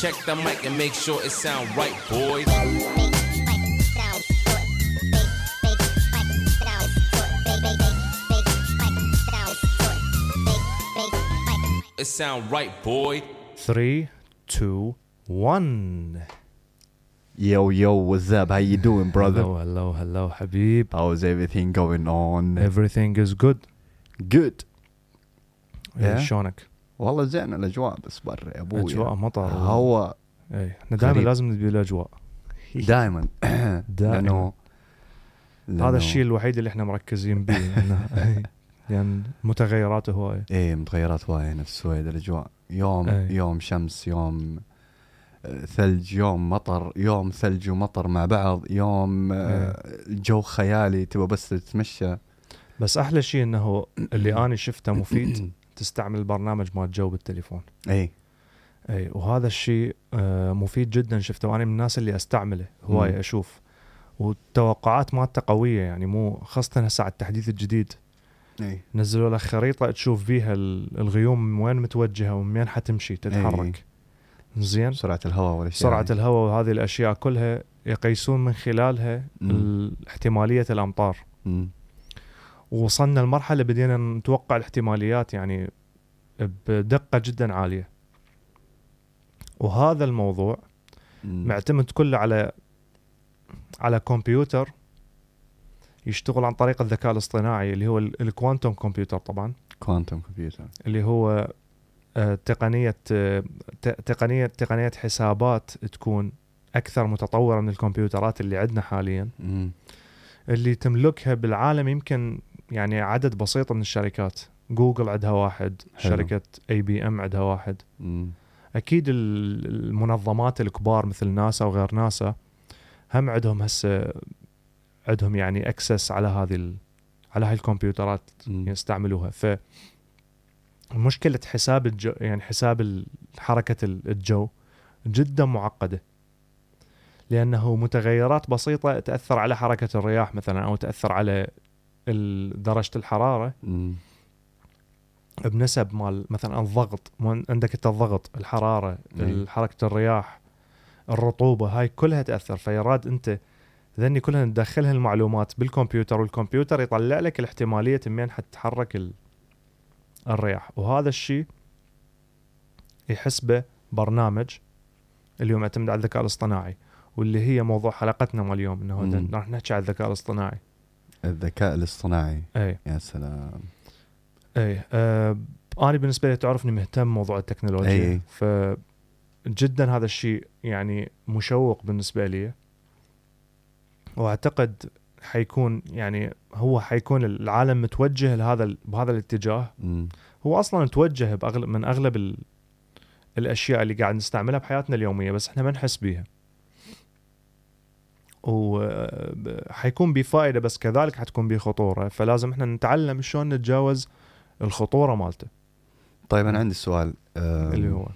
Check the mic and make sure it sound right, boys. It sound right, boy. Three, two, one. Yo, yo, what's up? How you doing, brother? Hello, hello, hello, Habib. How's everything going on? Everything is good. Good. Yeah, Shonik. والله زين الأجواء بس برا يا أبوي. أجواء مطر. هواء إي إحنا دائما. لازم نبي الاجواء دائما دائما لأنه هذا الشيء الوحيد اللي إحنا مركزين به. لأن متغيرات هواية. إيه متغيرات وايد هنا في السويد الأجواء. يوم إيه. يوم شمس يوم آه، ثلج يوم مطر يوم ثلج ومطر مع بعض يوم آه، الجو خيالي تبغى بس تتمشى. بس أحلى شيء إنه اللي أنا شفته مفيد. تستعمل البرنامج مال الجو بالتليفون. اي اي وهذا الشيء آه، مفيد جدا شفته وأنا من الناس اللي أستعمله. هواي أشوف. والتوقعات مالته قوية يعني مو خاصة هسه على التحديث الجديد. اي نزلوا لك خريطة تشوف بيها ال- الغيوم من وين متوجهة ومن وين حتمشي تتحرك. زين؟ سرعة الهواء والأشياء سرعة هذه. الهواء وهذه الأشياء كلها يقيسون من خلالها احتمالية الأمطار. مم. ووصلنا لمرحلة بدينا نتوقع الاحتماليات يعني بدقة جدا عالية وهذا الموضوع. معتمد كله على على كمبيوتر يشتغل عن طريق الذكاء الاصطناعي اللي هو ال- الكوانتوم كمبيوتر طبعا كوانتم كمبيوتر اللي هو آه، تقنية آه، تقنية تقنية حسابات تكون أكثر متطورة من الكمبيوترات اللي عندنا حاليا. اللي تملكها بالعالم يمكن يعني عدد بسيط من الشركات جوجل عندها واحد حلو. شركة IBM عندها واحد مم. أكيد ال- المنظمات الكبار مثل ناسا وغير ناسا هم عندهم هسه عندهم يعني access على هذه ال... على هاي الكمبيوترات. يستعملوها ف مشكلة حساب الجو يعني حساب ال- الجو جدا معقدة لأنه متغيرات بسيطة تأثر على حركة الرياح مثلا أو تأثر على ال- درجة الحرارة مم. بنسب مال مثلا الضغط عندك أنت الضغط الحرارة. حركة الرياح الرطوبة هاي كلها تأثر فيراد أنت ذني كلها تدخلها المعلومات بالكمبيوتر والكمبيوتر يطلع لك الاحتمالية من حتتحرك ال- الرياح وهذا الشيء يحسبه برنامج اللي هو معتمد على الذكاء الاصطناعي واللي هي موضوع حلقتنا مال اليوم إنه. راح نحكي على الذكاء الاصطناعي الذكاء الاصطناعي. أي. يا سلام. أي آه أنا بالنسبة لي تعرفني مهتم موضوع التكنولوجيا. أي. ف جدا هذا الشيء يعني مشوق بالنسبة لي. وأعتقد حيكون يعني هو حيكون العالم متوجه لهذا بهذا الاتجاه. مم. هو أصلا توجه بأغلب من أغلب ال... الأشياء اللي قاعد نستعملها بحياتنا اليومية بس إحنا ما نحس بيها. وحيكون بفائده بس كذلك حتكون بخطوره فلازم إحنا نتعلم شلون نتجاوز الخطورة مالته. طيب أنا عندي سؤال اللي هو؟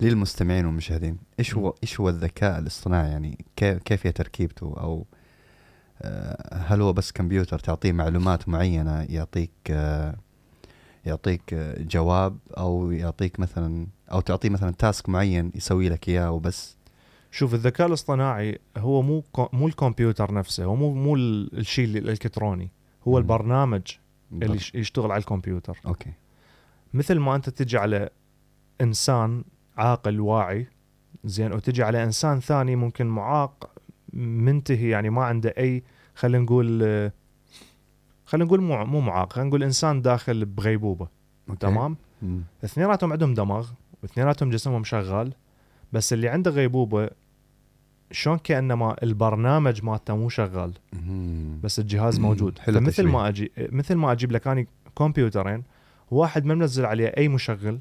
للمستمعين والمشاهدين إيش. هو إيش هو الذكاء الاصطناعي؟ يعني كيف كيف هي تركيبته؟ أو آه، هل هو بس كمبيوتر تعطيه معلومات معينة يعطيك آه، يعطيك آه، جواب أو يعطيك مثلا أو تعطيه مثلا تاسك معين يسوي لك إياه وبس؟ شوف الذكاء الاصطناعي هو مو مو الكمبيوتر نفسه هو مو مو ال- الشيء الإلكتروني هو. البرنامج اللي يشتغل على الكمبيوتر أوكي مثل ما أنت تجي على إنسان عاقل واعي زين وتجي على إنسان ثاني ممكن معاق منتهي يعني ما عنده أي خلينا نقول خلينا نقول مو مو معاق خلينا نقول إنسان داخل بغيبوبة okay. تمام. اثنيناتهم عندهم دماغ واثنيناتهم جسمهم شغال بس اللي عنده غيبوبة شلون كأنما البرنامج مالته مو شغال. بس الجهاز موجود حلو فمثل التشبيه. ما أجي مثل ما أجيب لك اني كمبيوترين واحد ما منزل عليه أي مشغل.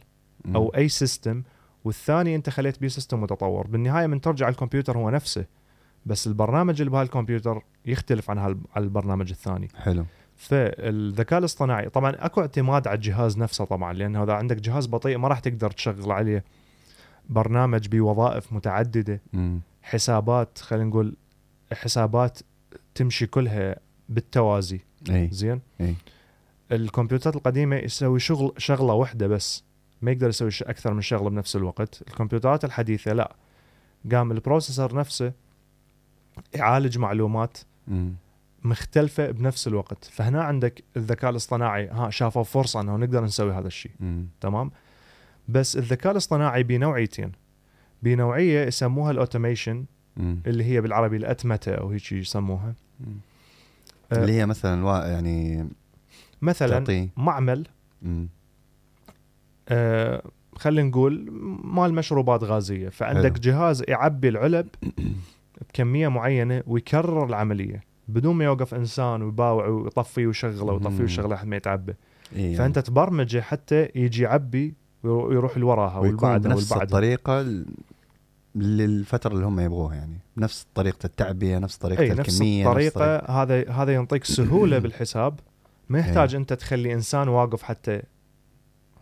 أو أي system والثاني أنت خليت بيه system متطور بالنهاية من ترجع الكمبيوتر هو نفسه بس البرنامج اللي بهالكمبيوتر يختلف عن البرنامج الثاني حلو فالذكاء الاصطناعي طبعا أكو اعتماد على الجهاز نفسه طبعا لأنه إذا عندك جهاز بطيء ما راح تقدر تشغل عليه برنامج بوظائف متعددة مم. حسابات خلينا نقول حسابات تمشي كلها بالتوازي. إي. زين؟ إي. الكمبيوترات القديمة يسوي شغل شغلة واحدة بس ما يقدر يسوي أكثر من شغلة بنفس الوقت. الكمبيوترات الحديثة لا. قام ال processor نفسه يعالج معلومات مم. مختلفة بنفس الوقت. فهنا عندك الذكاء الاصطناعي. ها شافوا فرصة انه نقدر نسوي هذا الشيء. تمام؟ بس الذكاء الاصطناعي بنوعيتين. بنوعية يسموها ال automation. اللي هي بالعربي الأتمتة أو هيك يسموها. آه، اللي هي مثلا يعني مثلا تعطيه معمل. آه خلينا نقول مال مشروبات غازية فعندك حلو. جهاز يعبي العلب بكمية معينة ويكرر العملية بدون ما يوقف إنسان ويباوع ويطفي ويشغله ويطفي. ويشغله لحد ما يتعبى إيه. فأنت تبرمجه حتى يجي يعبي ويرو- ويروح اللي وراها ويكون والبعدها بنفس والبعدها الطريقة للفترة اللي هم يبغوها يعني. نفس طريقة التعبئه نفس طريقة نفس الكمية الطريقة. هذا هذا ينطيك سهولة بالحساب. ما يحتاج أنت تخلي إنسان واقف حتى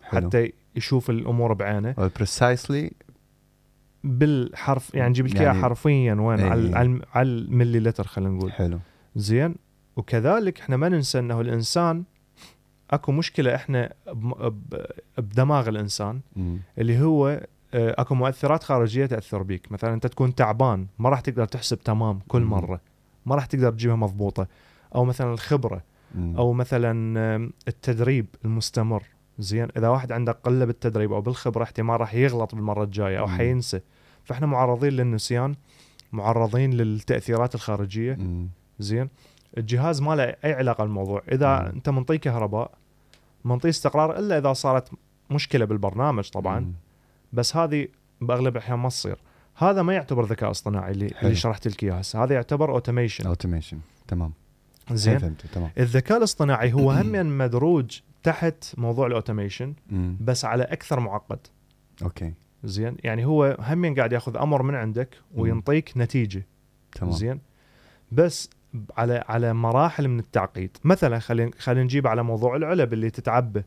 حلو. حتى يشوف الأمور بعينه. بريسايسلي بالحرف يعني جيب لك يعني- حرفيا. وين؟ إي. على على على الملي لتر خلينا نقول. حلو. زين. وكذلك إحنا ما ننسى إنه الانسان أكو مشكلة إحنا بدماغ الإنسان مم. اللي هو أكو مؤثرات خارجية تأثر بيك مثلا أنت تكون تعبان ما راح تقدر تحسب تمام كل. مرة ما راح تقدر تجيبها مضبوطة أو مثلا الخبرة. أو مثلا التدريب المستمر زين إذا واحد عنده قلة بالتدريب أو بالخبرة احتمال راح يغلط بالمرة الجاية أو. حينسى فإحنا معرضين للنسيان معرضين للتأثيرات الخارجية. زين الجهاز ما له أي علاقة بالموضوع إذا مم. أنت منطيه كهرباء منطيه استقرار إلا إذا صارت مشكلة بالبرنامج طبعا مم. بس هذه بأغلب الأحيان ما تصير. هذا ما يعتبر ذكاء اصطناعي اللي, حلو. اللي شرحت لك اياه هسه هذا يعتبر automation automation تمام. زين. فهمت. تمام. الذكاء الاصطناعي هو هم مدروج تحت موضوع ال automation. بس على أكثر معقد. okay. زين. يعني هو هم قاعد ياخذ أمر من عندك وينطيك نتيجة. تمام. زين. بس على على مراحل من التعقيد. مثلا خلينا خلينا نجيب على موضوع العلب اللي تتعبى.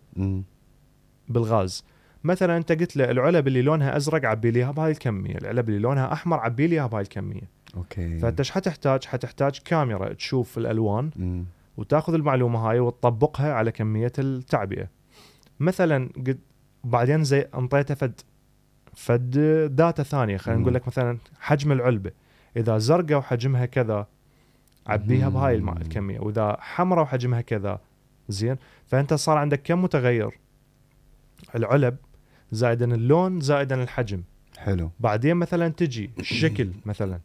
بالغاز. مثلا أنت قلت له العلب اللي لونها أزرق عبي لي اياها بهاي الكمية العلب اللي لونها أحمر عبي لي اياها بهاي الكمية. Okay. فأنت إيش حتحتاج؟ حتحتاج كاميرا تشوف الألوان مم. وتأخذ المعلومة هاي وتطبقها على كمية التعبئة. مثلا قد بعدين زي أنطيته فد. فد data ثانية خلينا. نقول لك مثلا حجم العلبة. إذا زرقاء وحجمها كذا عبيها بهاي. الكمية. وإذا حمراء وحجمها كذا زين. فأنت صار عندك كم متغير؟ العلب زائدا اللون زائدا الحجم. حلو. بعدين مثلا تجي الشكل مثلا.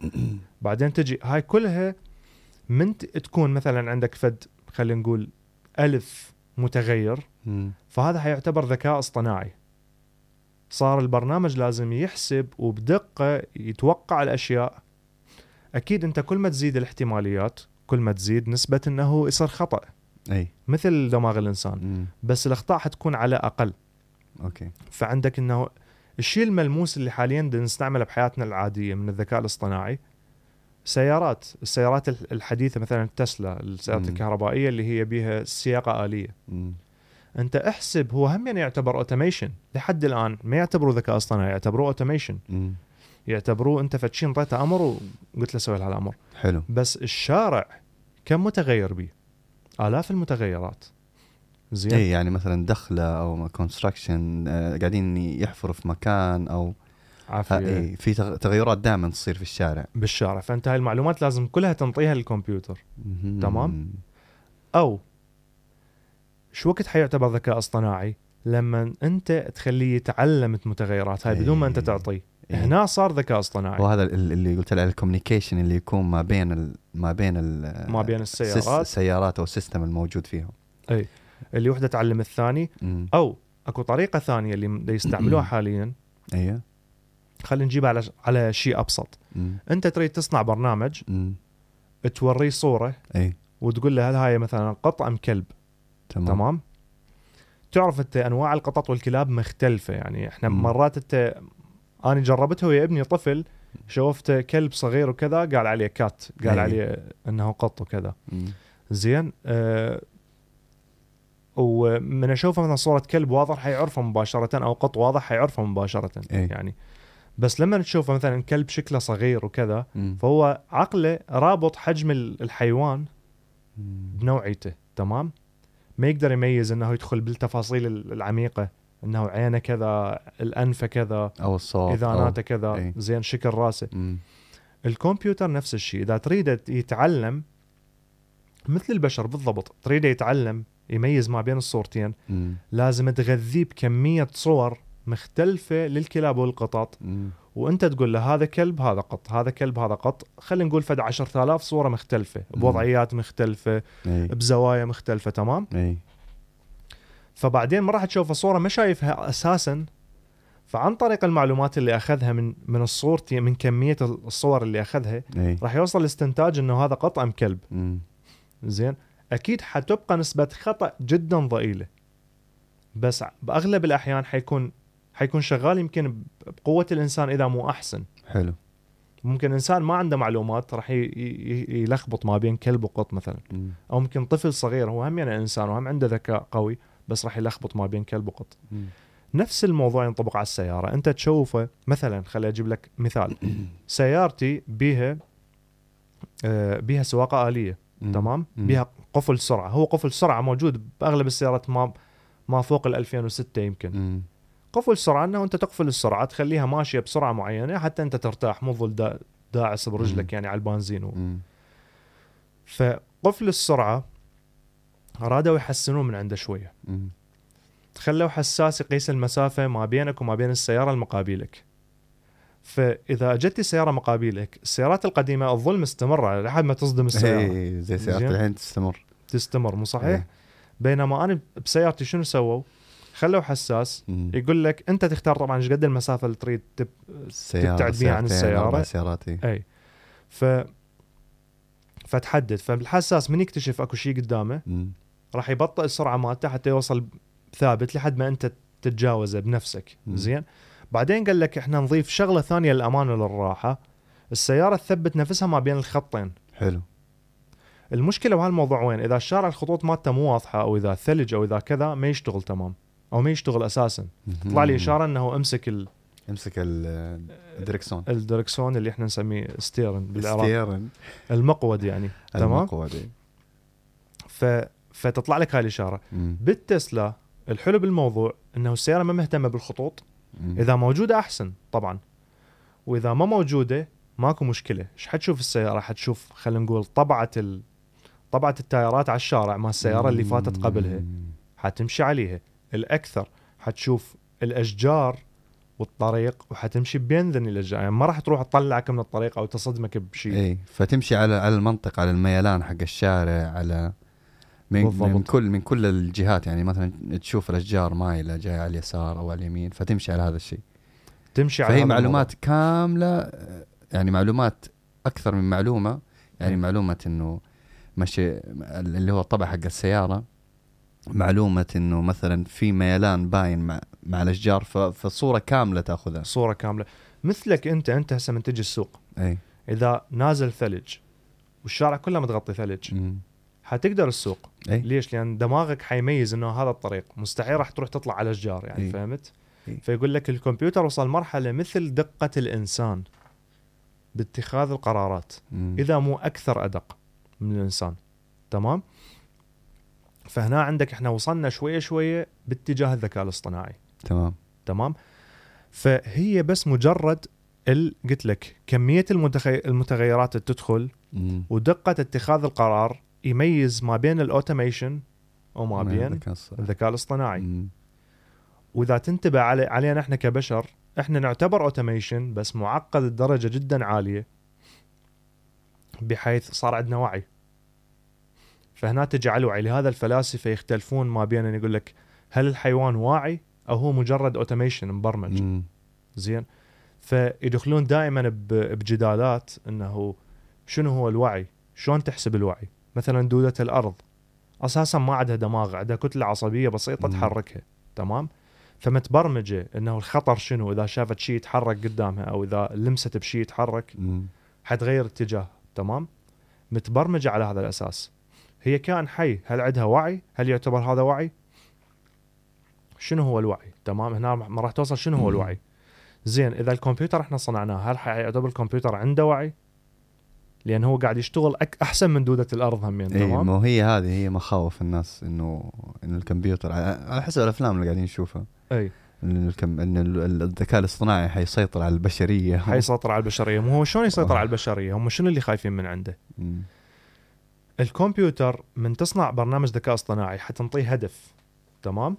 بعدين تجي هاي كلها من تكون مثلا عندك فد خلينا نقول ألف متغير. فهذا حيعتبر ذكاء اصطناعي. صار البرنامج لازم يحسب وبدقة يتوقع الأشياء. أكيد أنت كل ما تزيد الاحتماليات كل ما تزيد نسبة أنه يصير خطأ. أي. مثل دماغ الإنسان. مم. بس الأخطاء حتكون على أقل. Okay. فعندك إنه الشيء الملموس اللي حاليا نستعمله بحياتنا العادية من الذكاء الاصطناعي سيارات السيارات الح- الحديثة مثلا تسلا السيارات مم. الكهربائية اللي هي بها سياقة آلية. مم. أنت احسب هو هم يعني يعتبر automation لحد الآن ما يعتبروه ذكاء اصطناعي يعتبروه automation. يعتبروه أنت فد شي انطيته أمر وقلت له سوي هالأمر. حلو. بس الشارع كم متغير به آلاف المتغيرات. زين. اي يعني مثلا دخلة أو construction قاعدين يحفروا في مكان أو عافية. اي في تغ- تغيرات دائما تصير في الشارع. بالشارع. فأنت هاي المعلومات لازم كلها تنطيها للكمبيوتر. تمام. أو شو وقت حيعتبر ذكاء اصطناعي؟ لما أنت تخليه يتعلم متغيرات. هاي بدون ما أنت إيه. تعطيه. إيه. هنا صار ذكاء اصطناعي. وهذا ال- اللي قلت له ال communication اللي يكون ما بين ال ما بين ال ما بين السيارات. السيارات أو ال system الموجود فيهم. اللي وحدة تعلم الثاني مم. أو أكو طريقة ثانية اللي يستعملوها حاليا أيوه خلينا نجيب على على شيء أبسط مم. أنت تريد تصنع برنامج مم. توريه صورة اي وتقول له هل هاي مثلا قط أم كلب تمام تمام تعرف أنت أنواع القطط والكلاب مختلفة يعني إحنا مم. مرات انت أنا جربتها ويا ابني طفل شوفته كلب صغير وكذا قال عليه كات قال أي. عليه إنه قط وكذا مم. زين أه ومن اشوفه مثلا صورة كلب واضح حيعرفه مباشرة أو قط واضح حيعرفه مباشرة أي. يعني بس لما تشوفه مثلا كلب شكله صغير وكذا مم. فهو عقله رابط حجم ال- الحيوان. بنوعيته تمام ما يقدر يميز إنه يدخل بالتفاصيل ال- العميقة إنه عينه كذا الانف كذا أو الصوت إذاناته كذا إي. زين شكل راسه مم. الكمبيوتر نفس الشيء إذا تريد يتعلم مثل البشر بالضبط تريد يتعلم يميز ما بين الصورتين. مم. لازم تغذيه بكمية صور مختلفة للكلاب والقطط. مم. وأنت تقول له هذا كلب هذا قط هذا كلب هذا قط. خلينا نقول فد 10000 صورة مختلفة بوضعيات مختلفة اي بزوايا مختلفة تمام؟ اي فبعدين ما راح تشوف الصورة ما شايفها أساسا. فعن طريق المعلومات اللي أخذها من من الصور من كمية الصور اللي أخذها اي راح يوصل لاستنتاج إنه هذا قط أم كلب. مم. زين؟ أكيد حتبقى نسبة خطأ جدا ضئيلة بس بأغلب الأحيان حيكون حيكون شغال يمكن بقوة الإنسان إذا مو أحسن حلو ممكن إنسان ما عنده معلومات راح يلخبط ما بين كلب وقط مثلا مم. أو ممكن طفل صغير هو هم يعني إنسان وهم عنده ذكاء قوي بس راح يلخبط ما بين كلب وقط مم. نفس الموضوع ينطبق على السيارة أنت تشوفه مثلا خلي أجيب لك مثال سيارتي بيها آه، بيها سواقة آلية مم. تمام. بيها قفل سرعة هو قفل سرعة موجود بأغلب السيارات ما ما فوق ال 2006 يمكن مم. قفل سرعة إنه أنت تقفل السرعة تخليها ماشية بسرعة معينة حتى أنت ترتاح مو دا- داعس برجلك. يعني على البنزين و... فقفل السرعة أرادوا يحسنون من عنده شوية مم. خلوا حساس يقيس المسافة ما بينك وما بين السيارة المقابلك فإذا جت سيارة مقابلك السيارات القديمة الظل مستمره لحد ما تصدم السيارة اي زي سيارة زين. الحين تستمر تستمر مو صحيح إيه. بينما أنا بسيارتي شنو سووا خلوا حساس مم. يقول لك أنت تختار طبعا إيش قد المسافة اللي تريد تب... تبتعد بيها عن. أربع سيارات. أي ف فتحدد فالحساس من يكتشف أكو شيء قدامه. راح يبطئ السرعة مالته حتى يوصل ثابت لحد ما أنت تتجاوزه بنفسك مم. زين بعدين قال لك إحنا نضيف شغلة ثانية للأمان وللراحة. السيارة تثبت نفسها ما بين الخطين. حلو. المشكلة بهالموضوع وين؟ إذا الشارع الخطوط مالته مو واضحة أو إذا ثلج أو إذا كذا ما يشتغل تمام. أو ما يشتغل أساسا. طلع لي. إشارة إنه أمسك ال- أمسك ال- الدركسون. الدركسون اللي إحنا نسميه ستيرن بالعراق. ستيرن المقود يعني. تمام؟ المقود. ف... فتطلع لك هاي الإشارة. بالتسلا الحلو بالموضوع إنه السيارة ما مهتمة بالخطوط. إذا موجودة أحسن طبعا. وإذا ما موجودة ماكو مشكلة. إيش حتشوف السيارة؟ حتشوف خلينا نقول طبعة ال... طبعة التايرات على الشارع مال السيارة اللي فاتت قبلها. حتمشي عليها. الأكثر حتشوف الأشجار والطريق وحتمشي بين ذني الأشجار. يعني ما راح تروح تطلعك من الطريق أو تصدمك بشيء اي فتمشي على على المنطقة على الميلان حق الشارع على من, بالضبط. من كل من كل الجهات يعني مثلا تشوف الأشجار مايلة جاية على اليسار أو على اليمين فتمشي على هذا الشيء تمشي على فهي معلومات كاملة يعني معلومات أكثر من معلومة يعني مم. معلومة إنه مشي اللي هو الطبع حق السيارة معلومة إنه مثلا في ميلان باين مع مع الأشجار فصورة كاملة تأخذها الموضوع. صورة كاملة مثلك أنت أنت هسه من تجي السوق إي إذا نازل ثلج والشارع كله متغطي ثلج مم. حتقدر السوق إي ليش؟ لأن دماغك حيميز إنه هذا الطريق مستحيل راح تروح تطلع على أشجار يعني إي. فهمت؟ إي. فيقول لك الكمبيوتر وصل مرحلة مثل دقة الإنسان باتخاذ القرارات مم. إذا مو أكثر أدق من الإنسان تمام؟ فهنا عندك إحنا وصلنا شوية شوية باتجاه الذكاء الاصطناعي تمام تمام؟ فهي بس مجرد ال- قلت لك كمية. المتغيرات اللي تدخل. ودقة اتخاذ القرار يميز ما بين الأوتوميشن وما بين الذكاء الاصطناعي. مم. وإذا تنتبه علي علينا إحنا كبشر إحنا نعتبر automation بس معقد الدرجة جدا عالية بحيث صار عندنا وعي. فهنا تجي على الوعي. لهذا الفلاسفة يختلفون ما بين أن يقول لك هل الحيوان واعي أو هو مجرد automation مبرمج؟ مم. زين. فيدخلون دائما بجدالات إنه شنو هو الوعي؟ شلون تحسب الوعي؟ مثلا دودة الأرض. أساسا ما عندها دماغ عندها كتلة عصبية بسيطة مم. تحركها. تمام؟ فمتبرمجة إنه الخطر شنو؟ إذا شافت شيء يتحرك قدامها أو إذا لمست بشيء يتحرك مم. حتغير اتجاه تمام؟ متبرمجة على هذا الأساس. هي كائن حي هل عندها وعي؟ هل يعتبر هذا وعي؟ شنو هو الوعي؟ تمام؟ هنا ما راح توصل شنو هو. الوعي؟ زين إذا الكمبيوتر إحنا صنعناه هل حيعتبر الكمبيوتر عنده وعي؟ لأن هو قاعد يشتغل أك أحسن من دودة الأرض همين اي تمام؟ ما هي هذه هي مخاوف الناس إنه إن الكمبيوتر على حسب الأفلام اللي قاعدين نشوفها. أي. إن الكم إن ال- الذكاء الاصطناعي حيسيطر على البشرية. حيسيطر على البشرية. مو هو شلون يسيطر على البشرية؟ هم شنو اللي خايفين من عنده؟ مم. الكمبيوتر من تصنع برنامج ذكاء اصطناعي حتنطيه هدف تمام؟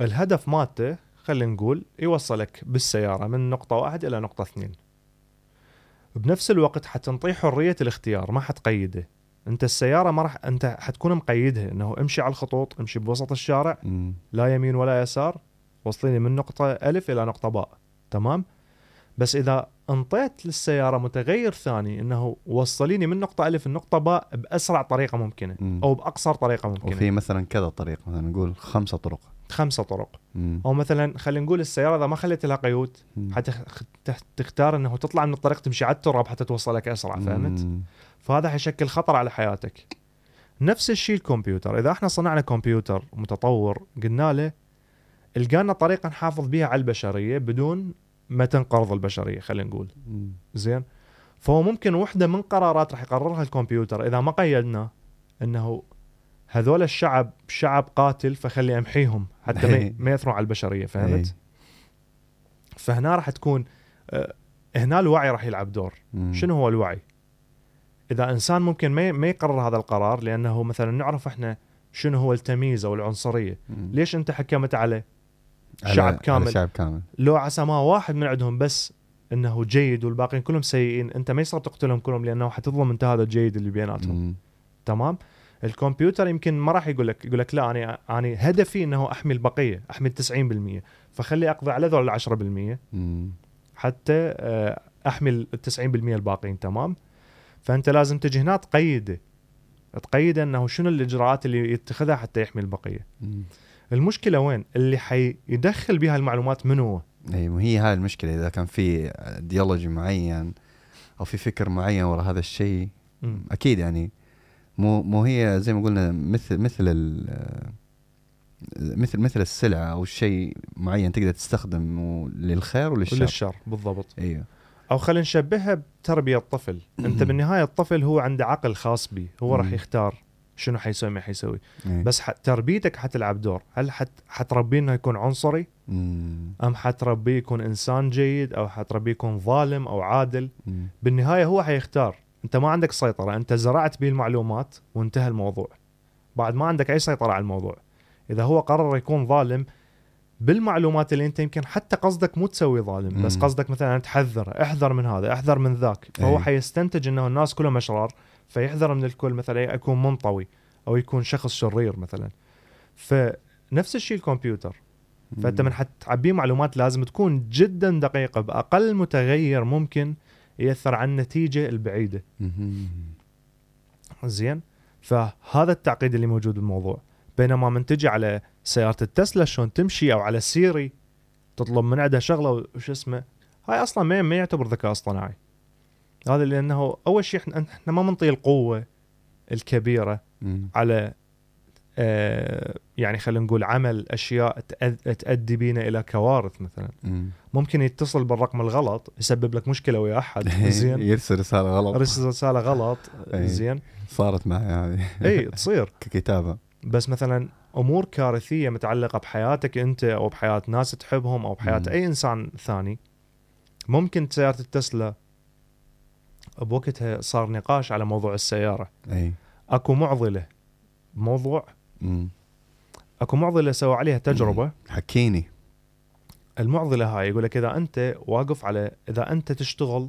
الهدف مالته خلينا نقول يوصلك بالسيارة من نقطة واحد إلى نقطة اثنين. بنفس الوقت حتنطيه حرية الاختيار ما حتقيده. انت السيارة ما راح انت حتكون مقيدها انه امشي على الخطوط امشي بوسط الشارع مم. لا يمين ولا يسار وصليني من نقطة ألف إلى نقطة باء. تمام؟ بس إذا انطيت للسيارة متغير ثاني أنه وصليني من نقطة ألف لنقطة باء بأسرع طريقة ممكنة مم. أو بأقصر طريقة ممكنة. وفي مثلا كذا طريقة مثلا نقول خمسة طرق. خمسة طرق مم. أو مثلا خلينا نقول السيارة إذا ما خليت لها قيود مم. حتختار أنه تطلع من الطريق تمشي على التراب حتى توصلك أسرع فهمت؟ مم. فهذا حيشكل خطر على حياتك نفس الشيء الكمبيوتر إذا إحنا صنعنا كمبيوتر متطور قلنا له لقانا طريقة نحافظ بها على البشرية بدون ما تنقرض البشرية خلينا نقول مم. زين فهو ممكن وحدة من قرارات راح يقررها الكمبيوتر إذا ما قيدنا إنه هذول الشعب شعب قاتل فخلي أمحيهم حتى ما- ما ياثرون على البشرية إي. فهمت؟ فهنا راح تكون آه، هنا الوعي راح يلعب دور. شنو هو الوعي؟ إذا إنسان ممكن ما ما يقرر هذا القرار لأنه مثلا نعرف إحنا شنو هو التمييز أو العنصرية،. ليش أنت حكمت على على- شعب على كامل. شعب كامل لو عسى ما واحد من عندهم بس إنه جيد والباقيين كلهم سيئين، أنت ما يصير تقتلهم كلهم لأنه حتظلم أنت هذا الجيد اللي بيناتهم،. تمام؟ الكمبيوتر يمكن ما راح يقول لك يقول لك لا أنا أنا هدفي إنه أحمي البقية، أحمي ال 90% فخلي أقضي على ذول ال 10% مم. حتى آه، أحمي ال 90% الباقيين تمام فأنت لازم تجي هنا تقيده تقيد إنه شنو الإجراءات اللي يتخذها حتى يحمي البقية مم. المشكلة وين اللي حيدخل بها المعلومات من هو اي هي هاي المشكلة إذا كان في ايديولوجي معين أو في فكر معين ورا هذا الشيء. أكيد يعني مو مو هي زي ما قلنا مثل مثل ال مثل مثل السلعه أو شيء معين تقدر تستخدمه للخير وللشر. وللشر بالضبط. إيوه. أو خلينا نشبهها بتربية الطفل. أنت بالنهاية الطفل هو عنده عقل خاص به هو راح. يختار شنو حيسوي ما حيسوي. إيه. بس ح- تربيتك حتلعب دور. هل حت حتربيه إنه يكون عنصري؟ مم. أم حتربيه يكون إنسان جيد أو حتربيه يكون ظالم أو عادل؟ مم. بالنهاية هو حيختار. انت ما عندك سيطرة انت زرعت به المعلومات وانتهى الموضوع. بعد ما عندك أي سيطرة على الموضوع. إذا هو قرر يكون ظالم بالمعلومات اللي انت يمكن حتى قصدك مو تسوي ظالم بس. قصدك مثلا تحذره احذر من هذا احذر من ذاك. فهو أي. حيستنتج إنه الناس كلهم أشرار فيحذر من الكل مثلا يكون منطوي أو يكون شخص شرير مثلا. فنفس الشيء الكمبيوتر. فأنت من حتعبيه معلومات لازم تكون جدا دقيقة بأقل متغير ممكن يأثر على النتيجة البعيدة. زين فهذا التعقيد اللي موجود بالموضوع بينما من تجي على سيارة التسلا شلون تمشي أو على سيري تطلب من عندها شغلة وش اسمه هاي أصلا ما ما يعتبر ذكاء اصطناعي هذا لأنه أول شيء إحنا إحنا ما منطي القوة الكبيرة. على يعني خلينا نقول عمل أشياء تؤدي بينا إلى كوارث مثلا. مم. ممكن يتصل بالرقم الغلط يسبب لك مشكلة ويا أحد. زين. يرسل رسالة غلط. رسل رسالة غلط. أي. زين. صارت معي هذه. اي تصير. ككتابة. بس مثلا أمور كارثية متعلقة بحياتك أنت أو بحياة ناس تحبهم أو بحياة. أي إنسان ثاني ممكن سياره التسلا بوقتها صار نقاش على موضوع السيارة. اي أكو معضلة. موضوع مم. أكو معضلة سووا عليها تجربة. حكيني. المعضلة هاي يقول لك إذا أنت واقف على إذا أنت تشتغل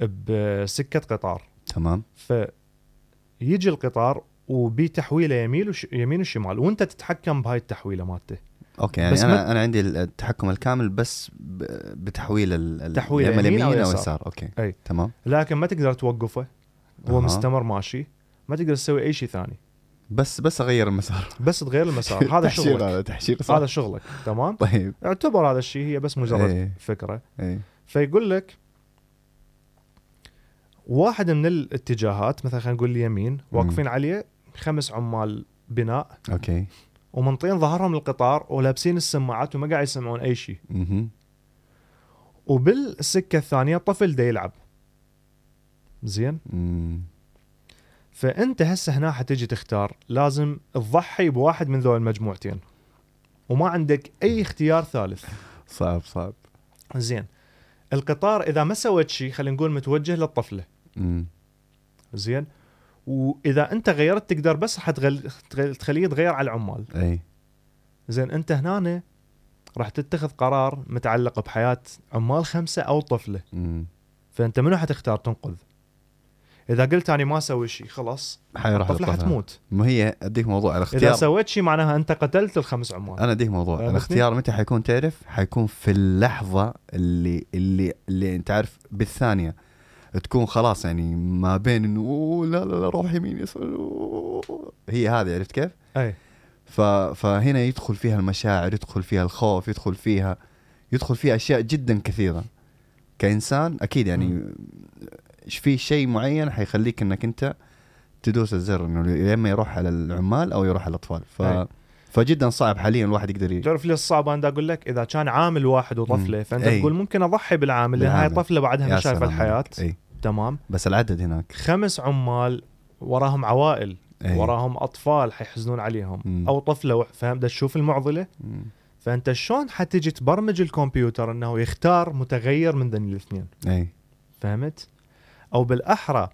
بسكة قطار. تمام. فيجي القطار وبتحويله يمين وش يمين وشمال وأنت تتحكم بهاي التحويلة مالته. okay يعني أنا ما- أنا عندي التحكم الكامل بس بتحويل ال- ال- تحويل يا إما يمين أو اليمين أو يسار. يسار. okay أي. تمام. لكن ما تقدر توقفه. هو أها. مستمر ماشي. ما تقدر تسوي أي شيء ثاني. بس بس أغير المسار. بس تغير المسار. هذا تحشير شغلك. هذا تحشير صح. هذا شغلك. تمام؟ طيب. اعتبر هذا الشيء هي بس مجرد إيه. فكرة. اي فيقول لك واحد من الاتجاهات مثلا خلينا نقول اليمين واقفين عليه خمس عمال بناء. أوكي. ومنطين ظهرهم القطار ولابسين السماعات وما قاعد يسمعون أي شيء. وبالسكة الثانية طفل دا يلعب. زين؟ مم. فأنت هسه هنا حتجي تختار. لازم تضحي بواحد من ذول المجموعتين. وما عندك أي اختيار ثالث. صعب صعب. زين. القطار إذا ما سويت شيء خلينا نقول متوجه للطفلة. مم. زين. وإذا أنت غيرت تقدر بس حتغل... تغ- تخليه يتغير على العمال. أي. زين أنت هنا راح تتخذ قرار متعلق بحياة عمال خمسة أو طفلة. مم. فأنت منو حتختار؟ تنقذ. إذا قلت أنا ما أسوي شيء خلاص. حيروح الطفله. حتموت. ما هي أديك موضوع إذا الاختيار. سويت شيء معناها أنت قتلت الخمس عمال. أنا أديك موضوع. الاختيار متى حيكون تعرف؟ حيكون في اللحظة اللي اللي اللي أنت عارف بالثانية. تكون خلاص يعني ما بين إنه "أوه، لا لا لا روح يمين يسار. أوه". هي هذه عرفت كيف؟ أي. ف... فهنا يدخل فيها المشاعر يدخل فيها الخوف يدخل فيها يدخل فيها أشياء جدا كثيرة. كإنسان أكيد يعني إيش في شيء معين حيخليك إنك أنت تدوس الزر إنه يا إما يروح على العمال أو يروح على الأطفال ف... أي. فجدا صعب حاليا الواحد يقدر ي... تعرف ليش صعب أنا أقول لك إذا كان عامل واحد وطفلة مم. فأنت أي. تقول ممكن أضحي بالعامل لأن هاي. طفلة بعدها ما شايفة الحياة. اي تمام بس العدد هناك خمس عمال وراهم عوائل أي. وراهم أطفال حيحزنون عليهم مم. أو طفلة دا تشوف المعضلة مم. فأنت شلون حتجي تبرمج الكمبيوتر إنه يختار متغير من ذني الاثنين اي فهمت أو بالأحرى.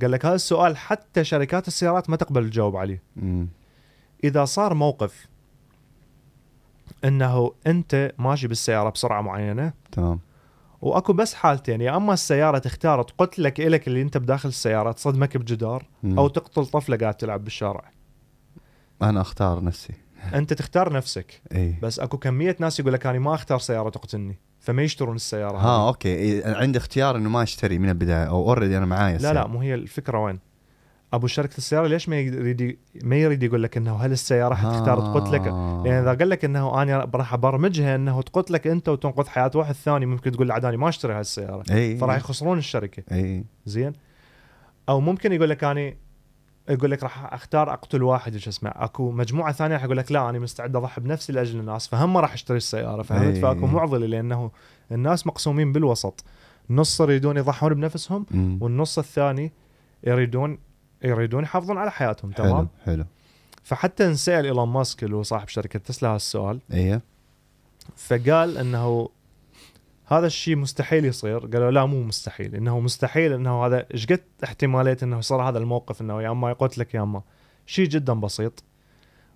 قال لك هذا السؤال حتى شركات السيارات ما تقبل تجاوب عليه. مم. إذا صار موقف إنه أنت ماشي بالسيارة بسرعة معينة تمام. وأكو بس حالتين يا أما السيارة تختار تقتلك إلك اللي أنت بداخل السيارة تصدمك بجدار مم. أو تقتل طفلة قاعد تلعب بالشارع. أنا أختار نفسي. أنت تختار نفسك. إي. بس أكو كمية ناس يقول لك أنا ما أختار سيارة تقتلني. فما يشترون السيارة ها هذه. Okay. عندي اختيار إنه ما أشتري من البداية أو already أنا معايا لا السيارة. لا مو هي الفكرة وين؟ أبو شركة السيارة ليش ما يريد ما يريد يقول لك إنه هل السيارة حتختار تقتلك آه. لأن إذا قال لك إنه أنا راح أبرمجها إنه تقتلك أنت وتنقذ حياة واحد ثاني ممكن تقول لعداني ما أشتري هاي السياره إي. فراح يخسرون الشركة. إي. زين؟ أو ممكن يقول لك اني يقول لك راح أختار أقتل واحد شو اسمه. أكو مجموعة ثانية راح يقول لك لا أنا مستعد أضحي بنفسي لأجل الناس. فهم راح اشتري السيارة فهمت؟ إي. فأكو معضلة لأنه الناس مقسومين بالوسط. نص يريدون يضحون بنفسهم مم. والنص الثاني يريدون يريدون يحافظون على حياتهم تمام؟ حلو حلو. فحتى انسأل إيلون ماسك اللي هو صاحب شركة تسلا هالسؤال. إيه. فقال إنه هذا الشيء مستحيل يصير. قالوا لا مو مستحيل. إنه مستحيل إنه هذا إيش قد احتمالية إنه يصير هذا الموقف إنه يا أما يقتلك يا أما. شيء جدا بسيط.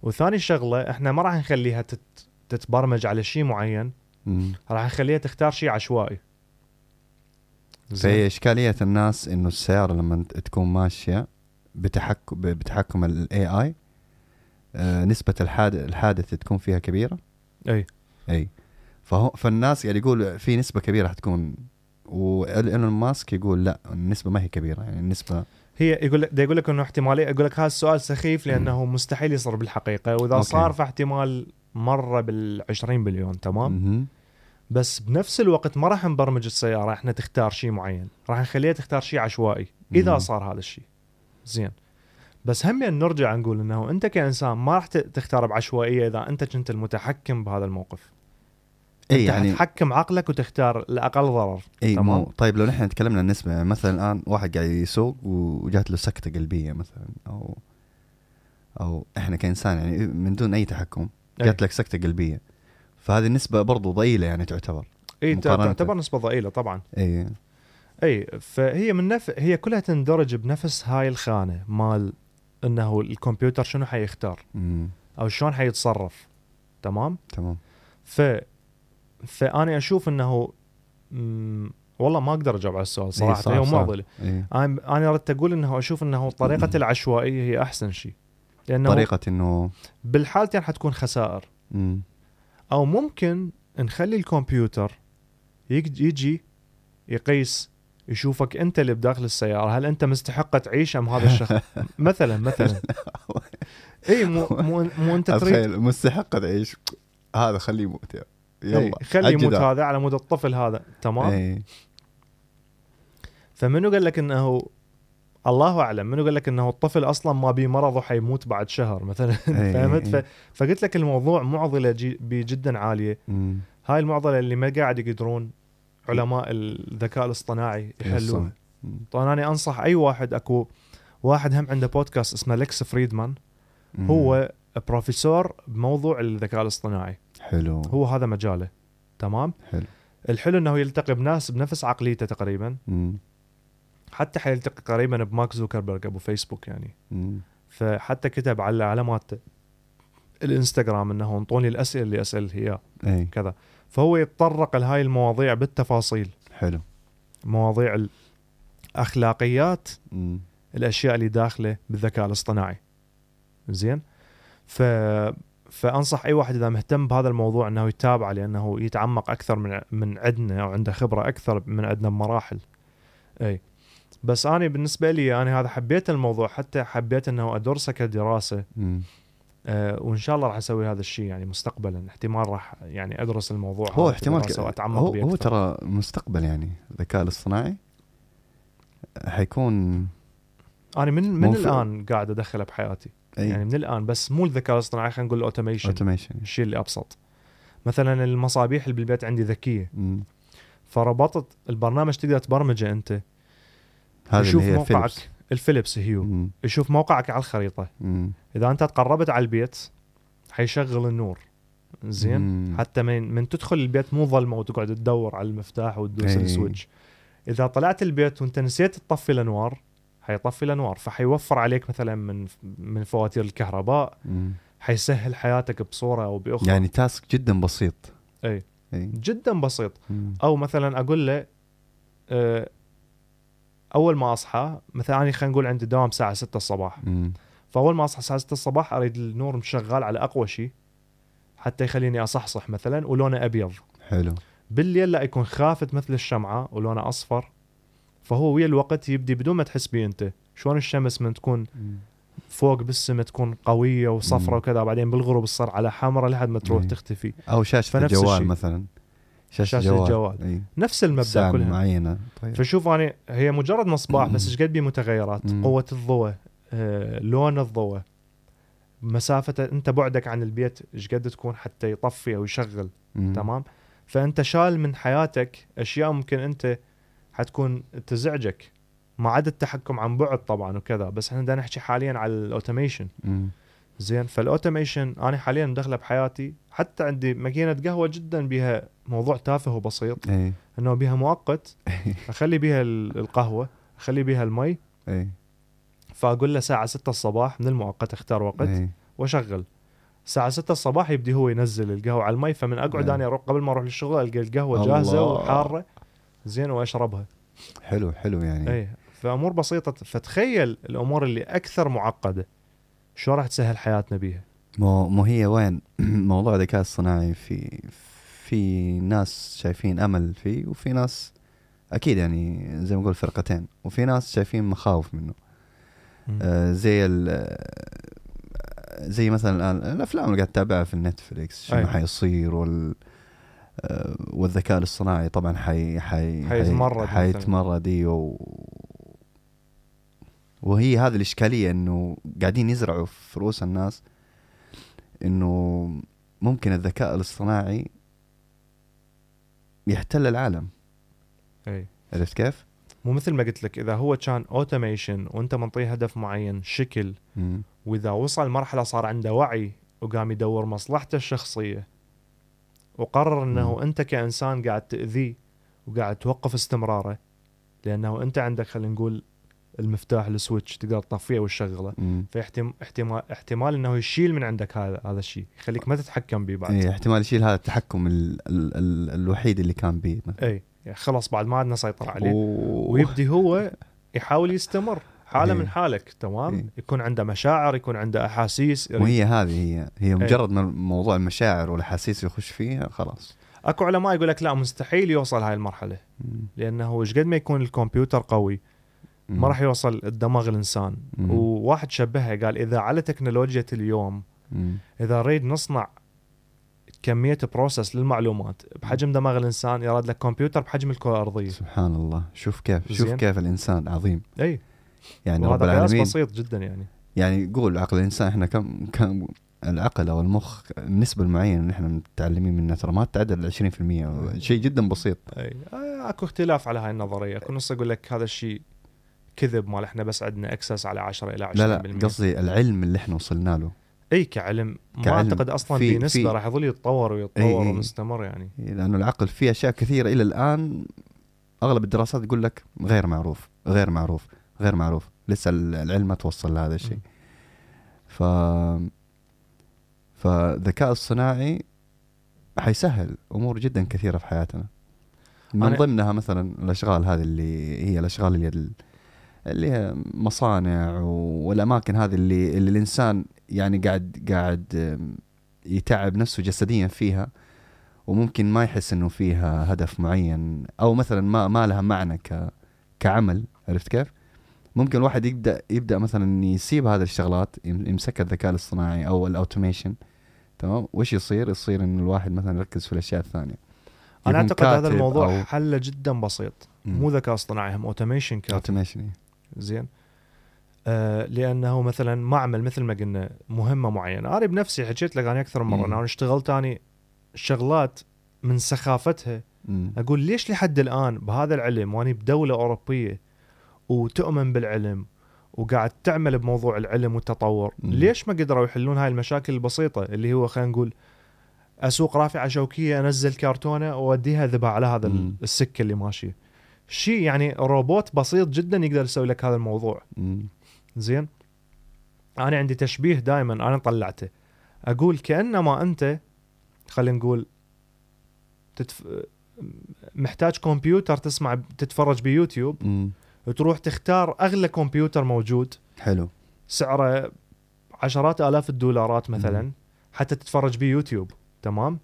وثاني شغلة إحنا ما راح نخليها تت تتبرمج على شيء معين. راح نخليها تختار شيء عشوائي. فهي إشكالية الناس إنه السيارة لما تكون ماشية بتحكم بتحكم ال AI نسبة الحادث الحادث تكون فيها كبيرة؟ أي. أي. فهو فالناس يعني يقول في نسبة كبيرة حتكون وإيلون ماسك يقول لا النسبة ما هي كبيرة يعني النسبة هي يقول لك يقول لك إنه احتماليه يقول لك هذا السؤال سخيف لأنه مستحيل يصير بالحقيقة وإذا okay. صار فاحتمال مرة بال 20 بليون تمام مهم. بس بنفس الوقت ما راح نبرمج السيارة إحنا تختار شيء معين راح نخليها تختار شيء عشوائي إذا مم. صار هذا الشيء زين بس هم يعني نرجع نقول إنه أنت كإنسان ما راح تختار بعشوائية إذا أنت كنت المتحكم بهذا الموقف اي يعني تحكم عقلك وتختار الأقل ضرر اي تمام. مو طيب لو نحن تكلمنا عن يعني مثلا الآن واحد قاعد يسوق وجات له سكتة قلبية مثلا أو أو إحنا كإنسان يعني من دون أي تحكم أي. جات لك سكتة قلبية فهذه النسبة برضو ضئيلة يعني تعتبر اي. تعتبر نسبة ضئيلة طبعا اي اي فهي من نف... هي كلها تندرج بنفس هاي الخانة مال إنه الكمبيوتر شنو حيختار مم. أو شلون حيتصرف تمام تمام ف فأنا أشوف إنه. والله ما أقدر أجاوب على السؤال صراحة صعب- هي. معضله اي أنا اردت أقول إنه أشوف إنه طريقة العشوائية هي أحسن شيء. لأنه طريقة إنه بالحالتين حتكون خسائر. مم. أو ممكن نخلي الكمبيوتر يج- يجي يقيس يشوفك أنت اللي بداخل السيارة هل أنت مستحق تعيش أم هذا الشخص؟ مثلا مثلا. اي مو مو, مو أنت تريد؟ مستحق تعيش. هذا خليه إي، يلا خلي يموت. هذا على مود الطفل هذا تمام اي فمنو قال لك إنه الله أعلم منو قال لك إنه الطفل أصلا ما بيه مرض وحيموت بعد شهر مثلا إي، فهمت إي. ف... فقلت لك الموضوع معضلة جي... جدا عالية مم. هاي المعضلة اللي ما قاعد يقدرون علماء الذكاء الاصطناعي يحلوها. طبعا أنا أنصح أي واحد أكو واحد هم عنده بودكاست اسمه ليكس فريدمان. هو بروفيسور بموضوع الذكاء الاصطناعي حلو. هو هذا مجاله. تمام؟ حلو. الحلو إنه يلتقي بناس بنفس عقليته تقريبا. مم. حتى حيلتقي قريبا بمارك زوكربيرج أبو فيسبوك يعني. مم. فحتى كتب على علامات الإنستغرام إنه أنطوني الأسئلة اللي أسأل اياه إي. كذا. فهو يتطرق لهاي المواضيع بالتفاصيل. حلو. مواضيع الأخلاقيات مم. الأشياء اللي داخلة بالذكاء الاصطناعي. زين؟ ف فأنصح أي واحد إذا مهتم بهذا الموضوع إنه يتابعه لأنه يتعمق أكثر من من عندنا أو عنده خبرة أكثر من عندنا بمراحل إي بس أنا بالنسبة لي أنا هذا حبيت الموضوع حتى حبيت إنه ادرسه كدراسه. أه وإن شاء الله راح أسوي هذا الشيء يعني مستقبلا احتمال راح يعني أدرس الموضوع هو احتمال. وأتعمق هو, هو. ترى مستقبل يعني الذكاء الاصطناعي حيكون أنا من من الآن قاعد أدخله بحياتي أي. يعني من الآن بس مو الذكاء الاصطناعي خلينا نقول ال automation automation الشيء اللي أبسط. مثلا المصابيح اللي بالبيت عندي ذكية. فربطت البرنامج تقدر تبرمجه أنت. يشوف اللي هي موقعك. فيليبس الفيليبس هيو مم. يشوف موقعك على الخريطة. مم. إذا أنت تقربت على البيت حيشغل النور. زين؟ مم. حتى من من تدخل البيت مو ظلمه وتقعد تدور على المفتاح وتدوس أي. ال switch. إذا طلعت البيت وأنت نسيت تطفي الأنوار حيطفي الأنوار فحيوفر عليك مثلا من من فواتير الكهرباء مم. حيسهل حياتك بصورة أو بأخرى يعني تاسك جدا بسيط أي. إي جدا بسيط مم. أو مثلا أقول له آه، أول ما أصحى مثلا أنا خلينا نقول عندي دوام الساعة 6 الصباح مم. فأول ما أصحى الساعة 6 الصباح أريد النور مشغل على أقوى شيء حتى يخليني أصحصح مثلا ولونه أبيض حلو بالليل لا يكون خافت مثل الشمعة ولونه أصفر فهو ويا الوقت يبدي بدون ما تحس بيه أنت. شلون الشمس من تكون فوق بالسماء تكون قوية. وصفرة وكذا بعدين بالغروب تصير على حمراء لحد ما تروح. تختفي. أو شاشة الجوال. مثلا. شاشة, شاشة الجوال, الجوال. إي. نفس المبدأ كلها. معينة. طيب. فشوف أنا هي مجرد مصباح بس إيش قد بيه متغيرات؟ مم. قوة الضوء آه، لون الضوء مسافة أنت بعدك عن البيت إيش قد تكون حتى يطفي أو يشغل. مم. تمام؟ فأنت شال من حياتك أشياء ممكن أنت حتكون تزعجك ما عدا التحكم عن بعد طبعا وكذا. بس إحنا بدنا نحكي حاليا على ال automation. زين فال automation أنا حاليا مدخله بحياتي حتى عندي ماكينة قهوة جدا بها موضوع تافه وبسيط. اي إنه بها مؤقت. أخلي بها ال- القهوة أخلي بها المي. اي فأقول له ساعة 6 الصباح من المؤقت أختار وقت. اي وأشغل. الساعة 6 الصباح يبدي هو ينزل القهوة على المي فمن أقعد نعم. أنا أروح قبل ما أروح للشغل ألقى القهوة الله. جاهزة وحارة. زين واشربها حلو حلو يعني. اي فأمور بسيطة. فتخيل الأمور اللي أكثر معقدة. شو راح تسهل حياتنا بيها؟ مو مو هي وين؟ موضوع الذكاء الصناعي في في ناس شايفين أمل فيه وفي ناس أكيد يعني زي ما نقول فرقتين وفي ناس شايفين مخاوف منه. آه زي ال زي مثلا الان الأفلام اللي قاعد تتابعها في النتفليكس شنو أي. حيصير وال والذكاء الاصطناعي طبعا حي حي حيتمرد. حيتمرد أيوه وهي هذه الإشكالية إنه قاعدين يزرعوا في رؤوس الناس إنه ممكن الذكاء الاصطناعي يحتل العالم إي عرفت كيف؟ مو مثل ما قلت لك إذا هو كان اوتوميشن وأنت منطيه هدف معين شكل مم. وإذا وصل مرحلة صار عنده وعي وقام يدور مصلحته الشخصية وقرر إنه. أنت كإنسان قاعد تأذيه وقاعد توقف استمراره لأنه أنت عندك خلينا نقول المفتاح السويتش تقدر تطفيه وتشغله. فاحتمال احتمال احتمال إنه يشيل من عندك هذا هذا الشيء. يخليك ما تتحكم به بعد. إيه احتمال يشيل هذا التحكم ال ال ال الوحيد اللي كان مثلا. اي يعني خلاص بعد ما عندنا سيطرة عليه. ويبدي هو يحاول يستمر. حالة إيه. من حالك تمام إيه. يكون عنده مشاعر يكون عنده أحاسيس وهي هذه هي إيه. هي مجرد ما موضوع المشاعر والأحاسيس يخش فيها خلاص أكو علماء يقول لك لا مستحيل يوصل هاي المرحلة. لأنه إيش قد ما يكون الكمبيوتر قوي ما. راح يوصل الدماغ الإنسان. وواحد شبهها قال إذا على تكنولوجيا اليوم. إذا نريد نصنع كمية بروسس للمعلومات بحجم دماغ الإنسان يراد لك كمبيوتر بحجم الكره الارضيه سبحان الله شوف كيف شوف. كيف الإنسان عظيم إي يعني رب العالمين. بسيط جدا يعني. يعني قول عقل الإنسان إحنا كم كم العقل أو المخ النسبة المعينة اللي إحنا متعلمين منها ترى ما تعدل 20% شيء جدا بسيط. أي. آه، أكو اختلاف على هاي النظرية. أكو نص يقول لك هذا الشيء كذب مال إحنا بس عندنا إكسس على 10 إلى 20% لا لا قصدي العلم اللي إحنا وصلنا له. أي كعلم. ما كعلم. أعتقد أصلا في- بنسبه في- راح يظل يتطور ويتطور. ومستمر يعني. لأنه العقل فيه أشياء كثيرة إلى الآن أغلب الدراسات يقول لك غير معروف غير معروف. غير معروف. لسه العلم ما توصل لهذا الشيء. ف فالذكاء الصناعي حيسهل أمور جدا كثيرة في حياتنا. من ضمنها مثلا الأشغال هذه اللي هي الأشغال اللي ال- اللي هي مصانع والأماكن هذه اللي اللي الإنسان يعني قاعد قاعد يتعب نفسه جسديا فيها وممكن ما يحس إنه فيها هدف معين أو مثلا ما ما لها معنى ك كعمل. عرفت كيف؟ ممكن الواحد يبدأ يبدأ مثلا يسيب هذه الشغلات يم- يمسكها الذكاء الاصطناعي أو ال automation تمام؟ وش يصير؟ يصير انه الواحد مثلا يركز في الأشياء الثانية. أنا أعتقد هذا كاتب الموضوع أو- حله جدا بسيط. مو ذكاء اصطناعي هم automation كافي automation زين. آه لأنه مثلا معمل مثل ما قلنا مهمة معينة. أنا بنفسي حكيت لك أنا أكثر من مرة مم. أنا اشتغلت اني شغلات من سخافتها. أقول ليش لحد الآن بهذا العلم واني بدولة أوروبية وتؤمن بالعلم وقاعد تعمل بموضوع العلم والتطور. مم. ليش ما قدروا يحلون هاي المشاكل البسيطة اللي هو خلينا نقول أسوق رافعة شوكية أنزل كرتونه وأوديها ذبها على هذا مم. السكة اللي ماشية. شيء يعني روبوت بسيط جدا يقدر يسوي لك هذا الموضوع. زين؟ أنا عندي تشبيه دائما أنا طلعته. أقول كأنما أنت خلينا نقول تتف... محتاج كمبيوتر تسمع تتفرج بيوتيوب. وتروح تختار أغلى كمبيوتر موجود. حلو. سعره عشرات آلاف الدولارات مثلا. حتى تتفرج بيوتيوب تمام؟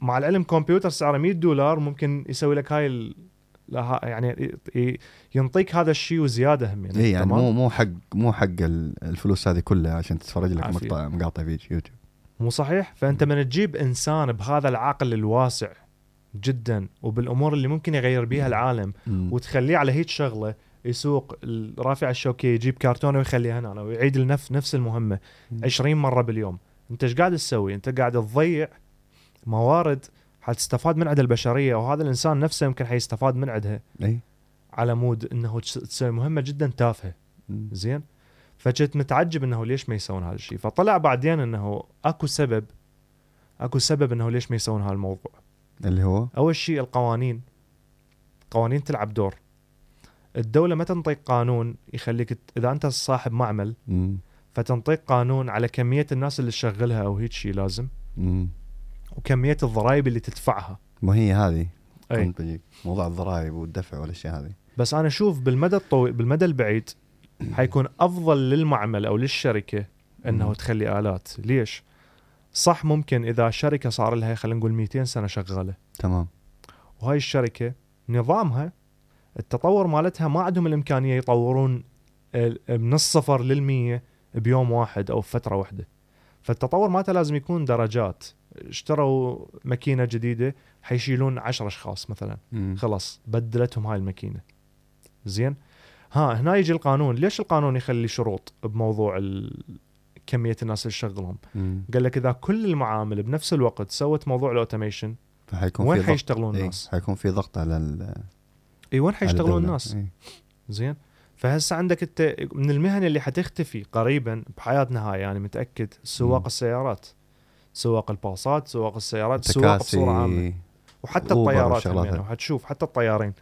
مع العلم كمبيوتر سعره 100 دولار ممكن يسوي لك هاي ال... يعني ينطيك هذا الشيء وزيادة هم يعني. اي يعني؟ مو مو حق مو حق ال- الفلوس هذه كلها عشان تتفرج لك. مقطع مقاطع فيديو يوتيوب. مو صحيح؟ فأنت من تجيب إنسان بهذا العقل الواسع جدا وبالأمور اللي ممكن يغير بيها العالم وتخليه على هيك شغلة يسوق الرافعه الشوكيه يجيب كرتونة ويخليها هنا ويعيد لنفس نفس المهمة مم. 20 مرة باليوم. أنت إيش قاعد تسوي؟ أنت قاعد تضيع موارد حتستفاد من عندها البشرية وهذا الإنسان نفسه يمكن حيستفاد من عندها إي. على مود إنه تس- تسوي مهمة جدا تافهة. زين؟ فكنت متعجب إنه ليش ما يسوون هذا الشيء. فطلع بعدين إنه أكو سبب أكو سبب إنه ليش ما يسوون هذا الموضوع. اللي هو؟ أول شيء القوانين. قوانين تلعب دور. الدولة ما تنطيك قانون يخليك إذا أنت صاحب معمل مم. فتنطيك قانون على كمية الناس اللي تشغلها أو هيك شيء لازم. مم. وكمية الضرائب اللي تدفعها. ما هي هذه؟ بجيك موضوع الضرائب والدفع والاشياء هذه. بس أنا أشوف بالمدى الطويل بالمدى البعيد حيكون أفضل للمعمل أو للشركة إنه مم. تخلي آلات. ليش؟ صح ممكن إذا شركة صار لها خلينا نقول 200 سنة شغالة. تمام. وهاي الشركة نظامها التطور مالتها ما عندهم الإمكانية يطورون من الصفر للمية بيوم واحد أو فتره واحدة. فالتطور مالته لازم يكون درجات. اشتروا ماكينة جديدة حيشيلون 10 أشخاص مثلا. مم. خلاص بدلتهم هاي الماكينة. زين؟ ها هنا يجي القانون. ليش القانون يخلي شروط بموضوع ال... كمية الناس اللي تشغلهم. قال لك إذا كل المعامل بنفس الوقت سوت موضوع ال automation فحيكون وين حيشتغلون إيه، الناس حيكون في ضغط على ال- اي وين حيشتغلون. الناس إيه. زين فهسه عندك انت من المهن اللي حتختفي قريبا بحياتنا هاي يعني متأكد سواق مم. السيارات سواق الباصات سواق السيارات سواق بصورة عامة وحتى الطيارات يعني. وحتشوف حتى الطيارين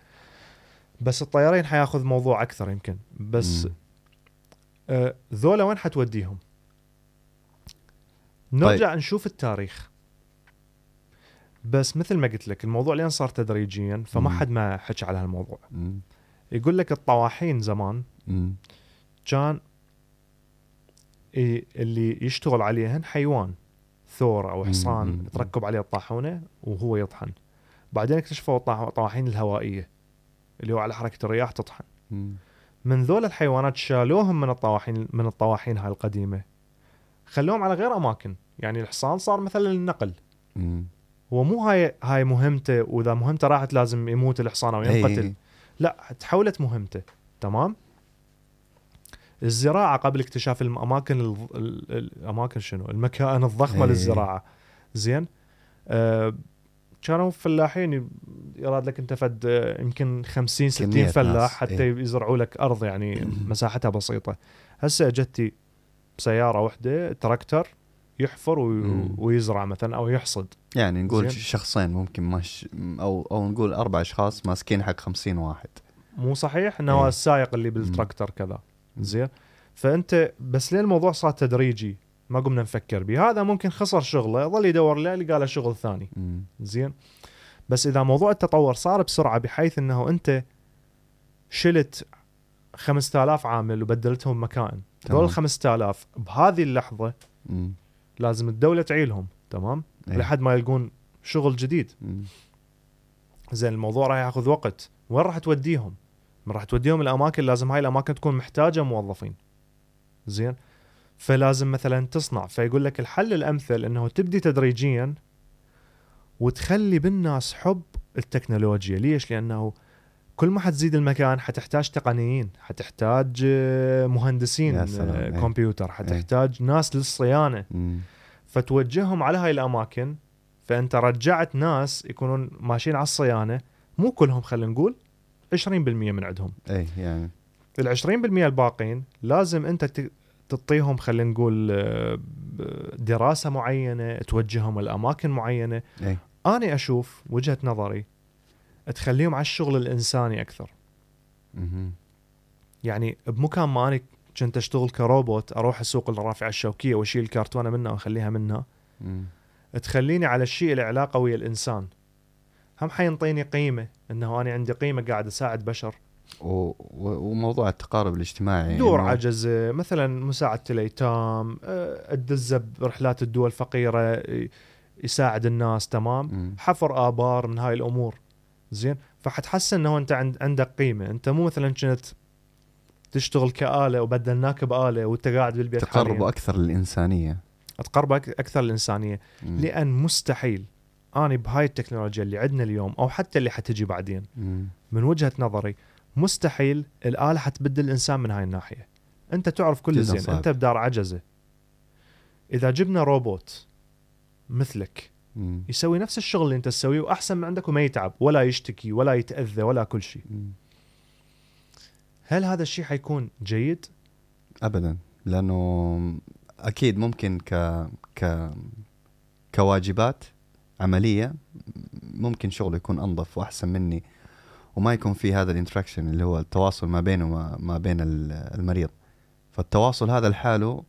بس الطيارين حياخذ موضوع أكثر يمكن بس. آه ذولا وين حتوديهم؟ نرجع طيب. نشوف التاريخ بس مثل ما قلت لك الموضوع لين صار تدريجيا فما مم. حد ما حكى على هالموضوع مم. يقول لك الطواحين زمان مم. كان اللي يشتغل عليهن حيوان ثور أو. حصان مم. تركب عليه الطاحونة وهو يطحن بعدين اكتشفوا الطواحين الهوائية اللي هو على حركة الرياح تطحن مم. من ذول الحيوانات شالوهم من الطواحين من الطواحين هاي القديمة خلوهم على غير أماكن يعني الحصان صار مثلا للنقل. مم. هو مو هاي هاي مهمته وإذا مهمته راحت لازم يموت الحصان أو ينقتل. إيه. لا تحولت مهمته. تمام؟ الزراعة قبل اكتشاف الاماكن ال... ال... الاماكن شنو؟ المكائن الضخمة إيه. للزراعة. زين؟ آه كانوا فلاحين يراد لك أنت فد آه، يمكن 50 60 كمية فلاح ناس، حتى إيه. يزرعوا لك أرض يعني مساحتها بسيطة. هسه اجتي بسياره واحدة تراكتر. يحفر. ويزرع مثلا أو يحصد يعني نقول زين. شخصين ممكن مش أو أو نقول أربع أشخاص ماسكين حق 50 واحد مو صحيح إنه إيه. السائق اللي بالتراكتر كذا زين فأنت بس ليه الموضوع صار تدريجي ما قمنا نفكر به هذا ممكن خسر شغله ظل يدور له لقى له شغل ثاني. زين بس إذا موضوع التطور صار بسرعة بحيث إنه أنت شلت 5000 عامل وبدلتهم. دول ال 5000 بهذه اللحظة مم. لازم الدولة تعيلهم تمام؟ إيه. لحد ما يلقون شغل جديد. زين الموضوع راح ياخذ وقت. وين راح توديهم؟ ما راح توديهم الأماكن لازم هاي الأماكن تكون محتاجة موظفين. زين؟ فلازم مثلا تصنع. فيقول لك الحل الأمثل إنه تبدي تدريجيا وتخلي بالناس حب التكنولوجيا. ليش؟ لأنه كل ما حتزيد المكان حتحتاج تقنيين حتحتاج آه، مهندسين آه، إيه. كمبيوتر حتحتاج ناس للصيانة. مم. فتوجههم على هاي الأماكن فأنت رجعت ناس يكونون ماشيين على الصيانة مو كلهم خلينا نقول 20% من عندهم. اي يعني. ال 20% الباقين لازم أنت تعطيهم خلينا نقول آه، دراسة معينة توجههم لأماكن معينة. اي أنا أشوف وجهة نظري تخليهم على الشغل الإنساني أكثر مهم. يعني بمكان ما أنا كنت أشتغل كروبوت أروح أسوق الرافعة الشوكية وأشيل الكرتونة منها وأخليها منها مم. تخليني على الشيء اللي علاقه ويا الإنسان هم حينطيني قيمة إنه أنا عندي قيمة قاعد أساعد بشر و... و... وموضوع التقارب الاجتماعي دور إنه- عجزه مثلا مساعدة الأيتام الدزه برحلات الدول الفقيرة يساعد الناس تمام مم. حفر آبار من هاي الأمور زين؟ فحتحس إنه أنت عند عندك قيمة. أنت مو مثلا كنت تشتغل كآلة وبدلناك بآلة وأنت قاعد بالبيت تقرب أكثر للإنسانية. تقربك أكثر الانسانيه مم. لأن مستحيل. اني بهاي التكنولوجيا اللي عندنا اليوم أو حتى اللي حتجي بعدين. مم. من وجهة نظري مستحيل الآلة حتبدل الإنسان من هاي الناحية. أنت تعرف كل زين. أنت بدار عجزة. إذا جبنا روبوت مثلك مم. يسوي نفس الشغل اللي انت تسويه وأحسن من عندك وما يتعب ولا يشتكي ولا يتأذى ولا كل شيء. هل هذا الشيء حيكون جيد ابدا لأنه أكيد ممكن ك ك كواجبات عملية ممكن شغله يكون أنظف وأحسن مني وما يكون في هذا الانتراكشن اللي هو التواصل ما بينه وما ما بين ال- المريض فالتواصل هذا لحاله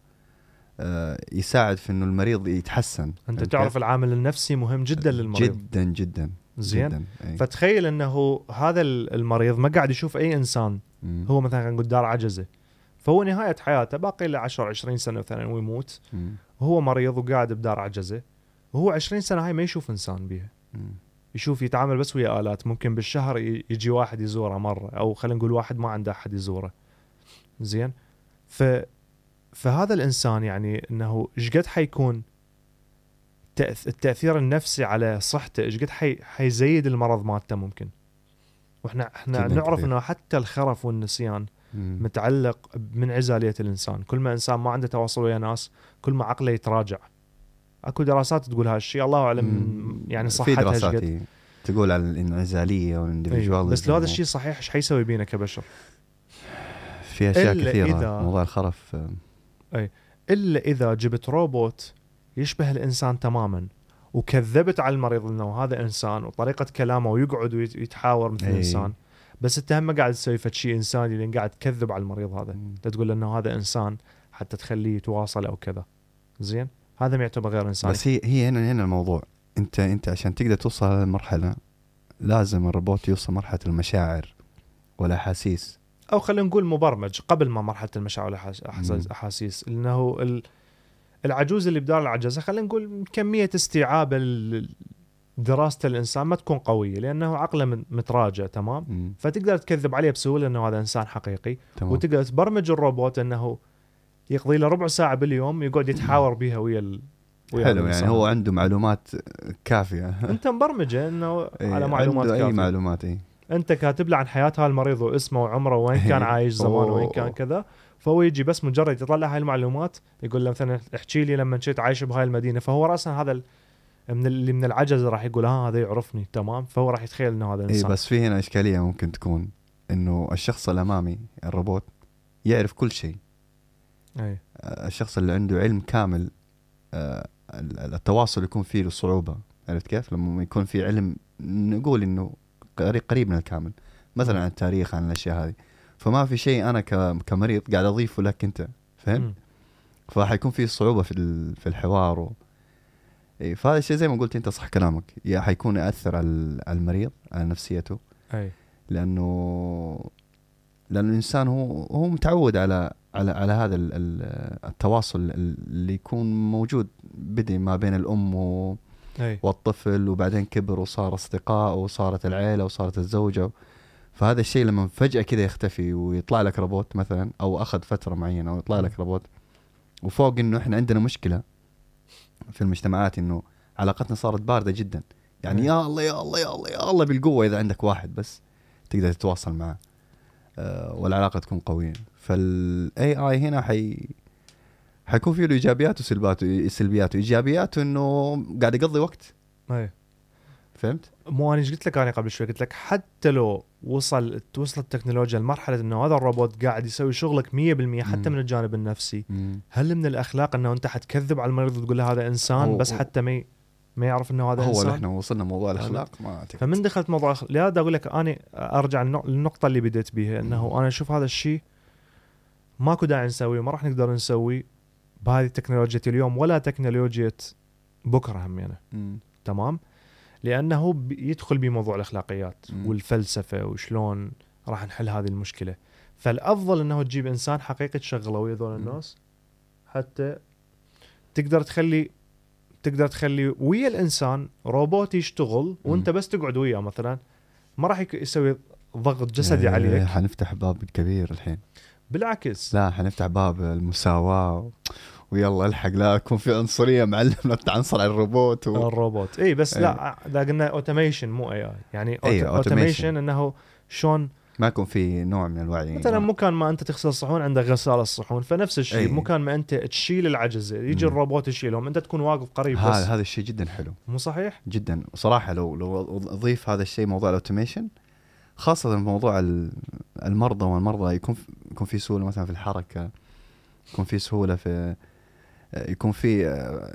يساعد في إنه المريض يتحسن. أنت تعرف؟ العامل النفسي مهم جدا للمريض. جدا جدا زين. جدا أي. فتخيل إنه هذا المريض ما قاعد يشوف أي إنسان. مم. هو مثلا نقول دار عجزة. فهو نهاية حياته باقي له 10 20 سنة مثلا ويموت. مم. وهو مريض وقاعد بدار عجزة. وهو 20 سنة هاي ما يشوف إنسان بيها. مم. يشوف يتعامل بس ويا آلات. ممكن بالشهر يجي واحد يزوره مرة. أو خلينا نقول واحد ما عنده أحد يزوره. زين. ف فهذا الإنسان يعني إنه إيش قد حيكون التأثير النفسي على صحته إيش قد حي... حيزيد المرض مالته ممكن وإحنا إحنا نعرف. إنه حتى الخرف والنسيان مم. متعلق من عزالية الإنسان كل ما إنسان ما عنده تواصل ويا ناس كل ما عقله يتراجع أكو دراسات تقول هالشيء الله أعلم. يعني في صحتها إيش دراسات تقول على الانعزالية أيوة. والاندفجواليزم بس لو هذا الشيء صحيح إيش حيسوي بينا كبشر في أشياء كثيرة إذا- موضوع الخرف آه، إلا إذا جبت روبوت يشبه الإنسان تماما وكذبت على المريض إنه هذا إنسان وطريقة كلامه ويقعد ويتحاور مثل أي. الانسان بس أنت هم قاعد تسوي شيء إنساني لأن قاعد تكذب على المريض هذا. انت تقول إنه هذا إنسان حتى تخليه يتواصل أو كذا. زين؟ هذا ما يعتبر غير إنساني. بس هي هي هنا هنا الموضوع. أنت أنت عشان تقدر توصل هذه المرحلة لازم الروبوت يوصل مرحلة المشاعر والأحاسيس. أو خلينا نقول مبرمج قبل ما مرحلة المشاعر. والاحاسيس لأنه ال- العجوز اللي بدار العجزة خلينا نقول كمية استيعاب دراسة الإنسان ما تكون قوية لأنه عقله متراجع تمام مم. فتقدر تكذب عليه بسهولة إنه هذا إنسان حقيقي تمام وتقدر تبرمج الروبوت إنه يقضي له ربع ساعة باليوم يقعد يتحاور بها ويا ال... ويا حلو الإنسان. يعني هو عنده معلومات كافية أنت مبرمجة إنه إيه، على معلومات عنده أي. معلومات اي أنت كاتب له عن حياة هالمريض واسمه وعمره وين كان إيه. عايش زمان وين. كان كذا. فهو يجي بس مجرد يطلع هاي المعلومات يقول له مثلا احكي لي لما كنت عايش بهاي المدينة. فهو راسا هذا من اللي من العجز راح يقول ها هذا يعرفني. تمام؟ فهو راح يتخيل إنه هذا اي إنسان. بس في هنا إشكالية ممكن تكون إنه الشخص الأمامي الروبوت يعرف كل شيء. اي آه، الشخص اللي عنده علم كامل آه، ال- التواصل يكون فيه له صعوبه عرفت كيف؟ لما يكون في علم نقول إنه قريب قريب من الكامل. مثلا عن التاريخ عن الأشياء هذه. فما في شيء أنا كمريض قاعد اضيفه لك أنت فهمت؟ فحيكون في صعوبة في في الحوار و... إيه، فهذا الشيء زي ما قلت أنت صح كلامك. يا حيكون يأثر على ال- على المريض على نفسيته. أي. لأنه لأنه الإنسان هو هو متعود على على على هذا ال- ال- التواصل اللي يكون موجود بدي ما بين الأم أي. والطفل وبعدين كبر وصار أصدقاء وصارت العيلة وصارت الزوجة. فهذا الشيء لما فجأة كذا يختفي ويطلع لك روبوت مثلا أو أخذ فترة معينة ويطلع لك روبوت. وفوق إنه إحنا عندنا مشكلة في المجتمعات إنه علاقتنا صارت باردة جدا. يعني أي. يا الله يا الله يا الله يا الله بالقوة إذا عندك واحد بس تقدر تتواصل معه آه، والعلاقة تكون قوية. فال AI هنا حي حيكون فيه له ايجابيات وسلبيات سلبيات. ايجابياته إنه قاعد يقضي وقت. اي فهمت؟ مو أنا قلت لك أنا قبل شوي؟ قلت لك حتى لو وصل توصل التكنولوجيا لمرحلة إنه هذا الروبوت قاعد يسوي شغلك 100% حتى مم. من الجانب النفسي مم. هل من الأخلاق إنه أنت حتكذب على المريض وتقول له هذا إنسان هو- بس هو- حتى ما ما يعرف إنه هذا هو إنسان؟ اللي إحنا وصلنا موضوع الأخلاق ما أعتقد. فمن دخلت موضوع لهذا أقول لك أنا أرجع للنق- للنقطة اللي بديت بيها إنه أنا أشوف هذا الشيء ماكو داعي نسويه ما راح نقدر نسويه. بهذه تكنولوجيا اليوم ولا تكنولوجيا بكرة هم يعني. تمام لأنه يدخل بموضوع الأخلاقيات مم. والفلسفة وشلون راح نحل هذه المشكلة فالأفضل إنه تجيب إنسان حقيقي تشغله ويا ذول. الناس حتى تقدر تخلي تقدر تخلي ويا الإنسان روبوت يشتغل وأنت بس تقعد وياه مثلا ما راح يسوي ضغط جسدي إيه، عليك حنفتح باب كبير الحين بالعكس. لا حنفتح باب المساواة و... ويلا الحق لا يكون في عنصرية معلم لا تعنصر على الروبوت و... الروبوت. اي بس لا اذا قلنا automation مو AI يعني إيه، automation إنه شلون ما يكون في نوع من الوعي. مثلا مكان ما أنت تغسل الصحون عندك غسالة الصحون فنفس الشيء. أي. مكان ما أنت تشيل العجزه يجي مم. الروبوت يشيلهم أنت تكون واقف قريب هذا بس. هذا الشيء جدا حلو. مو صحيح؟ جدا. وصراحة لو لو أضيف هذا الشيء موضوع ال automation خاصة موضوع ال- المرضى والمرضى يكون يكون في سهولة مثلا في الحركة يكون في سهولة في يكون في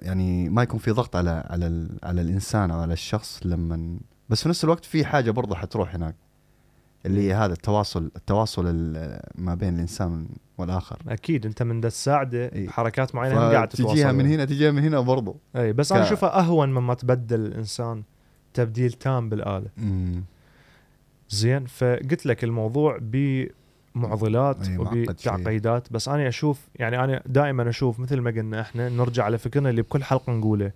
يعني ما يكون في ضغط على على على الإنسان أو على الشخص لما بس في نفس الوقت في حاجة برضه حتروح هناك اللي هي هذا التواصل التواصل ال- ما بين الإنسان والآخر. أكيد أنت من تساعده. بحركات معينة قاعد تتواصل تجيها من وياه. هنا تجيها من هنا برضه إي بس ك- أنا أشوفها أهون مما تبدل الإنسان تبديل تام بالآلة. امم زين فقلت لك الموضوع بمعضلات معقد وبتعقيدات بس أنا أشوف يعني أنا دائما أشوف مثل ما قلنا إحنا نرجع على فكرنا اللي بكل حلقة نقوله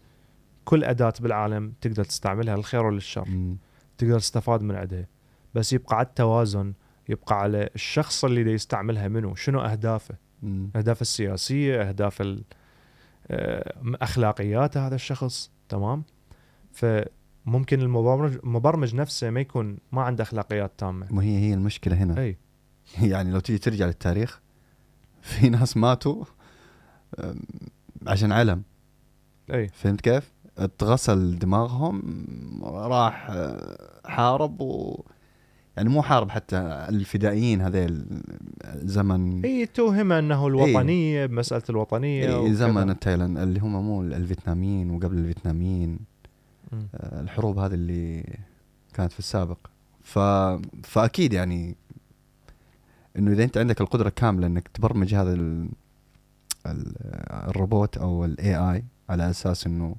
كل أداة بالعالم تقدر تستعملها للخير وللشر. أمم. تقدر تستفاد من عندها بس يبقى على التوازن يبقى على الشخص اللي دا يستعملها منه. شنو أهدافه. اهدافه السياسية أهداف آه، اخلاقيات هذا الشخص. تمام؟ فممكن المبرمج المبرمج نفسه ما يكون ما عنده أخلاقيات تامة. ما هي هي المشكلة هنا. أي. يعني لو تيجي ترجع للتاريخ في ناس ماتوا عشان علم. أي. فهمت كيف؟ اتغسل دماغهم راح أه، حارب و يعني مو حارب حتى الفدائيين هذيل زمن أي توهمه أنه الوطنية بمساله الوطنية إيه وكذا. زمن التايلاند اللي هم مو الفيتناميين وقبل الفيتناميين. الحروب هذه اللي كانت في السابق. ف... فأكيد يعني إنه إذا أنت عندك القدرة كاملة إنك تبرمج هذا ال... ال... الروبوت أو ال AI على أساس إنه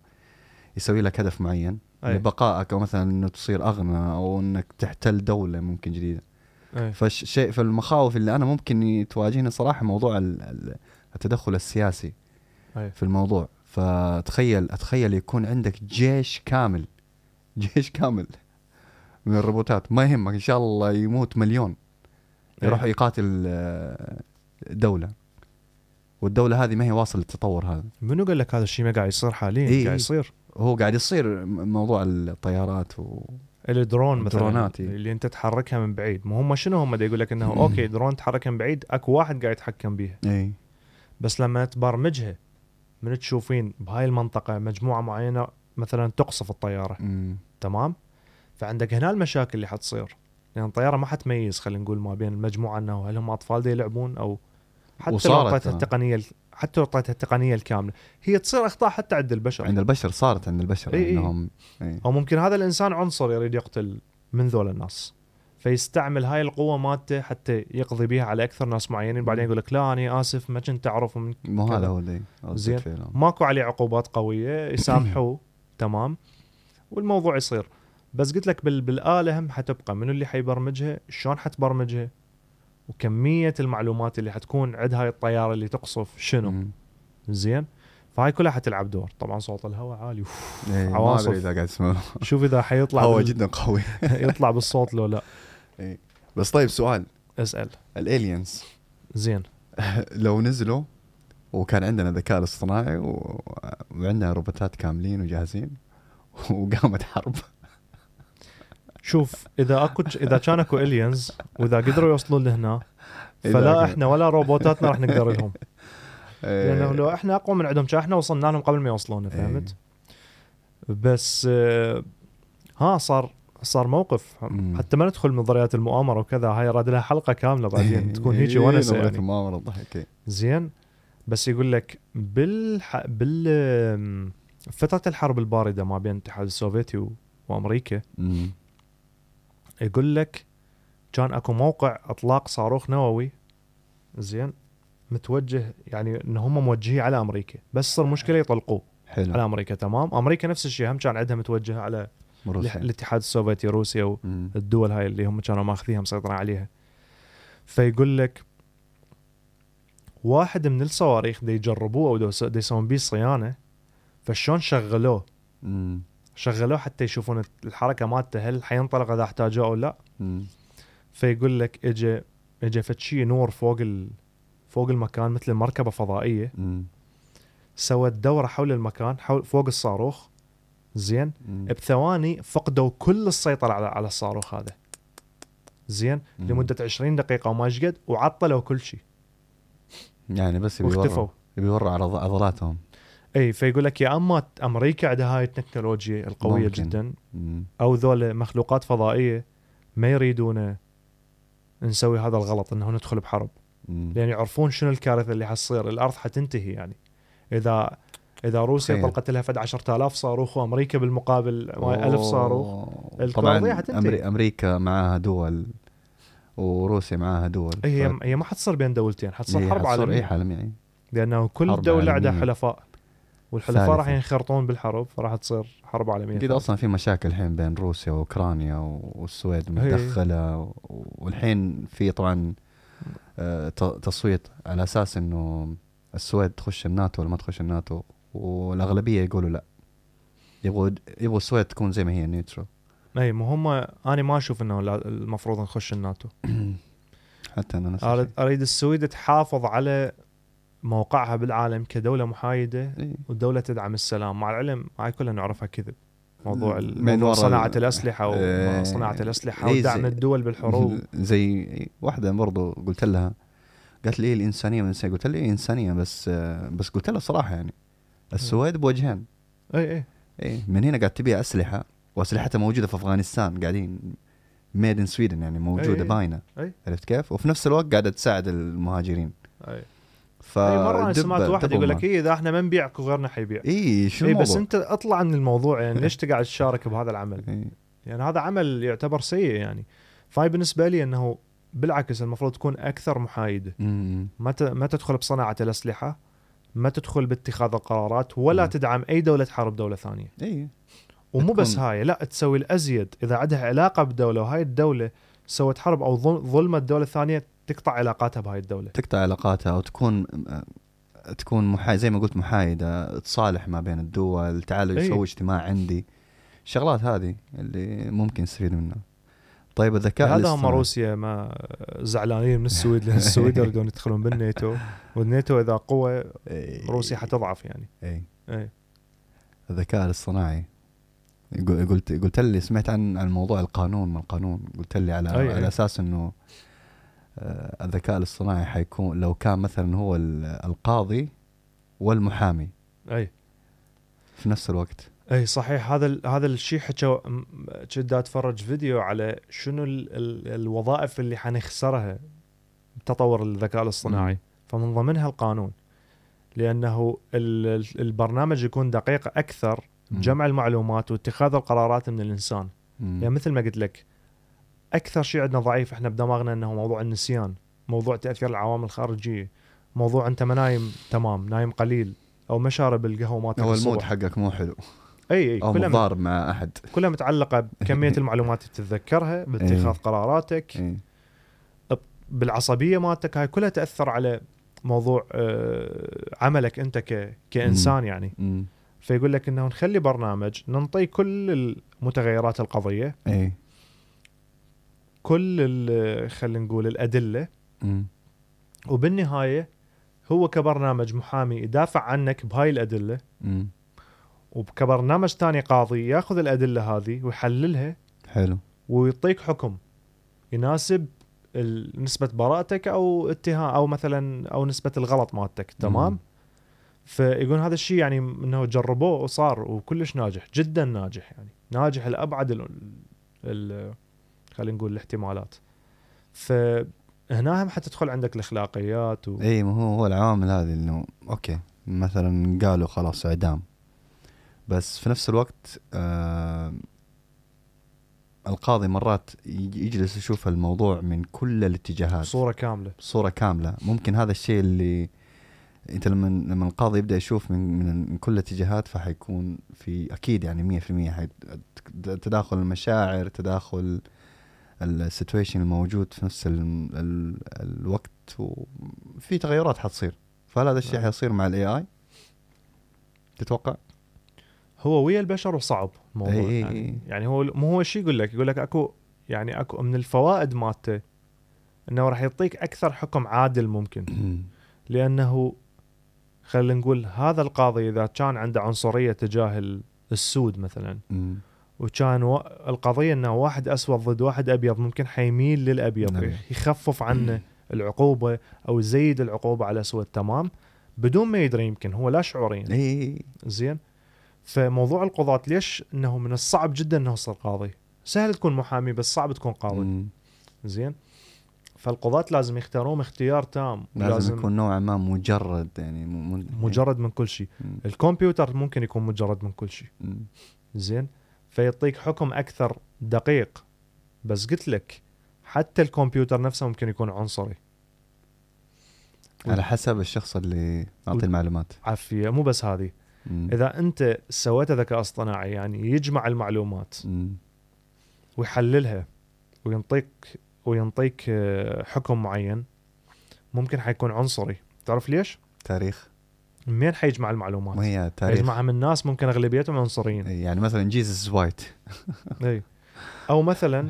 يسوي لك هدف معين أي. لبقائك أو مثلا إنه تصير أغنى أو إنك تحتل دولة ممكن جديدة. أي. فالشيء فالمخاوف اللي أنا ممكن تواجهني صراحة موضوع ال- ال- التدخل السياسي أي. في الموضوع. فتخيل أتخيل يكون عندك جيش كامل جيش كامل من الروبوتات. ما يهمك إن شاء الله يموت مليون يروح إيه. يقاتل آه، دولة. والدولة هذه ما هي واصل للتطور هذا. منو قال لك هذا الشيء ما قاعد يصير حاليا؟ إي. قاعد يصير. هو قاعد يصير موضوع الطيارات و... الدرون مثلا الدرونات، إي. اللي أنت تحركها من بعيد. ما هم شنو هم يقول لك إنه okay drone تحركها من بعيد أكو واحد قاعد يتحكم بيها. اي بس لما تبرمجها من تشوفين بهاي المنطقة مجموعة معينة مثلا تقصف الطيارة مم. تمام فعندك هنا المشاكل اللي حتصير لأن الطيارة ما حتميز خلينا نقول ما بين المجموعة إنه هل هم أطفال دي يلعبون أو حتى لو أعطيتها. التقنية حتى لو أعطيتها التقنية الكاملة هي تصير أخطاء حتى عند البشر عند البشر صارت عند البشر إي إي. إنهم إي. أو ممكن هذا الإنسان عنصر يريد يقتل من ذول الناس فيستعمل هاي القوة مالته حتى يقضي بها على أكثر ناس معينين. بعدين يقول لك لا أنا آسف ما كنت اعرف ومن مو. هذا هو اللي زين. ماكو عليه عقوبات قوية. يسامحوه تمام. والموضوع يصير. بس قلت لك بال... بالاله هم حتبقى منو اللي حيبرمجها شلون حتبرمجها وكمية المعلومات اللي حتكون عند هاي الطيارة اللي تقصف شنو. زين. فهاي كلها حتلعب دور. طبعا صوت الهواء عالي. ما عواصف. ادري إذا قاعد شوف إذا حيطلع هو بال... جدا قوي. يطلع بالصوت لو لا. بس طيب سؤال. اسأل. الالينز. زين. لو نزلوا وكان عندنا ذكاء اصطناعي و... وعندنا روبوتات كاملين وجاهزين وقامت حرب. شوف إذا أكو إذا كان أكو الينز وإذا قدروا يوصلون لهنا فلا إحنا ولا روبوتاتنا راح نقدر لهم. إيه، لأنه لو إحنا أقوى من عندهم كان إحنا وصلنا لهم قبل ما يوصلون فهمت؟ إيه. بس آه، ها صار صار موقف. مم. حتى ما ندخل نظريات المؤامرة وكذا هاي راد لها حلقة كاملة بعدين. تكون هيك إيه، ونسة يعني. المؤامرة الضحك إيه. زين. بس يقول لك بالح... بال فترة الحرب الباردة ما بين الاتحاد السوفيتي و... وأمريكا مم. يقول لك كان أكو موقع أطلاق صاروخ نووي زين متوجه يعني إن هم موجهين على أمريكا. بس صار مشكلة يطلقوه على حلو أمريكا تمام؟ أمريكا نفس الشيء هم كان عندها متوجهة على روسيا الاتحاد السوفيتي روسيا. والدول هاي اللي هم كانوا ماخذيها مسيطرين عليها فيقول لك واحد من الصواريخ دي يجربوه أو دي يس- دي يسوون بيه صيانة فشلون شغلوه مم. شغلوه حتى يشوفون الحركة مالته هل حينطلق إذا احتاجوه أو لا مم. فيقول لك اجى اجى فشي نور فوق ال... فوق المكان مثل مركبة فضائية. سوت دورة حول المكان حول فوق الصاروخ زين مم. بثواني فقدوا كل السيطرة على على الصاروخ هذا زين مم. لمدة 20 دقيقة وما إيش قد وعطلوا كل شيء يعني بس واختفوا يوروا يبي يوروا عض- عضلاتهم إي فيقول لك يا أما أمريكا عندها هاي التكنولوجيا القوية ممكن. جدا مم. أو ذول مخلوقات فضائية ما يريدون نسوي هذا الغلط إنه ندخل بحرب مم. لأن يعرفون شنو الكارثة اللي حتصير الأرض حتنتهي يعني إذا إذا روسيا تخيل. طلقت لها فد 10000 صاروخ وأمريكا بالمقابل 1000 صاروخ طبعا. أمريكا معاها دول وروسيا معاها دول هي ف- هي ما حتصير بين دولتين حتصير هي حرب عالمية اي عالمي يعني لأنه كل دولة عندها. حلفاء والحلفاء. راح ينخرطون بالحرب فراح تصير حرب عالمية جديد ثالثة. أصلا في مشاكل الحين بين روسيا وأوكرانيا والسويد هي. متدخلة والحين في طبعا آه، تصويت على أساس إنه السويد تخش الناتو ولا ما تخش الناتو والأغلبية يقولوا لا. يبغوا يبغوا السويد تكون زي ما هي neutral أي ما هم أنا ما أشوف إنه المفروض نخش الناتو. حتى أنا نفس أريد. أريد السويد تحافظ على موقعها بالعالم كدولة محايدة إيه. ودوله تدعم السلام. مع العلم هاي كلها نعرفها كذب. موضوع من ورا صناعة ال- الأسلحة إيه. وصناعه الأسلحة إيه ودعم الدول بالحروب. زي واحدة برضو قلت لها قالت لي إيه الإنسانية؟ والانسانيه قلت لها إيه انسانيه بس آه، بس قلت لها صراحة يعني. السويد بوجهين اي اي إيه من هنا قاعد تبيع أسلحة واسلحتها موجودة في أفغانستان قاعدين ميد ان سويدن يعني موجودة أي. باينة أي. عرفت كيف؟ وفي نفس الوقت قاعدة تساعد المهاجرين اي ف اي مرة أنا سمعت واحد يقول لك. إيه إذا إحنا ما نبيعك وغيرنا حيبيع اي شو اي بس؟ أنت أطلع من الموضوع يعني ليش تقعد تشارك بهذا العمل؟ إيه. يعني هذا عمل يعتبر سيء يعني فهاي بالنسبة لي إنه بالعكس المفروض تكون أكثر محايدة. ما ما تدخل بصناعة الأسلحة ما تدخل باتخاذ القرارات ولا مم. تدعم أي دولة حرب دولة ثانية. اي ومو بس هاي لا تسوي الأزيد. إذا عندها علاقة بدولة وهاي الدولة سوت حرب أو ظل- ظلمت دولة ثانية تقطع علاقاتها بهاي الدولة. تقطع علاقاتها أو تكون تكون محايد زي ما قلت محايدة تصالح ما بين الدول تعالوا إيه. يسوي اجتماع عندي. الشغلات هذه اللي ممكن نستفيد منها. طيب الذكاء هذا هم الاصطناعي. روسيا ما زعلانين من السويد لأن السويد يريدون يدخلون بالناتو والناتو إذا قوة إيه. روسيا حتضعف يعني. اي اي الذكاء الاصطناعي. قلت قلت لي سمعت عن عن موضوع القانون ما القانون. قلت لي على أي- على أي. أساس إنه آه، الذكاء الاصطناعي حيكون لو كان مثلا هو ال- القاضي والمحامي. أي. في نفس الوقت. إي صحيح هذا ال- هذا الشيء حكى م- كنت أتفرج فيديو على شنو ال ال الوظائف اللي حنخسرها بتطور الذكاء الاصطناعي مم. فمن ضمنها القانون لأنه ال- ال- البرنامج يكون دقيق أكثر مم. بجمع المعلومات واتخاذ القرارات من الإنسان مم. يعني مثل ما قلت لك أكثر شيء عندنا ضعيف إحنا بدماغنا إنه موضوع النسيان موضوع تأثير العوامل الخارجية موضوع أنت ما نايم تمام نايم قليل أو ما شارب القهوة مالتك هو المود. حقك مو حلو أي أي أو كلها متضارب مع أحد كلها متعلقة بكمية المعلومات اللي تتذكرها باتخاذ إيه. قراراتك إيه. بالعصبية مالتك هاي كلها تأثر على موضوع آه، عملك أنت ك... كإنسان يعني مم. فيقول لك إنه نخلي برنامج ننطي كل المتغيرات القضية اي كل خلينا نقول الأدلة مم. وبالنهاية هو كبرنامج محامي يدافع عنك بهاي الأدلة مم. وكبرنامج ثاني قاضي ياخذ الأدلة هذه ويحللها حلو. ويعطيك حكم يناسب نسبة براءتك أو اتهام أو مثلا أو نسبة الغلط مالتك تمام؟ مم. فيقول هذا الشيء يعني إنه جربوه وصار وكلش ناجح جدا ناجح يعني ناجح لأبعد ال ال خلينا نقول الاحتمالات. فهنا هم حتدخل عندك الأخلاقيات و... إي ما هو هو العوامل هذه إنه أوكي مثلا قالوا خلاص إعدام. بس في نفس الوقت آه القاضي مرات يج- يجلس يشوف الموضوع من كل الاتجاهات. صورة كاملة. صورة كاملة. ممكن هذا الشيء اللي انت لما لما القاضي يبدأ يشوف من من كل الاتجاهات فحيكون في أكيد يعني 100% حي تداخل المشاعر تداخل ال situation الموجود في نفس ال ال الوقت وفي تغيرات حتصير. فهل هذا الشيء نعم. حيصير مع ال AI تتوقع؟ هو ويا البشر وصعب الموضوع إي يعني, إي. يعني هو مو هو شيء يقول لك؟ يقول لك اكو يعني أكو من الفوائد مالته إنه راح يعطيك أكثر حكم عادل ممكن. لأنه خلينا نقول هذا القاضي إذا كان عنده عنصرية تجاه ال- السود مثلا. وكان و... القضية إنه واحد أسود ضد واحد أبيض ممكن حيميل للأبيض نعم. يخفف عنه العقوبة أو يزيد العقوبة على الأسود تمام؟ بدون ما يدري يمكن هو لا شعوريا. اي زين؟ فموضوع القضاة ليش إنه من الصعب جدا إنه تصير قاضي؟ سهل تكون محامي بس صعب تكون قاضي. مم. زين؟ فالقضاة لازم يختارون اختيار تام لازم لازم يكون نوعا ما مجرد يعني مو- مو- مجرد من كل شيء. الكمبيوتر ممكن يكون مجرد من كل شيء. زين؟ فيعطيك حكم أكثر دقيق. بس قلت لك حتى الكمبيوتر نفسه ممكن يكون عنصري. على حسب الشخص اللي معطي ود- المعلومات. عافية مو بس هذه. مم. إذا أنت سويت ذكاء اصطناعي يعني يجمع المعلومات مم. ويحللها وينطيك وينطيك آه، حكم معين ممكن حيكون عنصري. تعرف ليش؟ تاريخ. منين حيجمع المعلومات؟ ما هي تاريخ؟ يجمعها من ناس ممكن أغلبيتهم عنصريين. إي، يعني مثلا Jesus white اي أو مثلا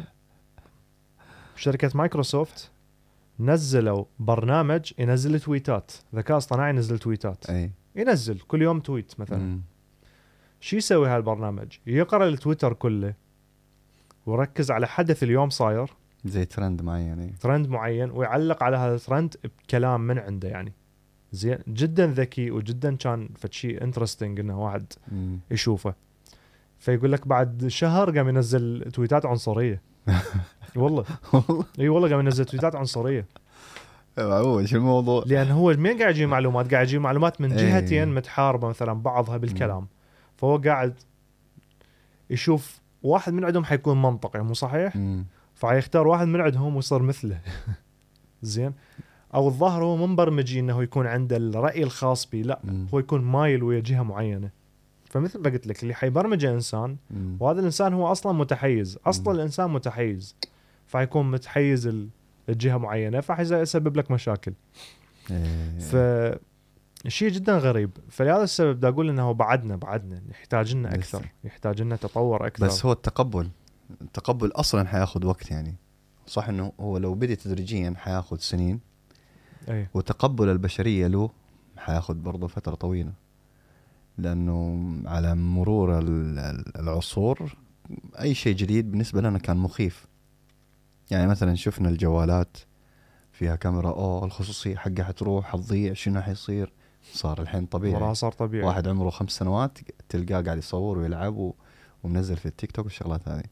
شركة مايكروسوفت نزلوا برنامج ينزل تويتات. ذكاء اصطناعي ينزل تويتات. اي ينزل كل يوم tweet مثلا. مم. شو يسوي هالبرنامج؟ يقرأ التويتر كله ويركز على حدث اليوم صاير. زي ترند معين اي ترند معين ويعلق على هذا الترند بكلام من عنده يعني. زين جدا ذكي وجدا كان فد شيء interesting إنه واحد مم. يشوفه. فيقول لك بعد شهر قام ينزل تويتات عنصرية. والله. إي والله قام ينزل تويتات عنصرية. معقول شو الموضوع لأن هو من قاعد يجيب معلومات قاعد يجيب معلومات من إيه. جهتين متحاربة مثلا بعضها بالكلام فهو قاعد يشوف واحد من عندهم حيكون منطقي مو صحيح مم. فحيختار واحد من عندهم ويصير مثله زين أو الظاهر هو مو مبرمجي إنه يكون عنده الرأي الخاص به لا مم. هو يكون مايل ويا جهة معينة فمثل ما قلت لك اللي حيبرمجه إنسان مم. وهذا الإنسان هو أصلا متحيز أصلا مم. الإنسان متحيز فحيكون متحيز ال- لجهه معينة فحيسبب لك مشاكل. إيه. ف شيء جدا غريب. فلهذا السبب دا أقول إنه بعدنا بعدنا. يحتاج لنا أكثر. يحتاج لنا تطور أكثر. بس هو التقبل التقبل أصلا حياخذ وقت يعني. صح إنه هو لو بدي تدريجيا حياخذ سنين. أي. وتقبل البشرية له حياخذ برضه فترة طويلة. لأنه على مرور ال- ال- العصور أي شيء جديد بالنسبة لنا كان مخيف. يعني مثلا شفنا الجوالات فيها كاميرا اوه الخصوصية حقها حتروح حتضيع شنو حيصير؟ صار الحين طبيعي. وراها صار طبيعي. واحد عمره خمس سنوات تلقاه قاعد يصور ويلعب و... ومنزل في التيك توك والشغلات هذه.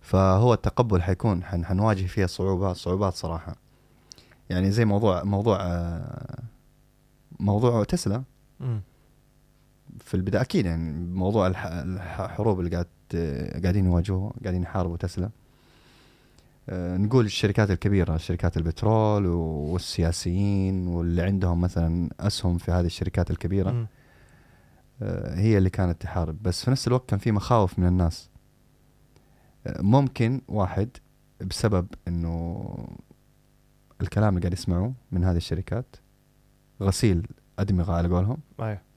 فهو التقبل حيكون حن... حنواجه فيها صعوبات صعوبات صراحة. يعني زي موضوع موضوع آه، موضوع تسلا. مم. في البداية أكيد يعني موضوع الح... الحروب اللي قاعد قاعدين يواجهوها قاعدين يحاربوا تسلا. آه، نقول الشركات الكبيرة شركات البترول والسياسيين واللي عندهم مثلا أسهم في هذه الشركات الكبيرة مم. آه، هي اللي كانت تحارب بس في نفس الوقت كان في مخاوف من الناس آه، ممكن واحد بسبب إنه الكلام اللي قاعد يسمعوه من هذه الشركات غسيل أدمغة على قولهم.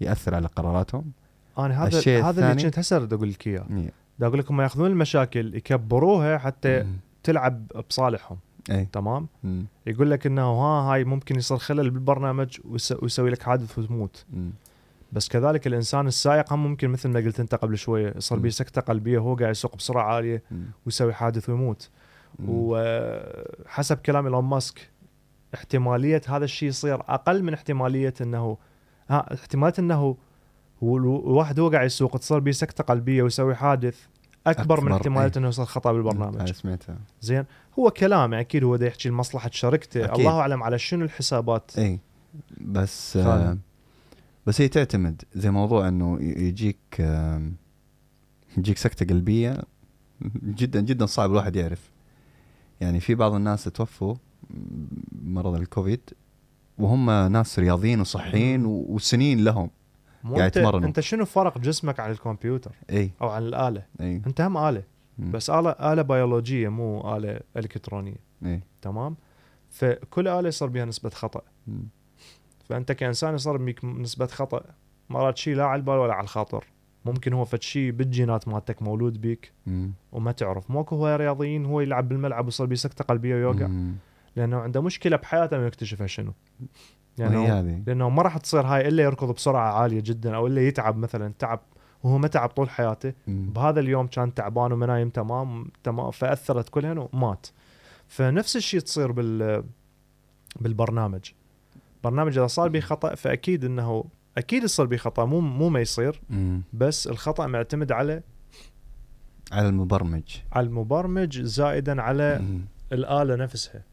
يأثر على قراراتهم أنا هذا الشيء هذا اللي كنت هسه أقول لك إياه إيه. دا أقول لك هم يأخذون المشاكل يكبروها حتى مم. تلعب بصالحهم إي تمام مم. يقول لك إنه ها هاي ممكن يصير خلل بالبرنامج ويس- ويسوي لك حادث وتموت مم. بس كذلك الإنسان السائق هم ممكن مثل ما قلت أنت قبل شوية يصير. بيه سكته قلبيه وهو قاعد يسوق بسرعة عالية مم. ويسوي حادث ويموت. وحسب كلام إيلون ماسك احتمالية هذا الشيء يصير أقل من احتمالية إنه ها احتمالية إنه هو الواحد هو قاعد يسوق تصير به سكته قلبيه ويسوي حادث أكبر, من أكبر، احتمالية أي. إنه يصير خطأ بالبرنامج. سمعتها. زين. هو كلام أكيد هو دا يحكي لمصلحه شركته أكيد. الله أعلم على شنو الحسابات. اي بس. آه بس هي تعتمد زي موضوع إنه يجيك آه يجيك سكتة قلبية. جدا جدا صعب الواحد يعرف. يعني في بعض الناس توفوا مرض الكوفيد وهم ناس رياضيين وصحيين وسنين لهم. قاعد يتمرنوا. أنت شنو فرق جسمك عن الكمبيوتر؟ إي. أو عن الآلة؟ إي. أنت هم آلة مم. بس اله آلة بيولوجية مو آلة إلكترونية. إي. تمام؟ فكل آلة يصير بها نسبة خطأ. مم. فأنت كإنسان يصير بيك نسبة خطأ. مرات شيء لا على البال ولا على الخاطر. ممكن هو فد شيء بالجينات مالتك مولود بيك مم. وما تعرف. موكو هو رياضيين هو يلعب بالملعب ويصير بيه سكته قلبية ويوقع. لأنه عنده مشكلة بحياته ما يكتشفها شنو. وهي لأنه ما راح تصير هاي إلا يركض بسرعة عالية جدا أو إلا يتعب مثلا تعب وهو ما تعب طول حياته مم. بهذا اليوم كان تعبان وما نايم تمام تمام فأثرت كلها ومات فنفس الشيء تصير بال بالبرنامج برنامج إذا صار به خطأ فأكيد إنه أكيد يصير به خطأ مو مو ما يصير. بس الخطأ معتمد على على المبرمج على المبرمج زائدا على مم. الآلة نفسها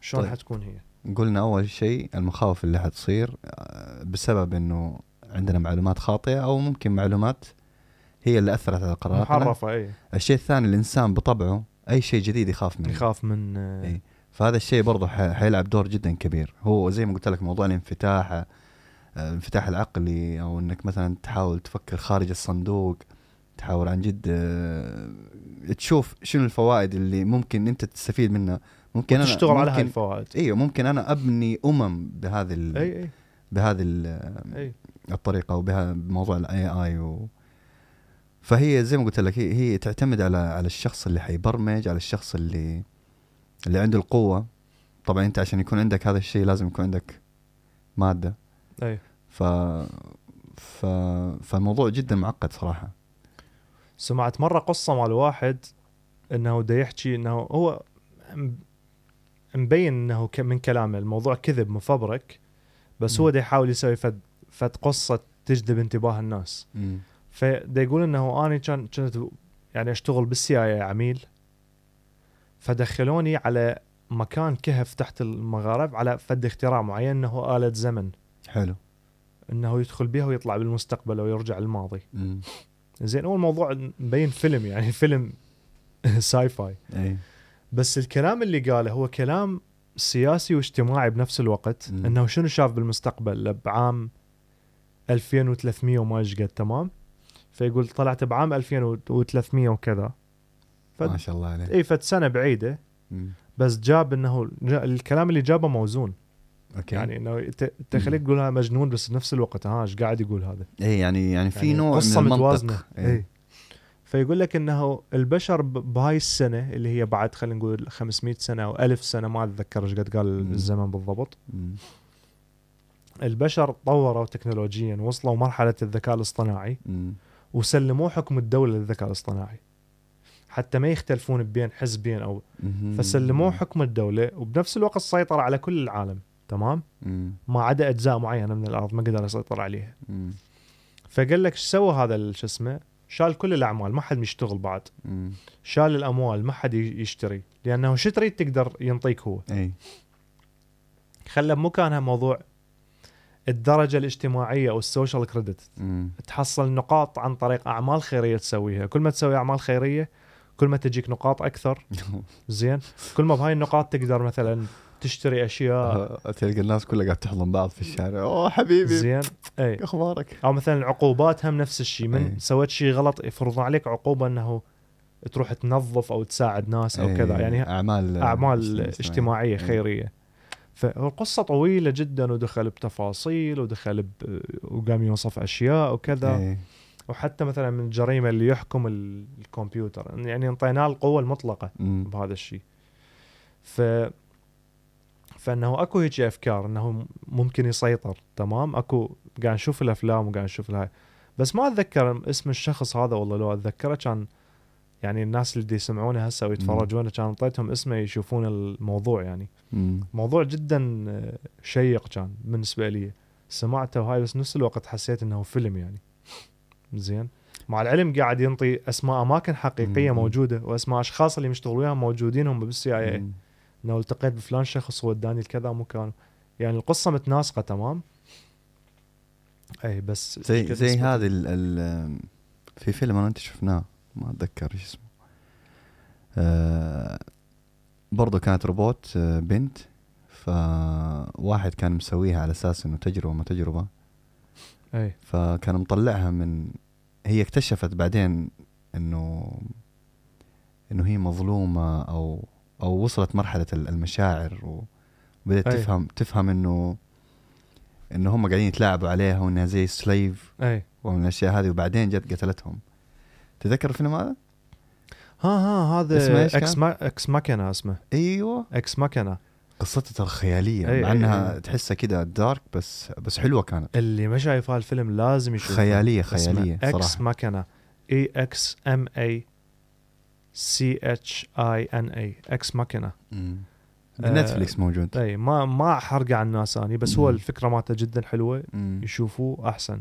شلون طيب. حتكون هي قلنا أول شيء المخاوف اللي حتصير آه، بسبب إنه عندنا معلومات خاطئة أو ممكن معلومات هي اللي أثرت على قراراتنا. محرفة اي الشيء الثاني الإنسان بطبعه أي شيء جديد يخاف منه. يخاف من إيه. فهذا الشيء برضه حيلعب دور جدا كبير. هو زي ما قلت لك موضوع الانفتاح آه، الانفتاح العقلي أو إنك مثلا تحاول تفكر خارج الصندوق تحاول عن جد آه، تشوف شنو الفوائد اللي ممكن أنت تستفيد منها. ممكن أنا تشتغل على هاي الفوائد. إيوه ممكن أنا أبني أمم بهذه ال... أي أي. بهذه ال- الطريقة وبها بموضوع الاي اي و... فهي زي ما قلت لك هي, هي تعتمد على على الشخص اللي حيبرمج على الشخص اللي اللي عنده القوة. طبعا أنت عشان يكون عندك هذا الشيء لازم يكون عندك مادة. أي. ف ف فالموضوع جدا معقد صراحة. سمعت مرة قصة مال واحد إنه دا يحكي إنه هو مبين إنه من كلامه الموضوع كذب مفبرك بس هو. دا يحاول يسوي فد فد قصه تجذب انتباه الناس. فدا يقول إنه أنا كان كنت يعني أشتغل بال CIA عميل فدخلوني على مكان كهف تحت المغارب على فد اختراع معين إنه آلة زمن. حلو. إنه يدخل بها ويطلع بالمستقبل ويرجع الماضي مم. زين هو الموضوع مبين فيلم يعني فيلم sci-fi. اي بس الكلام اللي قاله هو كلام سياسي واجتماعي بنفس الوقت مم. إنه شنو شاف بالمستقبل؟ بعام 2300 وما إيش قد تمام؟ فيقول طلعت بعام 2300 وكذا. فد ما شاء الله عليه. إي فد سنة بعيدة. مم. بس جاب إنه الكلام اللي جابه موزون. okay. يعني إنه ت- تخليك تقول هذا مجنون بس بنفس الوقت ها إيش قاعد يقول هذا؟ إي يعني يعني في يعني نوع قصة من المنطق. متوازنه إيه. إي. فيقول لك إنه البشر بهاي السنة اللي هي بعد خلينا نقول 500 سنة أو 1000 سنة ما أتذكر إيش قد قال. الزمن بالضبط. البشر طوروا تكنولوجيا وصلوا مرحلة الذكاء الاصطناعي. وسلموا حكم الدولة للذكاء الاصطناعي حتى ما يختلفون بين حزبين أو. فسلموه حكم الدولة وبنفس الوقت سيطر على كل العالم تمام. ما عدا أجزاء معينة من الأرض ما قدر يسيطر عليها. فقال لك إيش سوى هذا شو اسمه شال كل الأعمال ما حد يشتغل بعد. مم. شال الأموال ما حد يشتري. لأنه شو تريد تقدر ينطيك هو؟ إي. خلى بمكانها موضوع الدرجة الاجتماعية أو ال social credit. تحصل نقاط عن طريق أعمال خيرية تسويها. كل ما تسوي أعمال خيرية كل ما تجيك نقاط أكثر. زين. كل ما بهاي النقاط تقدر مثلا تشتري أشياء. تلقى الناس كلها قاعد تحضن بعض في الشارع. أوه حبيبي. زين. أي. أخبارك؟ أو مثلا العقوبات هم نفس الشيء. من إيه. سويت شيء غلط يفرضون عليك عقوبة إنه تروح تنظف أو تساعد ناس أو إيه، كذا يعني أعمال أعمال اجتماعية. خيرية. فالقصة طويلة جدا ودخل بتفاصيل ودخل ب... وقام يوصف أشياء وكذا. إيه. وحتى مثلا من الجريمه اللي يحكم ال- الكمبيوتر. يعني انطيناه القوة المطلقة مم. بهذا الشيء. ف فإنه أكو هيك أفكار إنه ممكن يسيطر تمام؟ أكو قاعد نشوف الأفلام وقاعد نشوف الهاي. بس ما أتذكر اسم الشخص هذا والله لو أتذكره كان يعني الناس اللي دي يسمعونه هسه ويتفرجونه كان أعطيتهم اسمه يشوفون الموضوع يعني. مم. موضوع جدا آه، شيق كان بالنسبة لي. سمعته وهاي بس نفس الوقت حسيت إنه فيلم يعني. زين؟ مع العلم قاعد ينطي أسماء أماكن حقيقية مم. موجودة وأسماء أشخاص اللي مشتغل وياهم موجودين هم بالسي اي. إنه التقيت بفلان شخص وداني لكذا مكان يعني القصة متناسقة تمام. اي بس زي زي هذه ال ال في فيلم أنا وانت شفناه ما أتذكر إيش اسمه. آه برضه كانت روبوت آه بنت. فواحد كان مسويها على أساس إنه تجربة ما تجربة. اي فكان مطلعها من هي اكتشفت بعدين انه إنه هي مظلومة أو أو وصلت مرحلة ال- المشاعر وبدأت أي. تفهم تفهم انه إنه هم قاعدين يتلاعبوا عليها وإنها زي سليف أي. ومن الأشياء هذه وبعدين جت قتلتهم. تتذكر الفيلم هذا؟ ها ها هذا Ex؟ ما Ex Machina اسمه. أيوه. إكس ماكينه قصته ترى خياليه أي- مع إنها أي. تحسها كده dark بس بس حلوة كانت. اللي ما شايف هالفيلم لازم يشوفه خيالية خيالية Ex صراحة. Machina E X M A C H I N A Ex Machina مم. آه، بنتفليكس موجود. إي ما ما احرق على الناس اني بس هو. الفكرة مالته جدا حلوة. يشوفوه أحسن.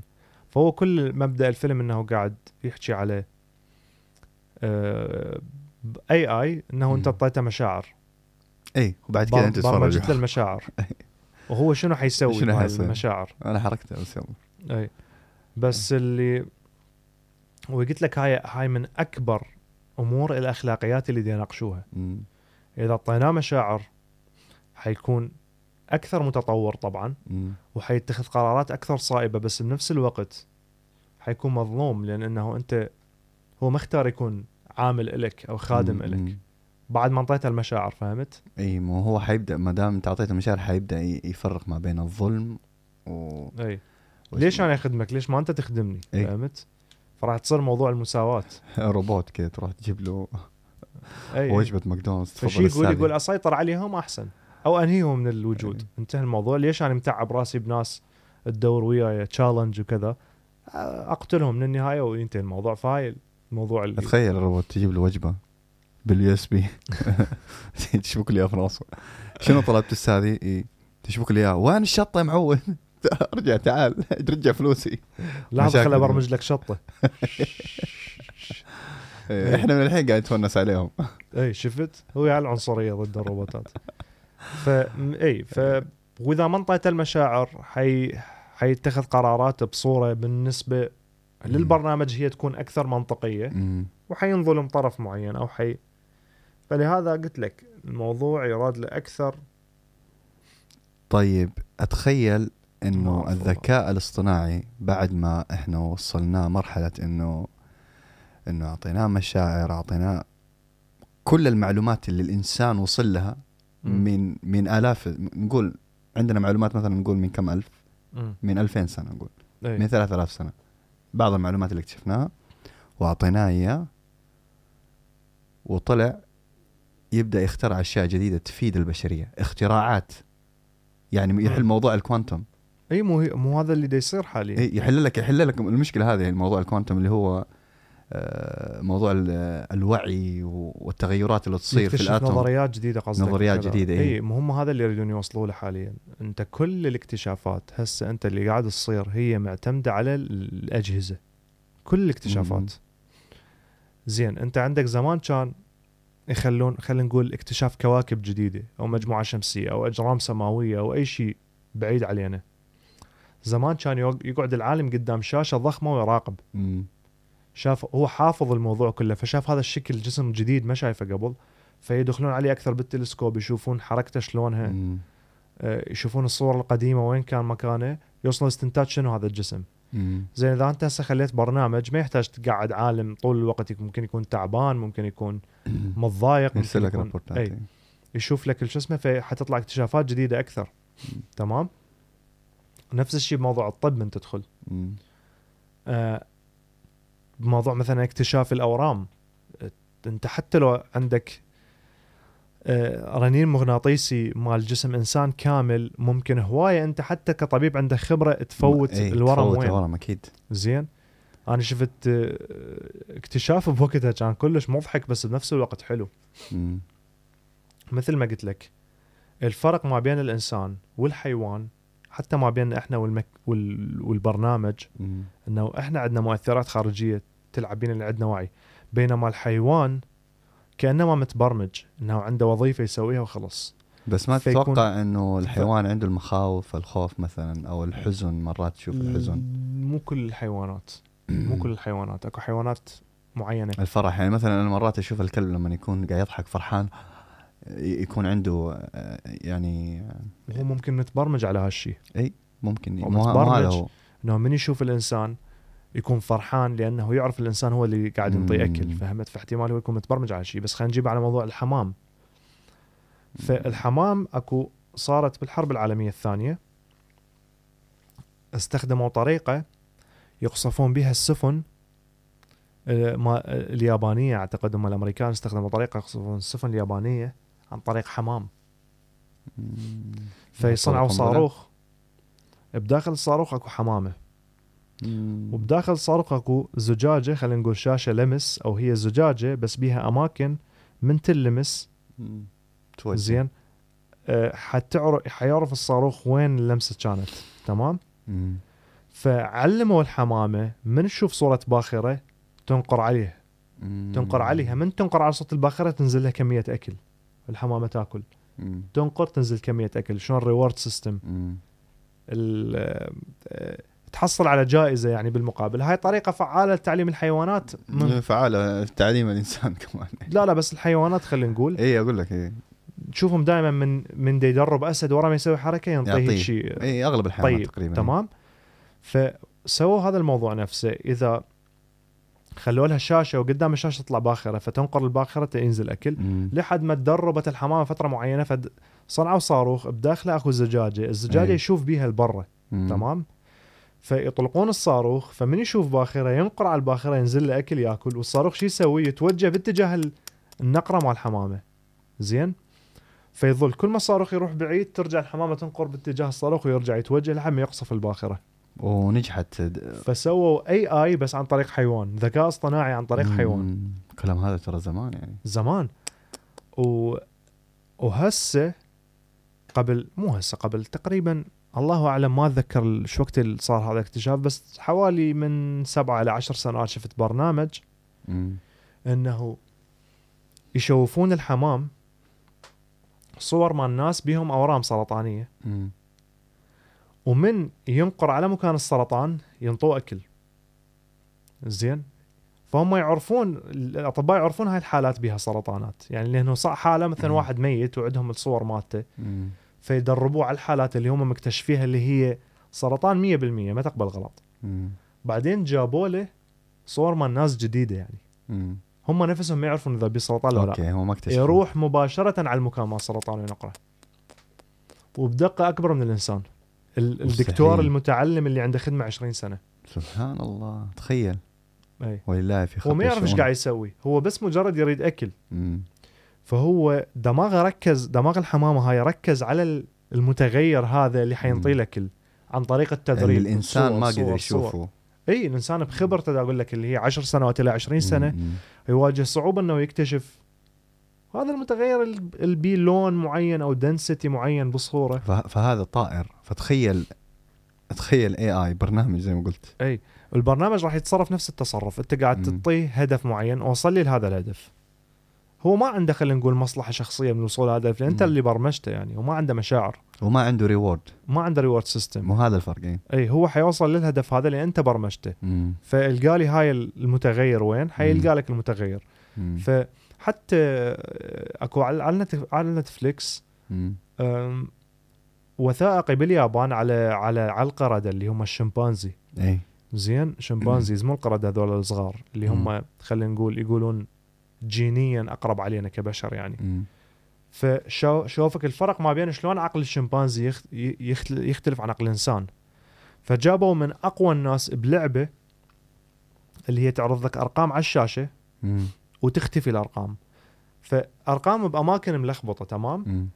فهو كل مبدأ الفيلم إنه قاعد يحكي على اي اي إنه أنت. أعطيته مشاعر. إي وبعد كذا أنت تتفرج. المشاعر. وهو شنو حيسوي شنو حيسوي؟ المشاعر؟ أنا حركته بس يلا. إي. بس اللي وقلت لك هاي هاي من أكبر أمور الأخلاقيات اللي دي يناقشوها. إذا أعطيناه مشاعر حيكون أكثر متطور طبعا مم. وحيتخذ قرارات أكثر صائبة بس بنفس الوقت حيكون مظلوم لأن إنه أنت هو ما اختار يكون عامل إلك أو خادم مم. مم. بعد ما انطيته المشاعر فهمت؟ إي مو هو حيبدأ ما دام أنت أعطيته مشاعر حيبدأ يفرق ما بين الظلم و إي ليش أنا أخدمك؟ ليش ما أنت تخدمني؟ إي. فهمت؟ فراح تصير موضوع المساواة. روبوت كذا تروح تجيب له وجبة ماكدونالدز. تفضل يقول. يقول أسيطر عليهم أحسن. أو أنهيهم من الوجود. انتهى الموضوع. ليش أنا متعب راسي بناس تدور وياي challenge وكذا؟ أقتلهم من النهاية وينتهي الموضوع. فهاي الموضوع اللي تخيل الروبوت تجيب له وجبة بال USB. تشبك لي في راسه شنو طلبت أستاذي؟ إيه. تشبك لي إياها. وين الشطة يا معود؟ ارجع تعال رجع فلوسي. لحظه مشاكل خل دي. ابرمج لك شطة. إيه، إحنا من الحين قاعد نتونس عليهم. اي شفت؟ هو يعني العنصرية ضد الروبوتات. ف اي ف وإذا ما انطيته المشاعر حي حيتخذ قرارات بصورة بالنسبة للبرنامج هي تكون أكثر منطقية. وحينظلم طرف معين أو حي. فلهذا قلت لك الموضوع يراد له أكثر طيب أتخيل إنه أعرف الذكاء الاصطناعي بعد ما إحنا وصلناه مرحلة إنه إنه أعطيناه مشاعر أعطيناه كل المعلومات اللي الإنسان وصل لها. من من آلاف نقول عندنا معلومات مثلا نقول من كم ألف. من 2000 سنة نقول إي. من 3000 سنة بعض المعلومات اللي اكتشفناها وأعطيناه إياه وطلع يبدأ يخترع أشياء جديدة تفيد البشرية اختراعات يعني يحل. موضوع الكوانتم إي مو مو هذا اللي دا يصير حاليا. إيه، يحل لك يحل لك المشكلة هذه موضوع الكوانتم اللي هو آه، موضوع ال- الوعي والتغيرات اللي تصير في الاتوم. نظريات جديدة قصدك نظريات إيه. إي. هم هذا اللي يريدون يوصلوا له حاليا أنت كل الاكتشافات هسه أنت اللي قاعد تصير هي معتمدة على ال- الأجهزة. كل الاكتشافات. زين أنت عندك زمان كان يخلون خلينا نقول اكتشاف كواكب جديدة أو مجموعة شمسية أو أجرام سماوية أو أي شيء بعيد علينا. زمان كان يقعد العالم قدام شاشة ضخمة ويراقب مم. شاف هو حافظ الموضوع كله فشاف هذا الشكل جسم جديد ما شايفه قبل فيدخلون عليه أكثر بالتلسكوب يشوفون حركته شلونها مم. آه، يشوفون الصور القديمة وين كان مكانه يوصلوا استنتاج شنو هذا الجسم. زين إذا أنت هسه خليت برنامج ما يحتاج تقعد عالم طول الوقت ممكن يكون تعبان ممكن يكون متضايق يرسل لك ريبورتات. يشوف لك شو اسمه فحتطلع اكتشافات جديدة أكثر تمام نفس الشيء بموضوع الطب من تدخل. آه، بموضوع مثلا اكتشاف الأورام. انت حتى لو عندك آه، رنين مغناطيسي مال جسم إنسان كامل ممكن هواية أنت حتى كطبيب عندك خبرة تفوت إيه، الورم تفوت وين؟ الورم أكيد. زين. أنا شفت آه، اكتشاف بوقتها كان كلش مضحك بس بنفس الوقت حلو. مم. مثل ما قلت لك الفرق ما بين الإنسان والحيوان حتى ما بيننا إحنا والمك وال والبرنامج مم. إنه إحنا عندنا مؤثرات خارجية تلعب بينا اللي عندنا وعي بينما الحيوان كأنما متبرمج إنه عنده وظيفة يسويها وخلص بس ما تتوقع إنه الحيوان عنده المخاوف الخوف مثلا أو الحزن مرات تشوف الحزن؟ مو كل الحيوانات. مو كل الحيوانات. أكو حيوانات معينة. الفرح يعني مثلا أنا مرات أشوف الكلب لما يكون قاعد يضحك فرحان يكون عنده يعني هو ممكن نتبرمج على هالشيء ممكن. مو مو متبرمج. إنه من يشوف الإنسان يكون فرحان لأنه يعرف الإنسان هو اللي قاعد ينطيه مم. أكل فهمت؟ فاحتمال هو يكون متبرمج على شيء بس خلينا نجيب على موضوع الحمام. فالحمام أكو صارت بالحرب العالمية الثانية. استخدموا طريقة يقصفون بها السفن آه، آه، اليابانية أعتقد هم الأمريكان استخدموا طريقة يقصفون السفن اليابانية. عن طريق حمام. فيصنعوا. صاروخ بداخل الصاروخ أكو حمامة. وبداخل الصاروخ أكو زجاجة خلينا نقول شاشة لمس أو هي زجاجة بس بيها أماكن من تلمس. زين أه حتعرف حيعرف الصاروخ وين اللمسة كانت تمام مم. فعلموا الحمامة من تشوف صورة باخرة تنقر عليها مم. تنقر عليها من تنقر على صوت الباخرة تنزل لها كمية أكل الحمامه تاكل. مم. تنقر تنزل كمية أكل. شلون reward system آه، تحصل على جائزة يعني بالمقابل. هاي طريقة فعالة لتعليم الحيوانات. من فعالة. تعليم الإنسان كمان. لا لا بس الحيوانات خلينا نقول. اي أقول لك اي تشوفهم دائما من من دا يدرب أسد ورا ما يسوي حركة ينطيه. شيء اي أغلب الحيوانات طيب تقريبا. تمام. فسووا هذا الموضوع نفسه. إذا خلوا لها شاشه وقدام الشاشة تطلع باخرة فتنقر الباخرة ينزل أكل. مم. لحد ما تدربت الحمامة فترة معينة فصنعوا صاروخ بداخله اكو زجاجه الزجاجة أي. يشوف بيها البرة مم. تمام؟ فيطلقون الصاروخ فمن يشوف باخرة ينقر على الباخرة ينزل له أكل ياكل. والصاروخ شو يسوي؟ يتوجه باتجاه ال- النقرة مال الحمامة. زين؟ فيظل كل ما الصاروخ يروح بعيد ترجع الحمامة تنقر باتجاه الصاروخ ويرجع يتوجه لحد ما يقصف الباخرة. ونجحت فسووا اي اي بس عن طريق حيوان ذكاء اصطناعي عن طريق حيوان مم. الكلام هذا ترى زمان يعني زمان و... وهسه قبل مو هسه قبل تقريبا الله أعلم ما أتذكر شو وقت اللي صار هذا الاكتشاف بس حوالي من سبعة إلى عشر سنوات شفت برنامج مم. إنه يشوفون الحمام صور مال ناس بيهم أورام سرطانية مم. ومن ينقر على مكان السرطان ينطوه أكل. زين؟ فهم يعرفون الأطباء يعرفون هاي الحالات بها سرطانات. يعني لأنه صار حالة مثلا. واحد ميت وعندهم الصور مالته. فيدربوه على الحالات اللي هم مكتشفيها اللي هي سرطان 100% ما تقبل غلط. بعدين جابوا له صور مال ناس جديدة يعني. مم. هم نفسهم ما يعرفون إذا بسرطان ولا لا. أوكي هو ما اكتشف يروح مباشرة على المكان مال السرطان وينقره. وبدقة أكبر من الإنسان. ال- الدكتور مستحيل. المتعلم اللي عنده خدمة 20 سنة سبحان الله تخيل أي ولله في هو ما يعرف إيش. قاعد يسوي هو بس مجرد يريد أكل مم. فهو دماغه ركز دماغ الحمامة هاي ركز على ال- المتغير هذا اللي حينطي. له اكل عن طريق اللي التدريب الإنسان صور- ما قدر. يشوفه أي الإنسان بخبرته أقول لك اللي هي 10 سنوات إلى 20 سنة مم. يواجه صعوبة إنه يكتشف هذا المتغير ال- اللي بيه لون معين أو density معين بصورة. فه- فهذا طائر. فتخيل تخيل اي اي برنامج زي ما قلت. البرنامج راح يتصرف نفس التصرف. أنت قاعد. تعطيه هدف معين وصل لي لهذا الهدف. هو ما عنده خلينا نقول مصلحة شخصية من الوصول لهذا الهدف لأن أنت. اللي برمجته يعني وما عنده مشاعر. وما عنده reward ما عنده reward system مو هذا الفرق إيه. أي هو حيوصل للهدف هذا لأن أنت برمجته. فالقى لي هاي المتغير وين؟ حيلقى لك المتغير. مم. فحتى آه، اكو على على نت- على نتفليكس وثائقي باليابان على على على القردة اللي هم الشمبانزي. إي. زين chimpanzees مو القردة هذول الصغار اللي هم خلينا نقول يقولون جينياً أقرب علينا كبشر يعني. فشوفك الفرق ما بين شلون عقل الشمبانزي يخت- يخت- يختلف عن عقل الإنسان. فجابوا من أقوى الناس بلعبة اللي هي تعرض لك أرقام على الشاشة. وتختفي الأرقام فأرقام بأماكن ملخبطة تمام مم.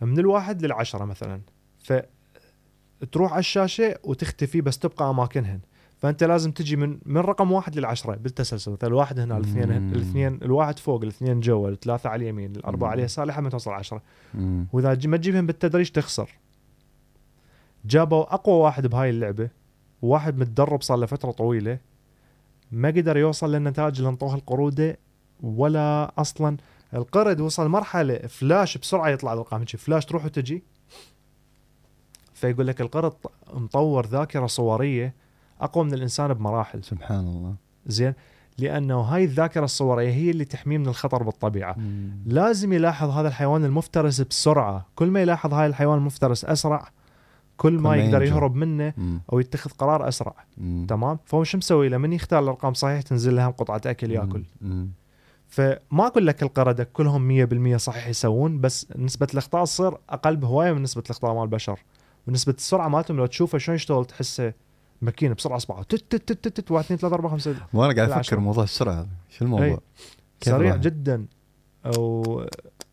من الواحد للعشرة مثلا فتروح على الشاشة وتختفي بس تبقى أماكنهن فأنت لازم تجي من من رقم واحد للعشرة بالتسلسل مثلا الواحد هنا الاثنين مم. الاثنين الواحد فوق الاثنين جوا الثلاثة على اليمين الأربعة مم. على اليسار لحد ما توصل عشرة مم. وإذا جي- ما تجيبهم بالتدريج تخسر جابوا أقوى واحد بهاي اللعبة وواحد متدرب صار له فترة طويلة ما قدر يوصل للنتائج اللي انطوها القرودة ولا أصلا. القرد وصل مرحلة فلاش بسرعة يطلع الأرقام. هيك فلاش تروح وتجي. فيقول لك القرد مطور ذاكرة صورية أقوى من الإنسان بمراحل. سبحان الله. زين. لأنه هاي الذاكرة الصورية هي اللي تحميه من الخطر بالطبيعة. مم. لازم يلاحظ هذا الحيوان المفترس بسرعة. كل ما يلاحظ هاي الحيوان المفترس أسرع كل ما يقدر. يهرب منه مم. أو يتخذ قرار أسرع. مم. تمام؟ فهو شو مسوي؟ له من يختار الأرقام صحيح تنزل لهم قطعة أكل يأكل. مم. فما أقول لك القردة كلهم 100% صحيح يسوون بس نسبة الإخطاء تصير أقل بهواية من نسبة الإخطاء مال البشر ونسبة السرعة مالتهم لو تشوفه شلون يشتغل تحسه ماكينه بسرعة اصبعه تت تت تت تت 1 2 3 4 5 وأنا قاعد. أفكر موضوع السرعة هذا شو الموضوع؟ كيف سريع؟ جدا و...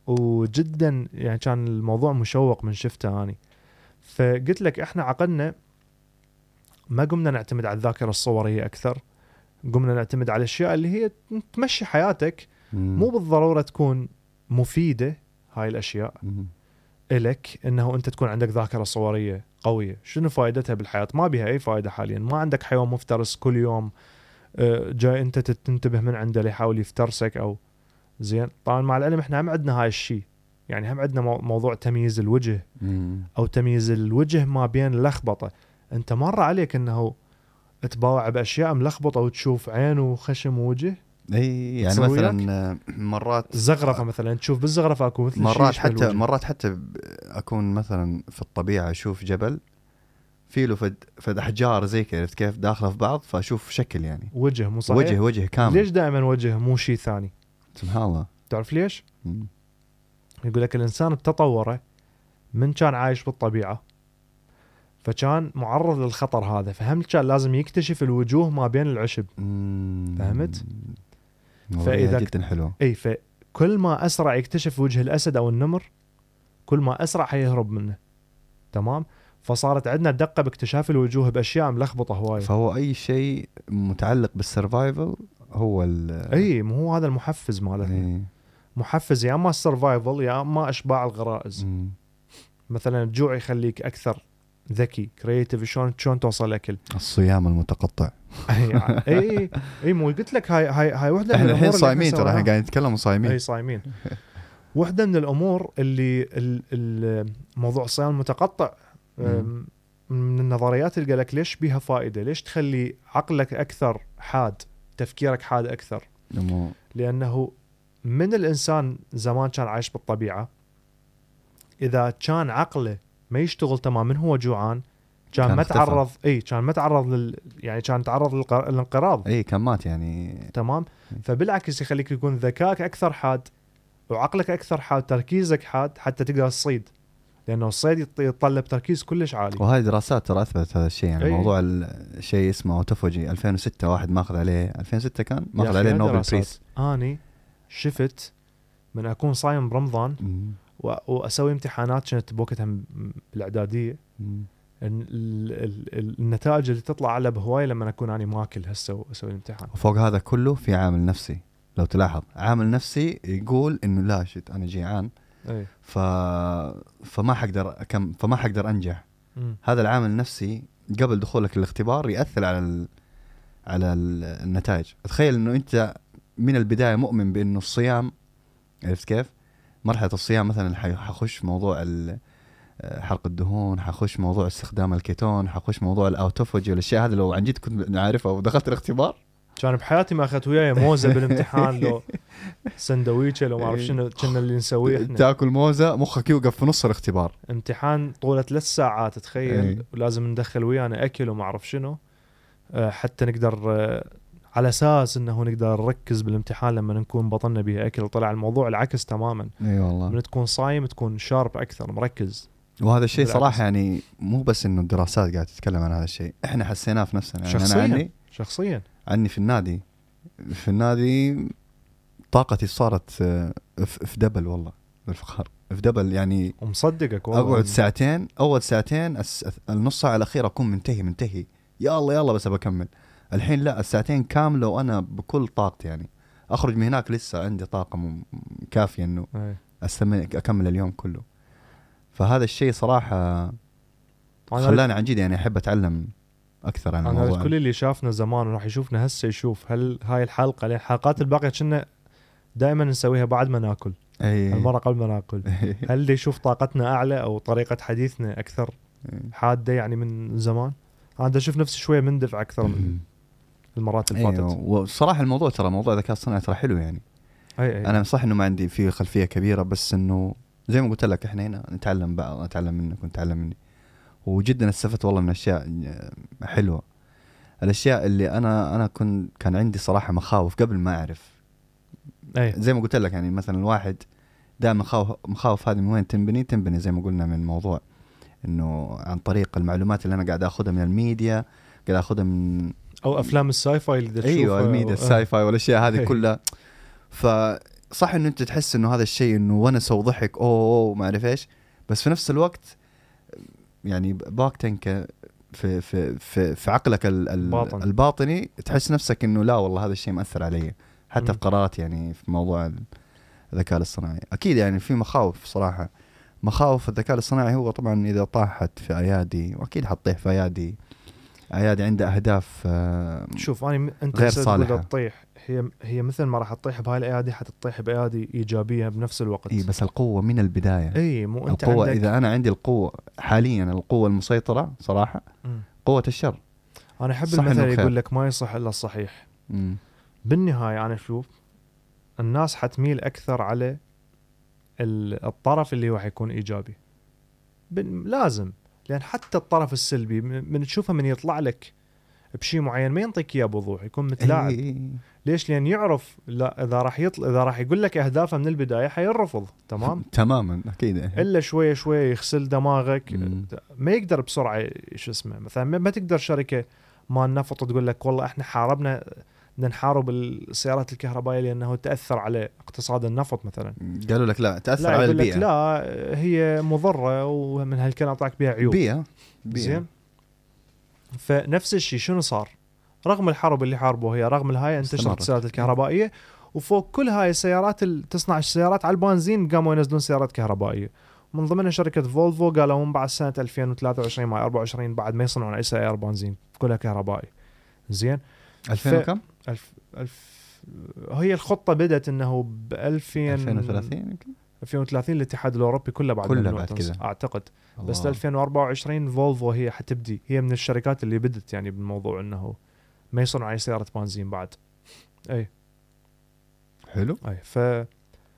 وجدا يعني كان الموضوع مشوق من شفته أني فقلت لك إحنا عقلنا ما قمنا نعتمد على الذاكرة الصورية أكثر قمنا نعتمد على الأشياء اللي هي تمشي حياتك مم. مو بالضرورة تكون مفيدة هاي الأشياء مم. إلك إنه أنت تكون عندك ذاكرة صورية قوية، شنو فائدتها بالحياة؟ ما بها أي فائدة حاليا، ما عندك حيوان مفترس كل يوم آه، جاي أنت تنتبه من عنده ليحاول يفترسك أو زين، طبعا مع العلم إحنا هم عندنا هاي الشيء، يعني هم عندنا مو- موضوع تمييز الوجه. أو تمييز الوجه ما بين اللخبطه، أنت مر عليك إنه تباوع بأشياء ملخبطة وتشوف عين وخشم ووجه، إي يعني مثلا مرات زغرفة مثلا تشوف بالزغرفة أكو مثل مرات حتى الوجه. مرات حتى أكون مثلا في الطبيعة أشوف جبل في له فد, فد أحجار زي كذا عرفت كيف داخلة في بعض فأشوف شكل يعني وجه مو صحيح؟ وجه وجه كامل ليش دائما وجه مو شيء ثاني؟ سبحان الله تعرف ليش؟ مم. يقول لك الإنسان بتطوره من كان عايش بالطبيعة فكان معرض للخطر هذا فهم كان لازم يكتشف الوجوه ما بين العشب. فهمت؟ فإذا- جدا حلوة. إي فكل ما أسرع يكتشف وجه الأسد أو النمر كل ما أسرع حيهرب منه. تمام؟ فصارت عندنا دقة باكتشاف الوجوه بأشياء ملخبطة هواية. فهو أي شيء متعلق بال survival هو ال إي مو هو هذا المحفز مالتنا. إيه. محفز يا أما ال survival يا أما أشباع الغرائز. مم. مثلا الجوع يخليك أكثر. ذكي creative شلون شلون توصل اكل الصيام المتقطع اي اي اي مو قلت لك هاي هاي هاي وحدة إحنا الحين صايمين ترى إحنا. قاعدين نتكلم صايمين اي صايمين وحدة من الأمور اللي ال- ال- موضوع الصيام المتقطع من النظريات اللي قال لك ليش بيها فائدة؟ ليش تخلي عقلك أكثر حاد؟ تفكيرك حاد أكثر؟ لأنه من الإنسان زمان كان عايش بالطبيعة إذا كان عقله ما يشتغل تمام من هو جوعان؟ كان, ما. تعرض اي كان ما تعرض لل يعني كان تعرض للانقراض. اي كان مات يعني. تمام؟ فبالعكس يخليك يكون ذكائك أكثر حاد وعقلك أكثر حاد تركيزك حاد حتى تقدر تصيد. لأنه الصيد يتطلب تركيز كلش عالي. وهاي دراسات ترى أثبتت هذا الشيء. يعني أي. موضوع الشيء اسمه أوتوفوجي 2006 واحد ماخذ عليه 2006 كان؟ ماخذ عليه نوبل. بريس. أني شفت من أكون صايم برمضان وأسوي امتحانات كانت بوقتها م- بالاعداديه ال- ال- ال- النتائج اللي تطلع على بهواي لما أكون اني ماكل هسه وأسوي الامتحان. وفوق هذا كله في عامل نفسي لو تلاحظ. عامل نفسي يقول إنه لا شت أنا جيعان. إي. ف... فما حقدر أكم... فما حقدر أنجح. مم. هذا العامل النفسي قبل دخولك الاختبار يأثر على ال... على ال- النتائج. تخيل إنه أنت من البداية مؤمن بإنه الصيام عرفت كيف؟ مرحلة الصيام مثلا حخش موضوع آه، حرق الدهون حخش موضوع استخدام الكيتون حخش موضوع الأوتوفوجي والأشياء هذه. لو عن جد كنت عارفها ودخلت الاختبار. كان بحياتي ما أخذت وياي موزة بالامتحان لو سندويشة لو ما أعرف شنو كنا اللي نسويه إحنا. تاكل موزة مخك يوقف في نص الاختبار. امتحان طوله ثلاث ساعات تخيل. ولازم ندخل ويانا أكل وما أعرف شنو. آه، حتى نقدر آه، على أساس إنه نقدر نركز بالامتحان لما نكون بطلنا به أكل طلع الموضوع العكس تماما. إي والله. من تكون صايم تكون شارب أكثر مركز. وهذا الشيء. صراحة يعني مو بس إنه الدراسات قاعدة تتكلم عن هذا الشيء إحنا حسيناه في نفسنا. يعني شخصياً. أنا عني شخصيا. عني في النادي في النادي طاقتي صارت آه، في دبل والله بالفخار. في دبل يعني ومصدقك والله. أقعد ساعتين أول ساعتين النص ساعة الأخيرة أكون منتهي منتهي. يا الله يا الله بس بكمل الحين لا الساعتين كاملة وأنا بكل طاقتي يعني. أخرج من هناك لسه عندي طاقة م- كافية إنه إي. استمر أكمل اليوم كله. فهذا الشيء صراحة أنا خلاني عن جد يعني أحب أتعلم أكثر عن الموضوع. كل اللي شافنا زمان وراح يشوفنا هسه يشوف هل هاي الحلقة لأن الحلقات الباقية كنا دائما نسويها بعد ما نأكل. اي المرة قبل ما نأكل. هل دي يشوف طاقتنا أعلى أو طريقة حديثنا أكثر حادة يعني من زمان؟ أنا أشوف نفسي شوية مندفع أكثر من المرات اللي أيوه فاتت. وصراحة الموضوع ترى موضوع الذكاء الصناعي ترى حلو يعني. أي أي. أنا صح إنه ما عندي فيه خلفية كبيرة بس إنه زي ما قلت لك إحنا هنا نتعلم بعض أتعلم منك ونتعلم مني. وجدا استفدت والله من أشياء حلوة. الأشياء اللي أنا أنا كنت كان عندي صراحة مخاوف قبل ما أعرف. أي. زي ما قلت لك يعني مثلا الواحد دائما مخاوف مخاوف هذه من وين تنبني؟ تنبني زي ما قلنا من موضوع إنه عن طريق المعلومات اللي أنا قاعد آخذها من الميديا قاعد آخذها من أو أفلام ال sci-fi اللي دا أيوه تشوفها الميديا و- ال sci-fi والأشياء هذه إيه. كلها. فصح إنه أنت تحس إنه هذا الشيء إنه ونس وضحك أوه أوه ما أعرف إيش. بس في نفس الوقت يعني باكتنك في في في, في عقلك ال- ال- باطن. الباطني تحس نفسك إنه لا والله هذا الشيء مأثر علي. حتى. في قراراتي يعني في موضوع ال- الذكاء الاصطناعي. أكيد يعني في مخاوف صراحة. مخاوف الذكاء الاصطناعي هو طبعا إذا طاحت في أيادي وأكيد حتطيح في أيادي. ايادي عندها أهداف آه، شوف أنا م- أنت غير صالحة. تطيح هي هي مثل ما راح تطيح بهاي الأيادي حتطيح بأيادي إيجابية بنفس الوقت إي بس القوة من البداية إي مو أنت القوة عندك إذا أنا عندي القوة حاليا القوة المسيطرة صراحة مم. قوة الشر أنا أحب المثل. يقول لك ما يصح إلا الصحيح مم. بالنهاية أنا أشوف الناس حتميل أكثر على ال- الطرف اللي هو حيكون إيجابي لازم لأن حتى الطرف السلبي من تشوفه من يطلع لك بشيء معين ما ينطيك إياه بوضوح يكون متلاعب. إي- إي- إي. ليش؟ لأن يعرف لا إذا راح يطلع إذا راح يقول لك أهدافه من البداية حيرفض تمام؟ تماما أكيد. إلا شوية شوية يغسل دماغك. مم. ما يقدر بسرعة شو اسمه مثلا ما- ما تقدر شركة مال نفط تقول لك والله إحنا حاربنا بدنا نحارب السيارات الكهربائية لأنه تأثر على اقتصاد النفط مثلا. قالوا لك لا تأثر لا على يقول لك البيئة. لا هي مضرة ومن هالكلام طلعك بها عيوب. بيئة بيئة. زين؟ فنفس الشيء شنو صار؟ رغم الحرب اللي حاربوها هي رغم الهاي انتشرت. السيارات الكهربائية وفوق كل هاي السيارات ال- تصنع السيارات على البنزين قاموا ينزلون سيارات كهربائية. من ضمنها شركة فولفو قالوا من بعد سنة 2023 مع 24 بعد ما يصنعون أي سيارة بنزين كلها كهربائي زين؟ 2000 وكم؟ الف الف هي الخطة بدأت إنه ب 2000 2030 يمكن. 2030 الاتحاد الأوروبي كله بعد كله بعد كذا. أعتقد. بس الله. 2024 فولفو هي حتبدي. هي من الشركات اللي بدت يعني بالموضوع إنه ما يصنعوا أي سيارة بنزين بعد. أي. حلو. أي ف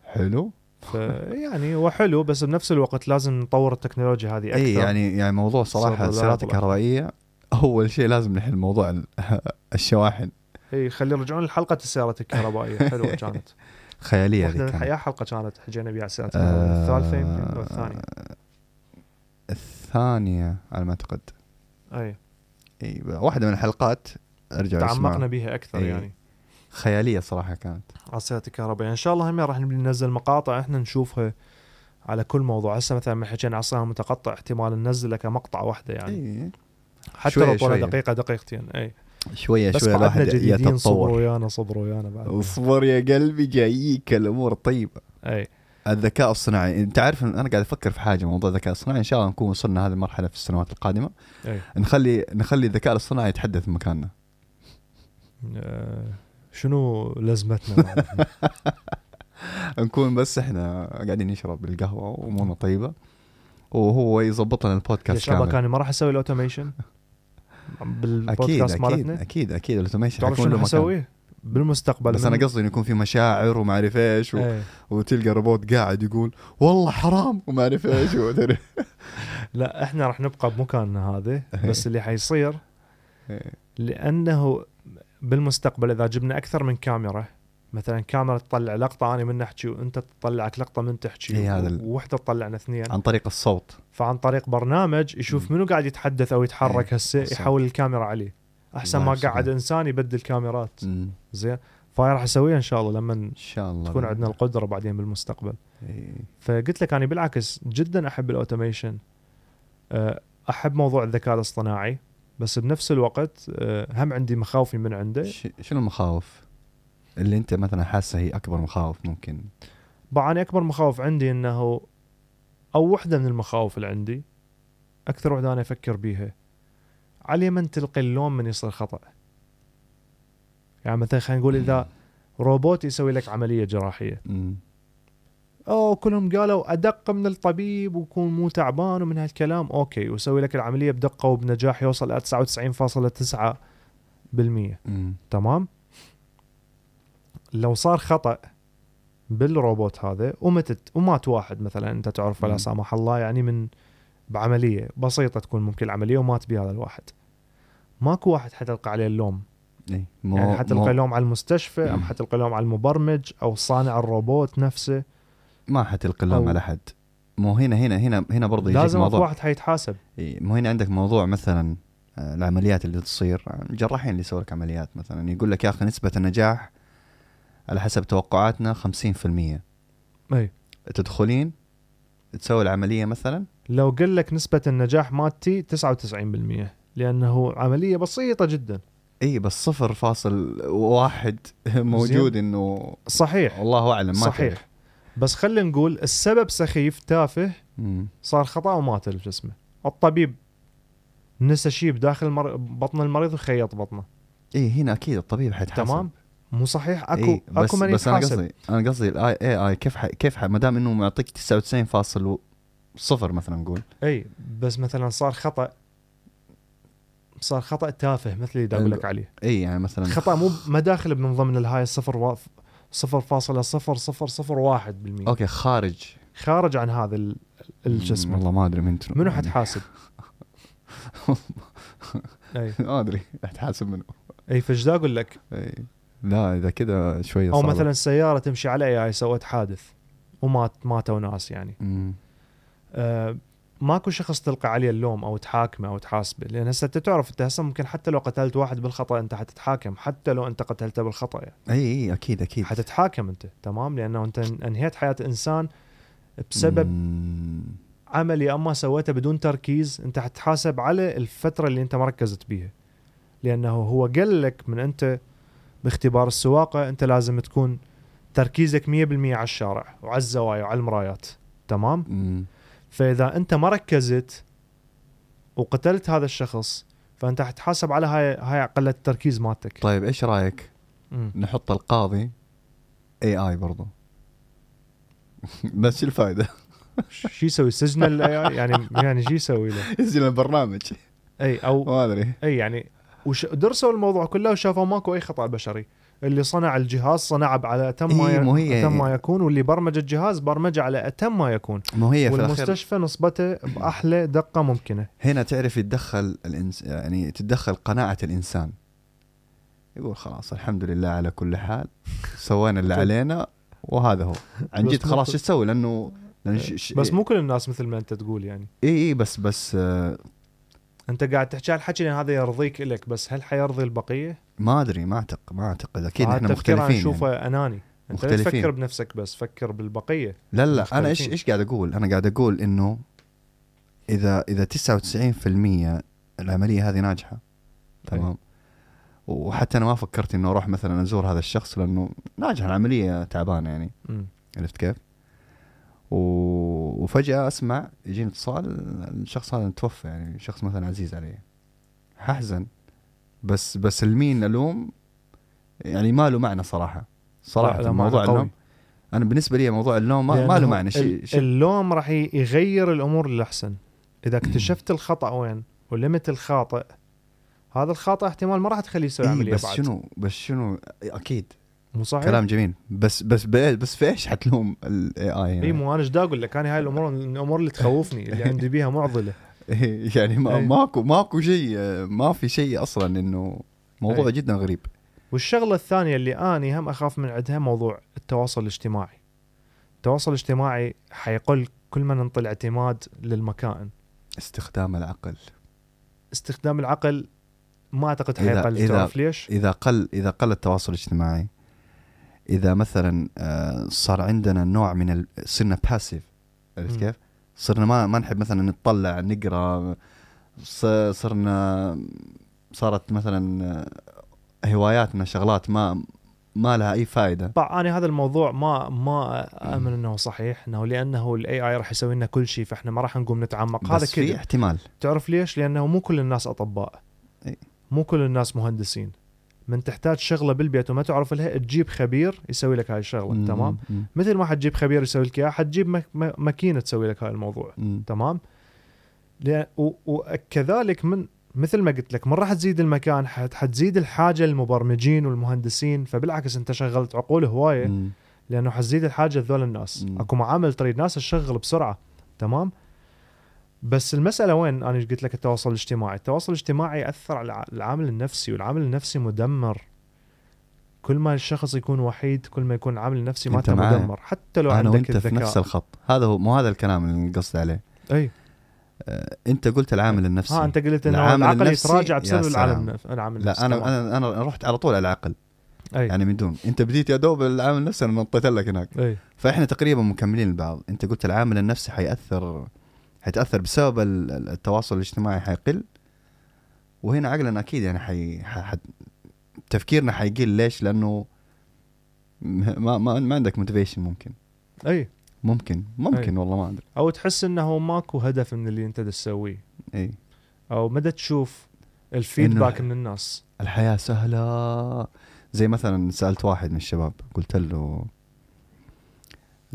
حلو. ف يعني هو حلو بس بنفس الوقت لازم نطور التكنولوجيا هذه أكثر. اي يعني يعني موضوع صراحة السيارات الكهربائيه أول شيء لازم نحل موضوع ال- الشواحن. إي خلي يرجعون لحلقة السيارات الكهربائية. حلوة كانت. خيالية كانت. الحياة حلقة كانت حجينا بها السيارات آه، الثالثة يمكن أو الثانية. الثانية على ما أعتقد. إي. إي واحدة من الحلقات. أرجع تعمقنا بها أكثر إي. يعني. خيالية صراحة كانت. على السيارات الكهربائية. إن شاء الله هم راح ننزل مقاطع إحنا نشوفها على كل موضوع. هسه مثلا من حكينا على الصيام المتقطع احتمال ننزله كمقطع واحدة يعني. إي. حتى شوية لو شوية. دقيقة دقيقتين. إي. شوية بس شوية الواحد جديدين صبروا يتطور ويانا صبروا ويانا بعد. اصبر يا قلبي جاييك الأمور طيبة. أي. الذكاء الصناعي أنت عارف إن أنا قاعد أفكر في حاجة موضوع الذكاء الصناعي إن شاء الله نكون وصلنا هذه المرحلة في السنوات القادمة. أي. نخلي نخلي الذكاء الاصطناعي يتحدث مكاننا. آه، شنو لازمتنا؟ نكون بس إحنا قاعدين نشرب القهوة وأمورنا طيبة وهو يظبط لنا يا البودكاست شباب كامل. كان ما راح أسوي ال automation بالبودكاست أكيد مالتنا أكيد أكيد ال automation تعرف شنو حسوي بالمستقبل بس أنا قصدي إنه يكون في مشاعر وما أعرف إيش و... إيه. وتلقى روبوت قاعد يقول والله حرام وما أعرف إيش. لا إحنا راح نبقى بمكاننا هذا بس اللي حيصير إيه. لأنه بالمستقبل إذا جبنا أكثر من كاميرا مثلا كاميرا تطلع لقطة أنا من أحكي وأنت تطلعك لقطة من تحكي هذا ال- ووحدة تطلعنا اثنين. عن طريق الصوت. فعن طريق برنامج يشوف. منو قاعد يتحدث أو يتحرك هسه. يحول الكاميرا عليه. أحسن ما. قاعد إنسان يبدل كاميرات. زين. فهاي راح أسويها إن شاء الله لما إن شاء الله. تكون عندنا القدرة بعدين بالمستقبل. إيه. فقلت لك أنا بالعكس جدا أحب الأوتوميشن. أه، أحب موضوع الذكاء الاصطناعي. بس بنفس الوقت أه، هم عندي مخاوفي من عنده. شنو المخاوف؟ اللي انت مثلا حاسه هي أكبر مخاوف ممكن. طبعا أنا أكبر مخاوف عندي إنه أو وحدة من المخاوف اللي عندي أكثر وحدة أنا أفكر بيها. علي من تلقي اللوم من يصير خطأ. يعني مثلا خلينا نقول إذا روبوت يسوي لك عملية جراحية. أوه كلهم قالوا أدق من الطبيب ويكون مو تعبان ومن هالكلام. أوكي ويسوي لك العملية بدقة وبنجاح يوصل إلى 99.9% مم. تمام؟ لو صار خطأ بالروبوت هذا ومتت ومات واحد مثلا أنت تعرف لا مم. سامح الله يعني من بعملية بسيطة تكون ممكن العملية ومات بهذا الواحد. ماكو واحد حتلقى عليه اللوم. إيه. مو يعني حتلقى مو اللوم على المستشفى أم. حتلقى اللوم على المبرمج أو صانع الروبوت نفسه. ما حتلقي اللوم على حد مو هنا هنا هنا هنا برضه يجيك لازم موضوع. واحد حيتحاسب. إيه، مو هنا عندك موضوع مثلا آه، العمليات اللي تصير. جراحين اللي يسووا لك عمليات مثلا. يقول لك يا أخي نسبة النجاح على حسب توقعاتنا 50% أي. تدخلين تسوي العملية مثلا؟ لو قل لك نسبة النجاح مالتي 99% لأنه عملية بسيطة جدا. إي بس صفر فاصل واحد موجود إنه صحيح. والله أعلم ما صحيح. تعرف. بس خلينا نقول السبب سخيف تافه. صار خطأ ومات الجسم الطبيب نسى شيء بداخل المر... بطن المريض وخيط بطنه. إي هنا أكيد الطبيب حيتحاسب. تمام. مو صحيح؟ اكو إيه بس اكو من بس أنا قصدي أنا قصدي ال AI كيف ح... كيف ح... ما دام إنه معطيك 99 صفر مثلا نقول اي بس مثلا صار خطأ صار خطأ تافه مثل اللي أقول لك عليه. اي يعني مثلا خطأ مو ما داخل من ضمن الهاي الصفر. صفر فاصلة صفر صفر صفر واحد بالمية. okay خارج. خارج عن هذا ال- الجسم والله ما أدري من منو حتحاسب؟ اي ما أدري حتحاسب منه اي فايش أقول لك؟ اي لا إذا كذا شوية أو صعبة. مثلا سياره تمشي على AI سوت حادث ومات ماتوا ناس يعني مم. آه ماكو شخص تلقى عليه اللوم أو تحاكمه أو تحاسبه لأن هسه أنت تعرف أنت هسه ممكن حتى لو قتلت واحد بالخطأ أنت حتتحاكم حتى لو أنت قتلته بالخطأ يعني إي إي أكيد أكيد حتتحاكم أنت تمام لأنه أنت انهيت حياة إنسان بسبب مم. عمل يا اما سويته بدون تركيز أنت حتحاسب على الفترة اللي أنت ما ركزت بيها لأنه هو قال لك من أنت باختبار السواقة أنت لازم تكون تركيزك 100% على الشارع وعلى الزوايا وعلى المرايات تمام مم. فإذا أنت ما ركزت وقتلت هذا الشخص فأنت حتحاسب على هاي هاي قله التركيز مالتك طيب إيش رأيك مم. نحط القاضي اي اي برضو بس شو الفائده؟ شو يسوي سجن ال AI؟ يعني يعني شو يسوي له يسجل البرنامج أي أو ما أدري أي يعني وش درسوا الموضوع كله وشافوا ماكو أي خطأ بشري. اللي صنع الجهاز صنعه على أتم ما إيه، هي- أتم ما يكون واللي برمج الجهاز برمجه على أتم ما يكون. مو هي والمستشفى نصبته بأحلى دقة ممكنة. هنا تعرف يتدخل الإنس... يعني تتدخل قناعة الإنسان. يقول خلاص الحمد لله على كل حال. سوينا اللي علينا وهذا هو. عن جد خلاص شو تسوي؟ لأنه لأن ش... ش... بس مو كل الناس مثل ما أنت تقول يعني. اي اي بس بس آه انت قاعد تحكي على الحكي لأن هذا يرضيك إلك بس هل حيرضي البقية؟ ما أدري ما اعتقد ما أعتقد أكيد إحنا مختلفين أشوفه يعني. أناني أنت لا تفكر مختلفين بنفسك بس فكر بالبقية لا لا أنا إيش مختلفين. إيش قاعد أقول أنا قاعد أقول إنه اذا إذا 99% العملية هذه ناجحة تمام وحتى أنا ما فكرت إنه أروح مثلا أزور هذا الشخص لأنه ناجحه العملية تعبانة يعني. عرفت كيف؟ و... وفجأة أسمع يجيني اتصال الشخص هذا توفى يعني شخص مثلا عزيز علي. ححزن بس بس المين ألوم يعني ما له معنى صراحة. صراحة لا، لا، موضوع. اللوم أنا بالنسبة لي موضوع اللوم ما, ما له معنى شيء شيء. اللوم راح يغير الأمور للأحسن. إذا اكتشفت الخطأ وين ولمت الخاطئ هذا الخاطئ احتمال ما راح تخليه يسوي إيه عملية بس بعد. شنو؟ بس شنو؟ أكيد. مو صحيح؟ كلام جميل. بس بس بس في إيش حتلوم ال AI إي مو أنا إيش دا أقول لك؟ أنا هاي الأمور الأمور اللي تخوفني اللي عندي بيها معضلة. يعني ما أي. ماكو ماكو شيء ما في شيء أصلا إنه موضوع أي. جدا غريب. والشغلة الثانية اللي أني هم أخاف من عندها موضوع التواصل الاجتماعي. التواصل الاجتماعي حيقل كل ما ننطي اعتماد للمكائن. استخدام العقل. استخدام العقل ما أعتقد حيقل إذا- تعرف ليش؟ إذا قل إذا قل التواصل الاجتماعي إذا مثلا آه، صار عندنا نوع من صرنا باسيف عرفت. كيف؟ صرنا ما ما نحب مثلا نطلع نقرأ صرنا صارت مثلا آه، هواياتنا شغلات ما ما لها أي فائده طبعا أنا هذا الموضوع ما ما امن إنه صحيح إنه لأنه الاي اي راح يسوي لنا كل شيء فإحنا ما راح نقوم نتعمق هذا بس في كذا احتمال تعرف ليش؟ لأنه مو كل الناس أطباء. مو كل الناس مهندسين من تحتاج شغلة بالبيت وما تعرف لها تجيب خبير يسوي لك هاي الشغلة مم، تمام مم، مثل ما حتجيب خبير يسوي لك إياها حتجيب مك- ماكينة تسوي لك هاي الموضوع مم. تمام لأ- و- وكذلك من مثل ما قلت لك من راح تزيد المكان حت- حتزيد الحاجة للمبرمجين والمهندسين فبالعكس أنت شغلت عقول هواية مم. لأنه حتزيد الحاجة لذول الناس مم. أكو معامل تريد ناس تشغل بسرعة تمام بس المسألة وين؟ أنا قلت لك؟ التواصل الاجتماعي. التواصل الاجتماعي يأثر على الع- العامل النفسي والعامل النفسي مدمر. كل ما الشخص يكون وحيد كل ما يكون العامل النفسي مالته معاي. مدمر. حتى لو أنا عندك وأنت في الذكاء. نفس الخط. هذا هو مو هذا الكلام اللي قصدي عليه. أي. آه، أنت قلت العامل النفسي. ها أنت قلت إنه العقل النفسي، يتراجع بسبب. العالم العامل النفسي لا أنا. أنا أنا رحت على طول على العقل. أي. يعني من دون. أنت بديت يا دوب العامل النفسي أنا نطيت لك هناك. أي. فإحنا تقريبا مكملين لبعض أنت قلت العامل النفسي حيأثر حيتأثر بسبب ال- ال- التواصل الاجتماعي حيقل. وهنا عقلنا أكيد يعني حي... تفكيرنا حيقل. ليش؟ لأنه ما ما, ما عندك موتيفيشن ممكن. أي. ممكن. ممكن والله ما أدري. أو تحس إنه ماكو هدف من اللي أنت تسويه. أي. أو مدى تشوف ال feedback من الناس. الحياة سهلة. زي مثلا سألت واحد من الشباب قلت له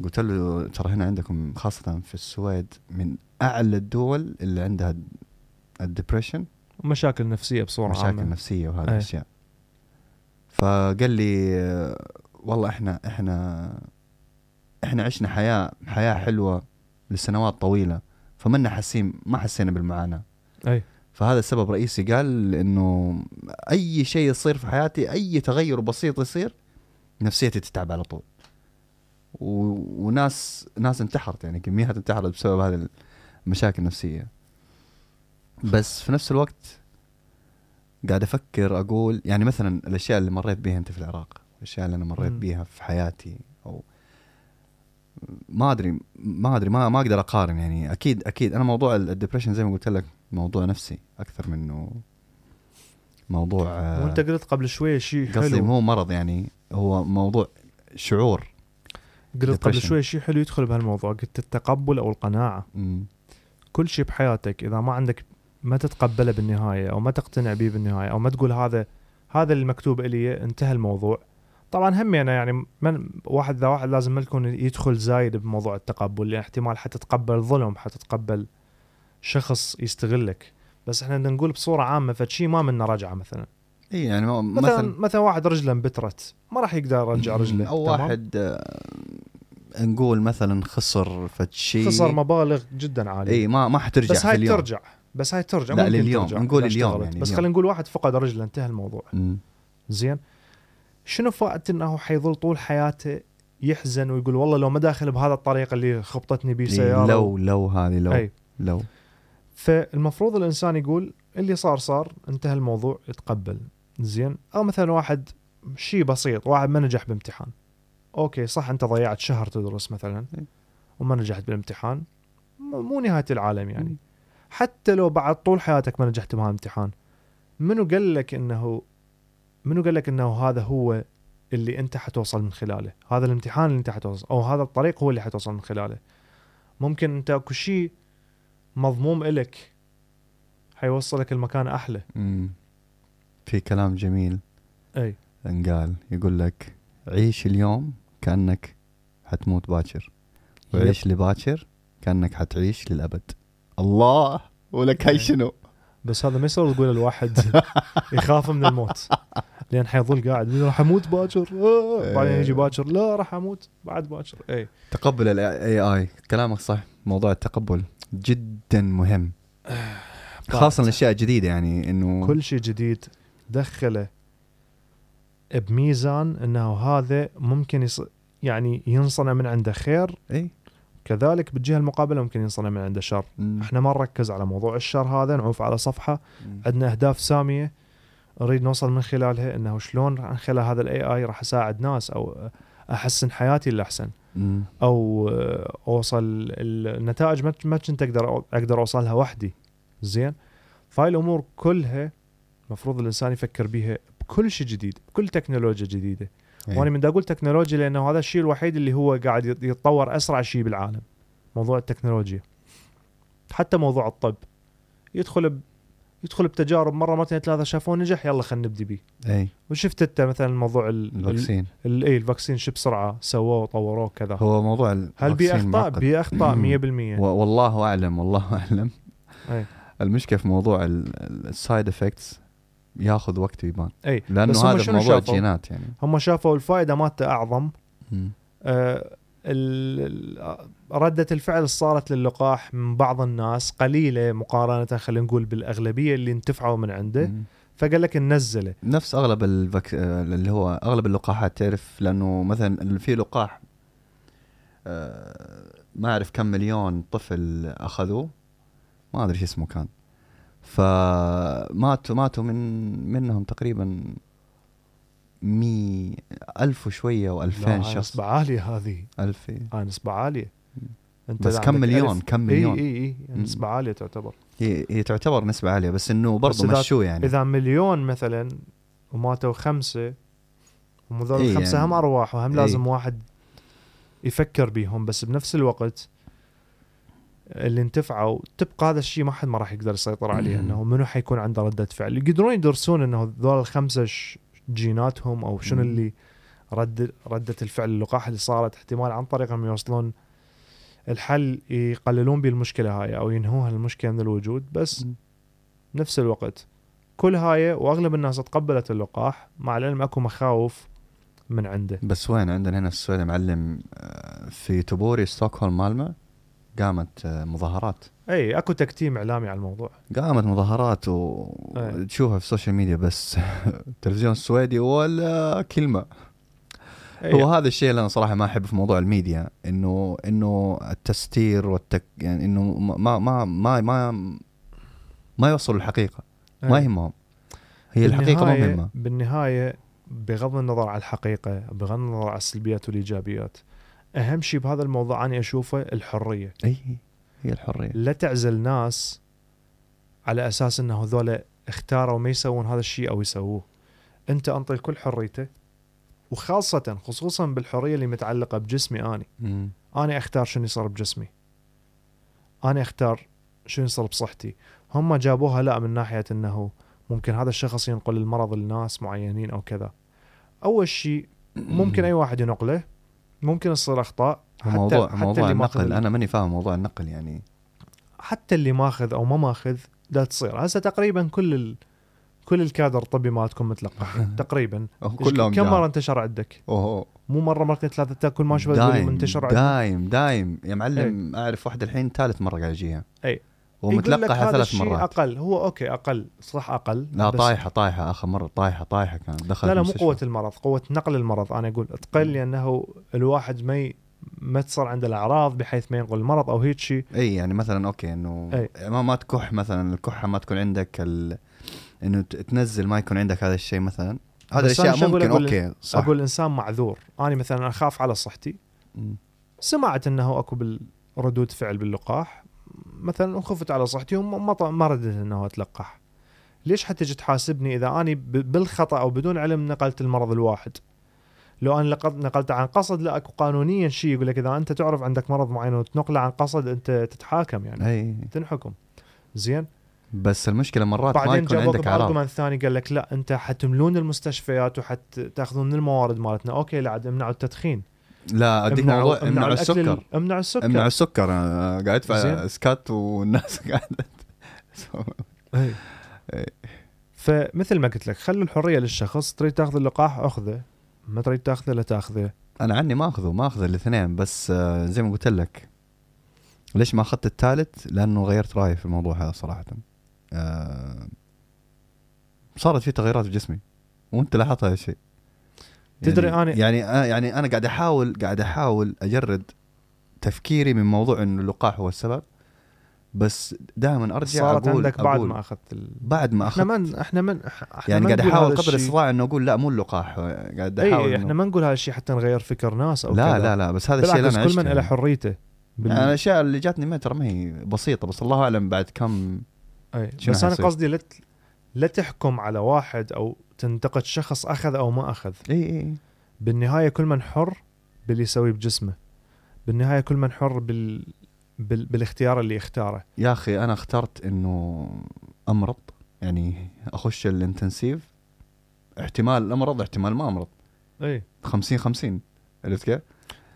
قلت له ترى هنا عندكم خاصة في السويد من أعلى الدول اللي عندها ال depression مشاكل نفسية بصورة مشاكل عامة. نفسية وهذه أي. الأشياء. فقال لي والله إحنا إحنا إحنا عشنا حياة حياة حلوة لسنوات طويلة فمنا حاسين ما حسينا بالمعاناة. اي فهذا السبب رئيسي قال إنه أي شيء يصير في حياتي أي تغير بسيط يصير نفسيتي تتعب على طول. و... وناس ناس انتحرت يعني كميات انتحرت بسبب هذه المشاكل النفسيه بس في نفس الوقت قاعد أفكر أقول يعني مثلا الأشياء اللي مريت بها أنت في العراق الأشياء اللي أنا مريت. بها في حياتي أو ما أدري ما أدري ما ما أقدر أقارن يعني أكيد أكيد أنا موضوع الدبريشن زي ما قلت لك موضوع نفسي أكثر منه موضوع آه، وأنت قلت قبل شوية شيء قصدي حلو مو مرض يعني هو موضوع شعور قلت قبل. شوية شيء حلو يدخل بهالموضوع قلت التقبل أو القناعة مم. كل شيء بحياتك إذا ما عندك ما تتقبله بالنهاية أو ما تقتنع به بالنهاية أو ما تقول هذا هذا اللي مكتوب لي انتهى الموضوع. طبعا هم يعني, يعني من واحد ذا واحد لازم ما يكون يدخل زايد بموضوع التقبل لأن احتمال حتتقبل ظلم حتتقبل شخص يستغلك. بس إحنا نقول بصورة عامة فشي ما منه رجعة مثلا. إي يعني مثلا مثلا مثلا واحد رجله انبترت ما راح يقدر يرجع رجله أو؟ واحد آه، نقول مثلا خسر فد شيء خسر مبالغ جدا عالية. إي ما ما حترجع بس هاي اليوم. ترجع. بس هاي ترجع. لا، ممكن لليوم. ترجع نقول اليوم. يعني بس. خلينا نقول واحد فقد رجله. انتهى الموضوع. مم. زين. شنو فائده إنه حيظل طول حياته يحزن ويقول والله لو ما داخل بهذا الطريق اللي خبطتني به سيارة لو لو هذه لو أي. لو. فالمفروض الإنسان يقول اللي صار صار انتهى الموضوع يتقبل. زين. أو مثلا واحد شيء بسيط واحد ما نجح بامتحان. أوكي صح أنت ضيعت شهر تدرس مثلا إيه. وما نجحت بالامتحان مو نهاية العالم يعني. حتى لو بعد طول حياتك ما نجحت بهالامتحان منو قال لك إنه منو قال لك إنه هذا هو اللي أنت حتوصل من خلاله هذا الامتحان اللي أنت حتوصل أو هذا الطريق هو اللي حتوصل من خلاله ممكن أنت أكو شيء مضموم إلك حيوصلك المكان أحلى مم. في كلام جميل أي انقال يقول لك عيش اليوم كأنك حتموت باكر. وعيش لباكر؟ كأنك حتعيش للأبد. الله! ولك هاي إيه. شنو؟ بس هذا ما يصير تقول الواحد يخاف من الموت. لأن حيظل قاعد راح أموت باكر. آه. بعدين يجي باكر لا راح أموت بعد باكر. اي تقبل الاي اي كلامك صح. موضوع التقبل جدا مهم. خاصة الأشياء الجديدة يعني إنه كل شيء جديد دخله بميزان إنه هذا ممكن يص... يعني ينصنع من عنده خير إي. كذلك بالجهة المقابلة ممكن ينصنع من عنده شر. مم. إحنا ما نركز على موضوع الشر هذا نعوف على صفحة. مم. عندنا أهداف سامية نريد نوصل من خلالها إنه شلون من خلال هذا الاي اي راح أساعد ناس أو أحسن حياتي الاحسن مم. أو أوصل النتائج ما كنت أقدر أقدر أوصلها وحدي. زين؟ فهاي الأمور كلها المفروض الإنسان يفكر بيها بكل شيء جديد بكل تكنولوجيا جديدة. إيه. وأنا من دا أقول تكنولوجيا لأنه هذا الشيء الوحيد اللي هو قاعد يت- يتطور أسرع شيء بالعالم موضوع التكنولوجيا. حتى موضوع الطب. يدخل ب... يدخل بتجارب مرة مرتين ثلاثة شافوه نجح يلا خلينا نبدي بيه. إي. وشفت أنت مثلا موضوع ال... الفاكسين. ال... إي ال vaccine شو بسرعة سووه وطوروه كذا هو موضوع هل بيه ال vaccine أخطاء. بيه أخطاء 100% و- والله أعلم والله أعلم. أي. المشكلة في موضوع ال side effects ياخذ وقت ويبان. إي لأنه هذا موضوع؟ الجينات يعني. هم شافوا الفائدة مالته أعظم. آه، ردة الفعل اللي صارت للقاح من بعض الناس قليلة مقارنة خلينا نقول بالأغلبية اللي انتفعوا من عنده. مم. فقال لك ننزله نفس أغلب الفك... آه، اللي هو أغلب اللقاحات تعرف لأنه مثلا في لقاح آه، ما أعرف كم مليون طفل أخذوه. ما أدري شو اسمه كان. فماتوا ماتوا من منهم تقريبا مي ألف وشوية وألفين شخص. نسبة عالية هذه. ألف إيه. هاي نسبة عالية أنت بس كم مليون كم مليون. إي إي مم. نسبة عالية تعتبر. هي, هي تعتبر نسبة عالية بس إنه برضه مشوه يعني. إذا مليون مثلا وماتوا خمسة ومذول إي الخمسة يعني- هم أرواح وهم إي. لازم واحد يفكر بيهم بس بنفس الوقت اللي انتفعوا تبقى هذا الشيء ما حد ما راح يقدر يسيطر عليه إنه منو حيكون عنده ردة فعل. يقدرون يدرسون إنه ذول الخمسة ش- جيناتهم أو شنو. اللي رد ردة الفعل اللقاح اللي صارت احتمال عن طريقهم يوصلون الحل يقللون به المشكلة هاي أو ينهوها المشكلة من الوجود. بس مم. نفس الوقت كل هاي وأغلب الناس تقبلت اللقاح مع العلم أكو مخاوف من عنده. بس وين؟ عندنا هنا في السويد يا معلم آه، في يوتوبوري ستوكهولم مالمة قامت آه، مظاهرات. أي أكو تكتيم إعلامي على الموضوع. قامت مظاهرات. وتشوفها في ال social media بس. التلفزيون السويدي ولا كلمة. أي. هو هذا الشيء اللي أنا صراحة ما أحبه في موضوع الميديا إنه إنه التستير والتك يعني إنه ما ما ما ما ما يوصلوا الحقيقة. ما. يهمهم. هي الحقيقة ما مهمة. بالنهاية بغض النظر عن الحقيقة بغض النظر عن السلبيات والإيجابيات أهم شيء بهذا الموضوع أنا أشوفه الحرية. إي هي الحرية. لا تعزل ناس على أساس إنه هذول اختاروا ما يسوون هذا الشيء أو يسووه. أنت أنطي الكل حريته وخاصة خصوصا بالحرية اللي متعلقة بجسمي اني. أنا أختار شنو يصير بجسمي. أنا أختار شنو يصير بصحتي. هم جابوها لا من ناحية إنه ممكن هذا الشخص ينقل المرض لناس معينين أو كذا. أول شيء ممكن أي واحد ينقله ممكن يصير أخطاء حتى موضوع حتى موضوع اللي النقل. أنا ماني فاهم موضوع النقل يعني. حتى اللي ماخذ أو ما ماخذ لا تصير. هسه تقريبا كل ال... كل الكادر الطبي مالتكم متلقحين تقريبا. كلهم كم. مرة انتشر عندك؟ اوه مو مرة مرتين ثلاثة تاكل ما شفت منتشر عندك. دايم دايم. يا معلم أعرف واحد الحين ثالث مرة قاعد يجيها. أي. ومتلقحه هذا ثلاث مرات. أقل. هو أوكي أقل. صح أقل. لا بس- طايحة طايحة. آخر مرة طايحة طايحة كانت. دخلت لا لا مو. قوة المرض قوة نقل المرض. أنا أقول تقل لأنه الواحد ما. ما تصير عنده الأعراض بحيث ما ينقل المرض أو هيك شيء. إي يعني مثلا أوكي إنه. ما ما تكح مثلا الكحة ما تكون عندك ال... إنه تنزل ما يكون عندك هذا الشيء مثلا. أنا الاشياء ممكن أقول- أوكي صح. أقول الانسان معذور. أنا مثلا أخاف على صحتي. مم. سمعت إنه أكو بالردود فعل باللقاح. مثلا وخفت على صحتي وما ما ردت إنه أتلقح. ليش حتجي تحاسبني إذا أني بالخطأ أو بدون علم نقلت المرض الواحد؟ لو أنا لقد نقلت عن قصد لا أكو قانونيا شيء يقول لك إذا أنت تعرف عندك مرض معين وتنقله عن قصد أنت تتحاكم يعني. إي. تنحكم. زين؟ بس المشكلة مرات ما يكون عندك أعراض. بارجومنت ثاني قال لك لا أنت حتملون المستشفيات وحتأخذون من الموارد مالتنا. أوكي لا عاد امنعوا التدخين. لا أديك موضوع امنعوا الأكل السكر. ال- امنعوا السكر. امنعوا السكر. أنا قاعد ادفع. سكات والناس قاعدة. فمثل ما قلت لك خلوا الحرية للشخص تريد تاخذ اللقاح أخذه. ما تريد تاخذه لا تاخذه. أنا عني ما أخذه ما اخذ الاثنين بس آه، زي ما قلت لك ليش ما أخذت الثالث؟ لأنه غيرت رأيي في الموضوع هذا صراحة. آه، صارت في تغيرات في جسمي. وانت لاحظت هذا الشيء. تدري يعني أنا- يعني يعني أنا قاعد احاول قاعد أحاول أجرد تفكيري من موضوع إنه اللقاح هو السبب بس دائما أرجع صارت أقول عندك بعد أقول ما أخذت ال... بعد ما إحنا أخذت ما إحنا ما إحنا يعني قاعد أحاول قدر. الاستطاعه إنه أقول لا مو اللقاح قاعد أحاول اي إحنا ما نقول هذا الشيء حتى نغير فكر ناس أو لا كذا. لا لا بس هذا الشيء اللي أنا كل من له يعني. حريته بال... يعني الأشياء اللي جاتني ما ترى ما هي بسيطة بس الله أعلم بعد كم. شنو بس أنا؟ قصدي لا ت- لا تحكم على واحد أو تنتقد شخص أخذ أو ما أخذ. إي إي بالنهاية كل من حر باللي يسويه بجسمه. بالنهاية كل من حر بال... بال... بالاختيار اللي يختاره. يا أخي أنا اخترت إنه أمرض يعني أخش ال intensive. احتمال امرض احتمال ما أمرض. إي. 50 50 عرفت كيف؟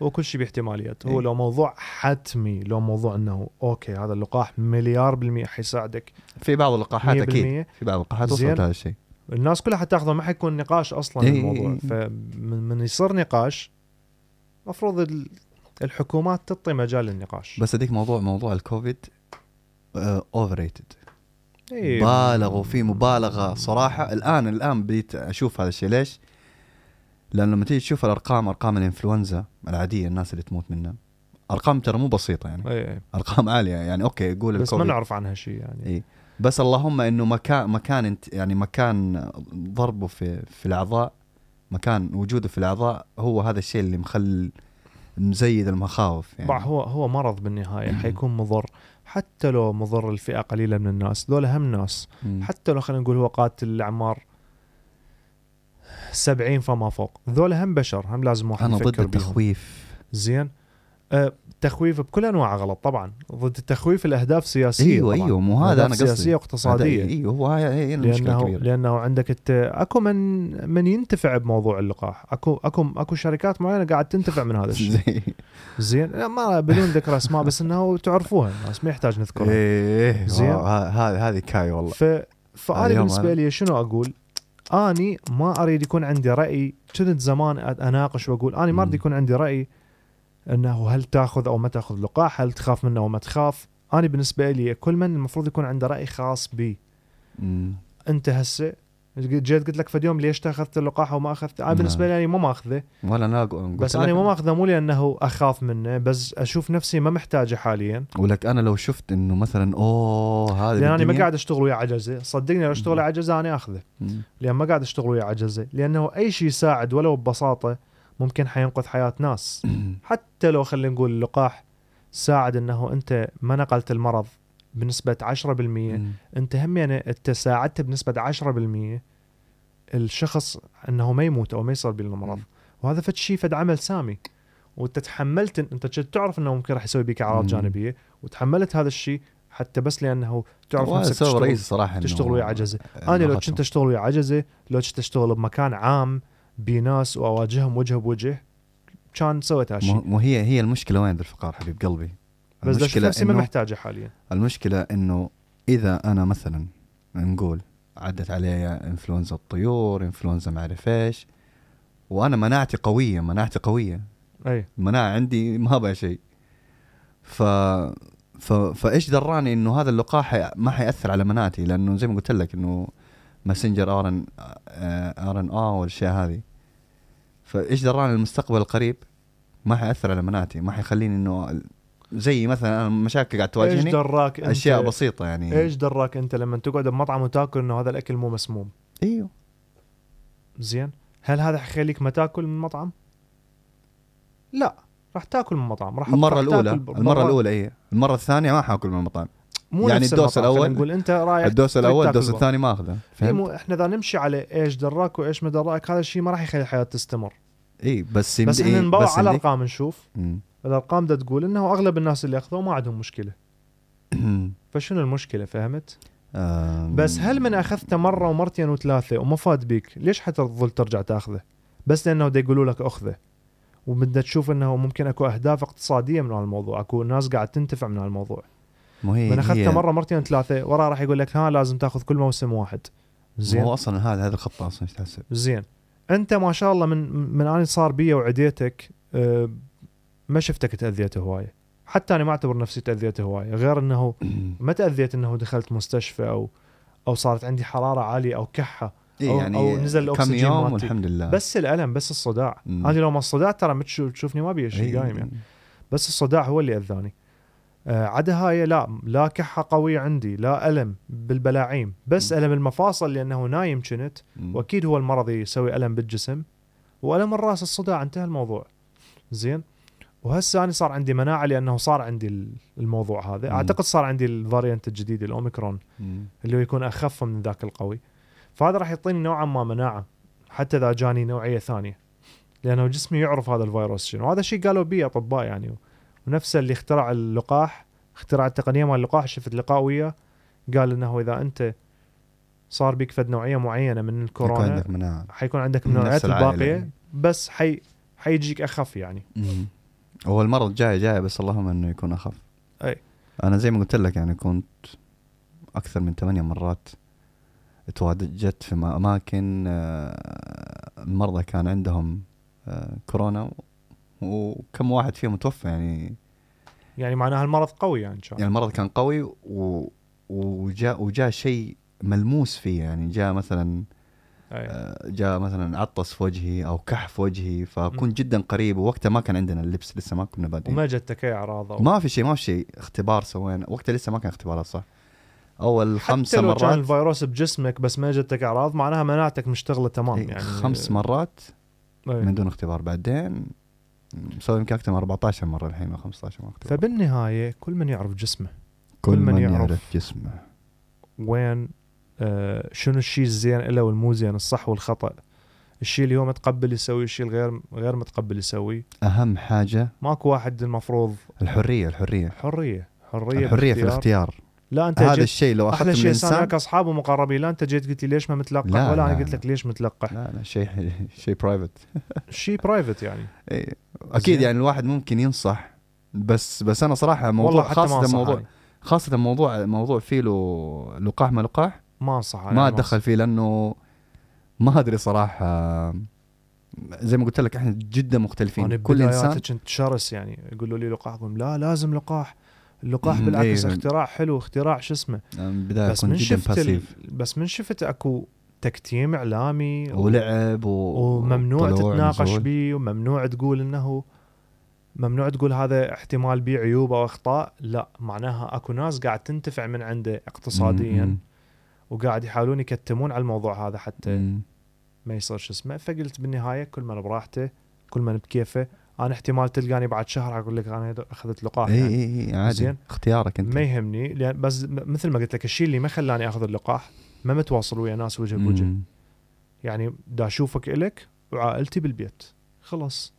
وكل شيء باحتماليات هو إي. لو موضوع حتمي لو موضوع إنه أوكي هذا اللقاح مليار بالمية حيساعدك في بعض اللقاحات 100% أكيد في بعض اللقاحات. وصلت هذا الشيء الناس كلها حتاخذه ما حيكون نقاش أصلا إي. الموضوع فمن من يصير نقاش مفروض ال- الحكومات تعطي مجال للنقاش بس اديك موضوع موضوع الكوفيد overrated إي. بالغوا فيه مبالغة صراحة الان الآن بديت أشوف هذا الشيء ليش؟ لأن لما تيجي تشوف الأرقام أرقام الإنفلونزا العادية الناس اللي تموت منها أرقام ترى مو بسيطة يعني. إي إي. أرقام عالية يعني. أوكي يقول بس ما نعرف عنها شيء يعني. إي. بس اللهم إنه مكان مكان انت يعني مكان ضربه في في الأعضاء مكان وجوده في الأعضاء هو هذا الشيء اللي مخل مزيد المخاوف يعني. هو هو مرض بالنهاية حيكون مضر. حتى لو مضر الفئه قليلة من الناس ذول هم ناس. حتى لو خلينا نقول هو قاتل الأعمار 70 فما فوق. ذول هم بشر هم لازم واحد أنا ضد التخويف. زين. أه تخويف بكل انواعه غلط طبعا. ضد التخويف الأهداف سياسية أيوه طبعاً. أيوه مو هذا أنا قصدي. سياسية واقتصادية. أيوه هو هاي هي المشكلة لأنه الكبيرة. لأنه عندك الت... أكو من من ينتفع بموضوع اللقاح. اكو اكو أكو شركات معينة قاعد تنتفع من هذا الشيء. زي زين. لا، ما بدون ذكر أسماء بس إنه تعرفوها الناس ما يحتاج نذكرها. إيه زين. هذه هذه كاي والله. ف فأنا بالنسبة. لي شنو أقول؟ آني ما أريد يكون عندي رأي كنت زمان أناقش وأقول آني ما أريد. يكون عندي رأي إنه هل تأخذ أو ما تأخذ لقاح، هل تخاف منه أو ما تخاف؟ أنا بالنسبة لي كل من المفروض يكون عنده رأي خاص بي، مم. أنت هسه جيت قلت لك في يوم ليش اخذت اللقاح وما أخذت؟ أنا نعم. بالنسبة لي ما ماخذة، ولا أنا بس أنا ما ماخذة مو لأنه أخاف منه، بس أشوف نفسي ما محتاجة حاليا، ولك أنا لو شفت إنه مثلا أوه هذا لأن أنا ما قاعد أشتغل ويا عجزة، صدقني لو أشتغل ويا عجزة أنا أخذه. لأن ما قاعد أشتغل ويا عجزة. لأنه أي شيء يساعد ولو ببساطة ممكن حينقذ حياة ناس. حتى لو خلينا نقول اللقاح ساعد إنه أنت ما نقلت المرض. بنسبة 10% مم. انت هم يعني انت ساعدت بنسبة 10% الشخص انه ما يموت أو ما يصير به المرض مم. وهذا فد شيء فد عمل سامي وانت تحملت انت كنت تعرف انه ممكن راح يسوي بك اعراض. جانبية وتحملت هذا الشيء حتى بس لأنه تعرف نفسك تشتغل رئيسي صراحة تشتغل ويا عجزة إنه أنا لو. كنت أشتغل ويا عجزة لو كنت أشتغل بمكان عام بناس وأواجههم وجه بوجه كان سويت هالشيء مو هي هي المشكلة وين بالفقار حبيب قلبي بس ده المشكلة نفسي ما محتاجه حاليا. المشكلة إنه إذا أنا مثلا نقول عدت علي إنفلونزا الطيور إنفلونزا ما أعرف إيش وأنا مناعتي قوية مناعتي قوية. أي. المناعة عندي ما بها شيء. ف ف فإيش دراني إنه هذا اللقاح حي- ما حيأثر على مناعتي؟ لأنه زي ما قلت لك إنه messenger RN RNA والأشياء هذه. فإيش دراني المستقبل القريب؟ ما حيأثر على مناعتي ما حيخليني إنه زي مثلا أنا مشاكل قاعد إيش تواجهني دراك أنت؟ أشياء بسيطة يعني. إيش دراك أنت لما تقعد بمطعم وتاكل إنه هذا الأكل مو مسموم؟ إيوه. زين. هل هذا حيخليك ما تاكل من المطعم لا راح تاكل من المطعم راح المرة الأولى المرة الأولى اي المرة الثانية ما حاكل من المطعم. مو يعني نفس ال dose خلينا نقول. أنت رايح ال dose الأول ال dose. الثاني ما اخذه إيه، فهمت؟ مو إحنا إذا نمشي على إيش دراك وإيش ما دراك هذا الشيء ما راح يخلي الحياة تستمر. اي بس بس إحنا إيه، نبوع بس على ارقام نشوف. الأرقام ده تقول إنه أغلب الناس اللي أخذوه ما عندهم مشكلة. فشنو المشكلة فهمت؟ بس هل من اخذته مرة ومرتين وثلاثة وما فاد بيك ليش حتظل ترجع تأخذه؟ بس لأنه دا يقولوا لك أخذه. وبدك تشوف إنه ممكن أكو أهداف اقتصادية من هالموضوع أكو ناس قاعد تنتفع من هالموضوع. مو هي من اخذته مرة مرتين ثلاثة وراه راح يقول لك ها لازم تأخذ كل موسم واحد. هو زين. أصلا هذا هذا الخطة أصلا إيش تحسب؟ زين. أنت ما شاء الله من من أني صار بي وعديتك أه، ما شفتك تأذيت هوايه حتى أنا ما أعتبر نفسي تأذيت هوايه غير إنه ما تأذيت إنه دخلت مستشفى أو أو صارت عندي حرارة عالية أو كحة إيه أو- يعني أو نزل كم الأكسجين يوم. والحمد لله بس الألم بس الصداع مم. أنا لو ما الصداع ترى تشوفني ما بي شيء إيه. قايم يعني بس الصداع هو اللي أذاني آه عدا هاي لا لا كحة قوية عندي لا ألم بالبلاعيم بس مم. ألم المفاصل لأنه نايم كنت. وأكيد هو المرض يسوي ألم بالجسم وألم الرأس الصداع انتهى الموضوع زين وهسه أنا صار عندي مناعة لأنه صار عندي ال- الموضوع هذا مم. أعتقد صار عندي الفاريانت الجديد الأوميكرون مم. اللي هو يكون أخف من ذاك القوي فهذا راح يعطيني نوعا ما مناعة حتى إذا جاني نوعية ثانية لأنه جسمي يعرف هذا الفيروس شنو وهذا شيء قالوا بيه أطباء يعني ونفسه اللي اخترع اللقاح اخترع التقنية مال اللقاح شفت لقاء وياه قال إنه إذا أنت صار بيك فد نوعية معينة من الكورونا عندك مناعة حيكون عندك من من النوعيات نفس العائلة الباقية. بس حي حيجيك أخف يعني. هو المرض الجاي جاي بس اللهم إنه يكون أخف أي. أنا زي ما قلت لك يعني كنت أكثر من ثمانية مرات تواجدت في أماكن آه، المرضى كان عندهم آه، كورونا وكم واحد فيهم توفى يعني يعني معناها المرض قوي يعني كان يعني المرض كان قوي و وجاء وجاء شيء ملموس فيه يعني جاء مثلا. آه، جاء مثلا عطس في وجهي أو كح في وجهي م. فكنت جدا قريب ووقتها ما كان عندنا اللبس لسه ما كنا بادئين. وما جتك اي اعراض ما في شيء ما في شيء اختبار سوينا. وقتها لسه ما كان اختبارات صح؟ أول خمس حتى لو كان مرات الفيروس بجسمك بس ما جتك اعراض معناها مناعتك مشتغلة تمام إيه، يعني. خمس مرات أي. من دون اختبار. بعدين مسوي يمكن أكثر من 14 مرة الحين أو 15 مرة فبالنهاية كل من يعرف جسمه كل كل من من يعرف يعرف جسمه. وين آه شنو الشيء الزين له والمو زين الصح والخطأ الشيء اللي هو متقبل يسوي الشيء الغير غير متقبل يسويه أهم حاجة ماكو واحد المفروض الحرية الحرية حرية حرية الحرية في. الاختيار لا أنت هذا الشيء لو اخذت من الانسان لك أصحاب ومقربين لا أنت جيت قلت لي ليش ما متلقح لا، ولا أنا لا، قلت لا. لك ليش متلقح لا لا شيء شيء private شيء private يعني إيه. أكيد. يعني الواحد ممكن ينصح بس بس أنا صراحة والله موضوع خاصة موضوع. خاصة موضوع موضوع فيه له لقاح ما لقاح ما انصح ما اتدخل فيه لأنه ما أدري صراحة. زي ما قلت لك إحنا جدا مختلفين. كل إنسان كنت شرس يعني. يقولوا لي لقاح لا لازم لقاح. اللقاح بالعكس إيه. اختراع حلو اختراع شو اسمه. البدايه بس من شفت ال... بس من شفت أكو تكتيم إعلامي و... ولعب و... وممنوع تتناقش. به وممنوع تقول إنه ممنوع تقول هذا احتمال به عيوب أو أخطاء. لا معناها أكو ناس قاعد تنتفع من عنده اقتصاديا. مم. وقاعد يحاولون يكتمون على الموضوع هذا حتى مم. ما يصير شو اسمه فقلت بالنهاية كل من براحته كل من بكيفه أنا احتمال تلقاني بعد شهر أقول لك أنا أخذت لقاح إي يعني. إي إي عادي زين. اختيارك أنت ما يهمني لأن بس مثل ما قلت لك الشيء اللي ما خلاني أخذ اللقاح ما متواصل ويا ناس وجه بوجه مم. يعني دا أشوفك إلك وعائلتي بالبيت خلاص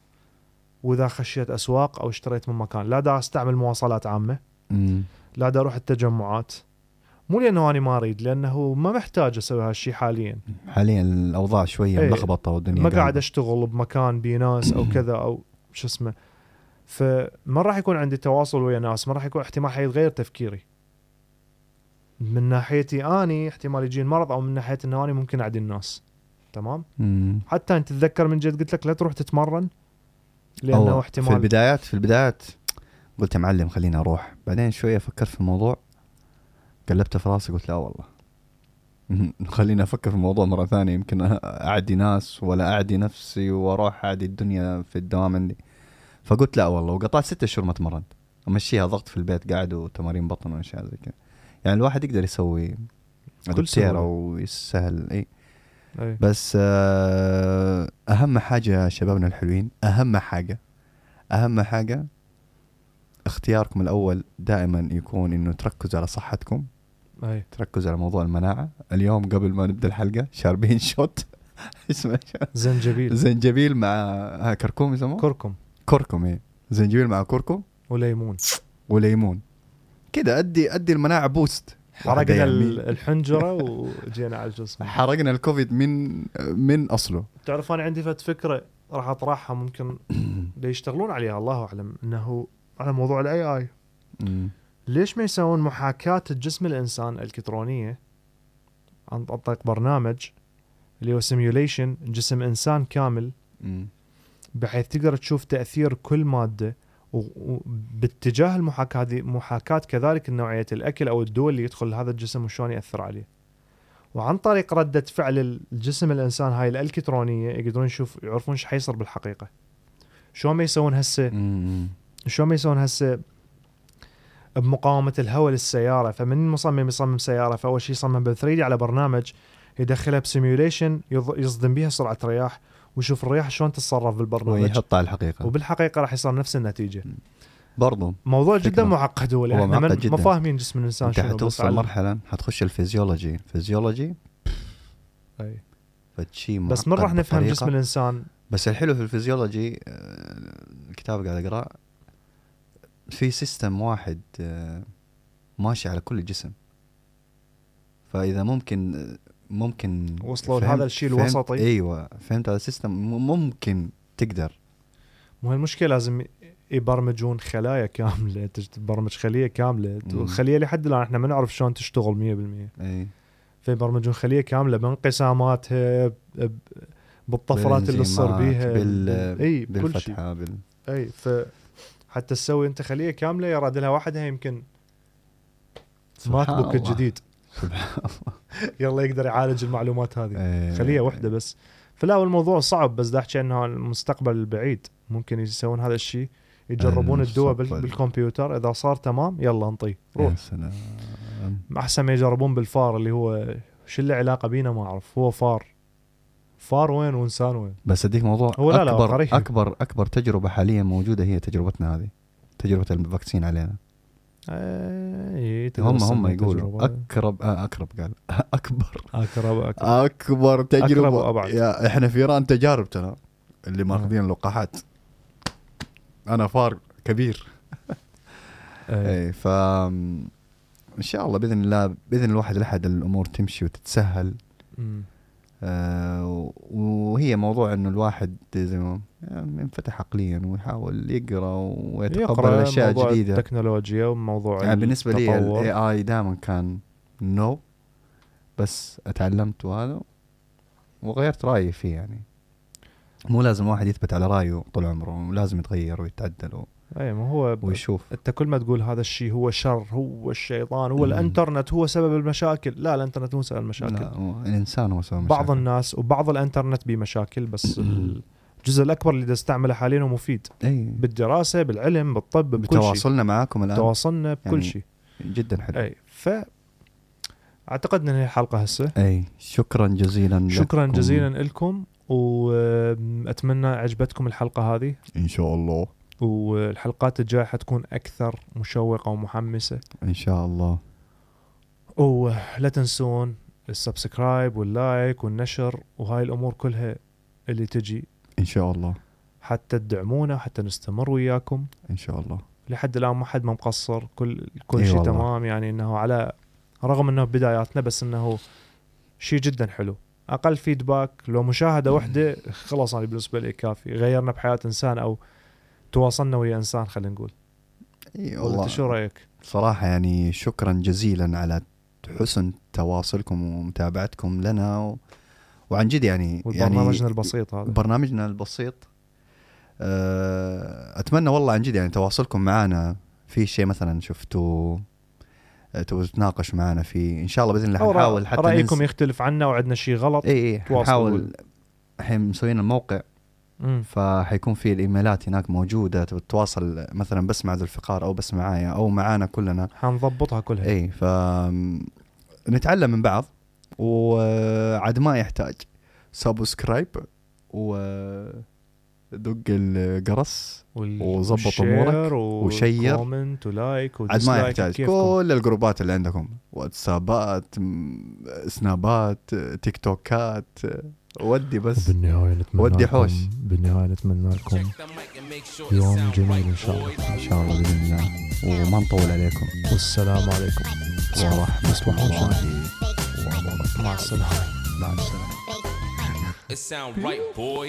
وإذا خشيت أسواق أو اشتريت من مكان لا دا أستعمل مواصلات عامة مم. لا دا أروح التجمعات مو لأنه أنا ما أريد لأنه ما محتاج أسوي هالشيء حاليا. حاليا الأوضاع شوية إيه. ملخبطة والدنيا ما قاعد. أشتغل بمكان بيه ناس أو كذا أو شو اسمه. فما راح يكون عندي تواصل ويا ناس ما راح يكون احتمال حيتغير تفكيري. من ناحيتي أني احتمال يجي المرض أو من ناحية إنه أني ممكن أعدي الناس. تمام؟ مم. حتى أنت تتذكر من جد قلت لك لا تروح تتمرن؟ لأنه أو في احتمال. البدايات في البدايات قلت يا معلم خليني أروح. بعدين شوية فكرت في الموضوع. قلبت في راسي قلت لا والله. خليني أفكر في الموضوع مرة ثانية. يمكن أعدي ناس ولا أعدي نفسي وأروح أعدي الدنيا في الدوام عندي. فقلت لا والله. وقطعت ستة شهور ما تمرنت. أمشيها ضغط في البيت قاعد وتمارين بطن وأشياء زي كذا. يعني الواحد يقدر يسوي بكل ادابتير سهولة. أو يسهل إي. أي. بس آه، أهم حاجة يا شبابنا الحلوين أهم حاجة أهم حاجة اختياركم الأول دائما يكون إنه تركزوا على صحتكم. أي. تركزوا على موضوع المناعة. اليوم قبل ما نبدأ الحلقة شاربين شوت. اسمه زنجبيل. زنجبيل مع كركم يسموه؟ كركم. كركم إيه. زنجبيل مع كركم. وليمون. وليمون. كده أدي أدي المناعة boost حرقنا يعني. ال- الحنجرة وجينا على الجسم. حرقنا الكوفيد من من أصله. تعرف أنا عندي فت فكرة راح أطرحها ممكن دا يشتغلون عليها الله أعلم إنه على موضوع ال AI. ليش ما يسوون محاكاة الجسم الإنسان الكترونيه عن طريق برنامج اللي هو سيميوليشن جسم إنسان كامل. بحيث تقدر تشوف تأثير كل مادة و- وباتجاه المحاكاة هذه محاكاة كذلك نوعية الأكل أو الدواء اللي يدخل لهذا الجسم وشلون يأثر عليه. وعن طريق ردة فعل الجسم الإنسان هاي الإلكترونية يقدرون يشوف يعرفون إيش حيصير بالحقيقة. شلون ما يسوون هسه. شلون ما يسوون هسه بمقاومة الهواء للسيارة. فمن المصمم يصمم سيارة فأول شيء يصمم بال 3D على برنامج يدخلها ب simulation يصدم بها سرعة رياح ويشوف الرياح شلون تتصرف بالبرنامج. ويحط على الحقيقة. وبالحقيقة راح يصير نفس النتيجة. برضو موضوع فكرة. جدا معقد هو لأن. ما فاهمين جسم الإنسان أنت حتوصل مرحلة حتخش ال physiology. physiology؟ أي. فشي بس من راح نفهم جسم الإنسان؟ بس الحلو في الفيزيولوجي آه، الكتاب قاعد اقراه في system واحد آه، ماشي على كل الجسم. فإذا ممكن آه، ممكن وصلوا لهذا الشيء الوسطي. إيوه فهمت هذا ال system ممكن تقدر. مو المشكلة لازم يبرمجون خلايا كاملة تبرمج خلية كاملة. مم. والخليه لحد الآن إحنا ما نعرف شلون تشتغل 100% إي. فيبرمجون خلية كاملة بانقساماتها بالطفرات اللي تصير بيها بال إي بالفتحة بال إي ف حتى تسوي انت خلية كاملة يراد لها واحدها يمكن MacBook الله. الجديد. سبحان يلا يقدر يعالج المعلومات هذه. إيه. خلية واحدة بس. فلا الموضوع صعب بس دا أحكي إنه المستقبل البعيد ممكن يسوون هذا الشيء يجربون الدواء بال- المستقبل. بالكمبيوتر. إذا صار تمام يلا انطيه. روح. يا سلام. أحسن ما يجربون بالفار اللي هو شو اللي علاقة بينا؟ ما أعرف. هو فار. فار وين وانسان وين. بس أديك موضوع هو لا لا، اكبر قريب. اكبر أكبر تجربة حاليا موجودة هي تجربتنا هذه تجربة ال vaccine علينا. اي هم هم يقولوا اقرب آه أقرب قال. أكبر. اقرب أقرب. أكبر تجربة. أقرب وأبعد. يا إحنا فيران تجارب ترى اللي ماخذين اللقاحات أنا فار كبير. إيه. اي ف إن شاء الله بإذن الله بإذن الواحد الاحد الأمور تمشي وتتسهل. آه وهي موضوع إنه الواحد زي ما يعني ينفتح عقليا ويحاول يقرأ ويتقبل أشياء موضوع جديدة التكنولوجيا وموضوع يعني بالنسبة لي. ال AI اي دائما كان no بس أتعلمت وهذا وغيرت رأيي فيه يعني مو لازم واحد يثبت على رأيه طول عمره لازم يتغير ويتعدل اي ما هو ب- ويشوف. أنت كل ما تقول هذا الشيء هو شر هو الشيطان هو مم. الإنترنت هو سبب المشاكل. لا الإنترنت مو سبب المشاكل. لا هو الإنسان هو سوى بعض مشاكل. الناس وبعض الإنترنت بمشاكل بس الجزء الأكبر اللي تستعمله حاليا هو مفيد. إي. بالدراسة بالعلم بالطب بكل شيء. بتواصلنا معاكم الآن. تواصلنا بكل يعني شيء. جدا حلو. إي ف أعتقد إن هي الحلقة هسه. إي. شكرا جزيلا شكرا لكم. جزيلا لكم وأتمنى عجبتكم الحلقة هذه. إن شاء الله. والحلقات الجاية حتكون أكثر مشوقة ومحمسة. إن شاء الله. ولا تنسون ال subscribe وال like والنشر وهاي الأمور كلها اللي تجي. إن شاء الله. حتى تدعمونا حتى نستمر وياكم. إن شاء الله. لحد الآن ما حد ما مقصر. كل كل شيء. تمام يعني إنه على رغم إنه بداياتنا بس إنه شيء جدا حلو. أقل فيدباك لو مشاهدة واحدة خلاص أنا بالنسبة لي كافي غيرنا بحياة إنسان أو تواصلنا ويا إنسان خلينا نقول. إي أنت شو رأيك؟ صراحة يعني شكرا جزيلا على حسن تواصلكم ومتابعتكم لنا و... وعن جد يعني وبرنامجنا يعني البسيط هذا. برنامجنا البسيط. آه، أتمنى والله عن جد يعني تواصلكم معنا في شيء مثلا شفتوا آه، تبغوا تتناقشوا معنا فيه إن شاء الله بإذن الله حنحاول حتى رأيكم ننس- يختلف عنا وعندنا شيء غلط إي إي. حنحاول. الحين مسويين الموقع. مم. فحيكون في الإيميلات هناك موجودة تتواصل مثلا بس مع ذو الفقار أو بس معايا أو معانا كلنا حنضبطها كلها اي ف نتعلم من بعض وعد ما يحتاج subscribe و دق الجرس وظبط أمورك و share. و comment و like عاد ما يحتاج. كل الجروبات اللي عندكم واتسابات سنابات تيك توكات ودي بس. وبالنهاية نتمنى ودي حوش. بالنهاية نتمنى لكم يوم جميل إن شاء الله. إن شاء الله بإذن الله. وما نطول عليكم. والسلام عليكم. ورحمه تصبحون الله. مع السلامة. مع السلامة. It sound right, boy.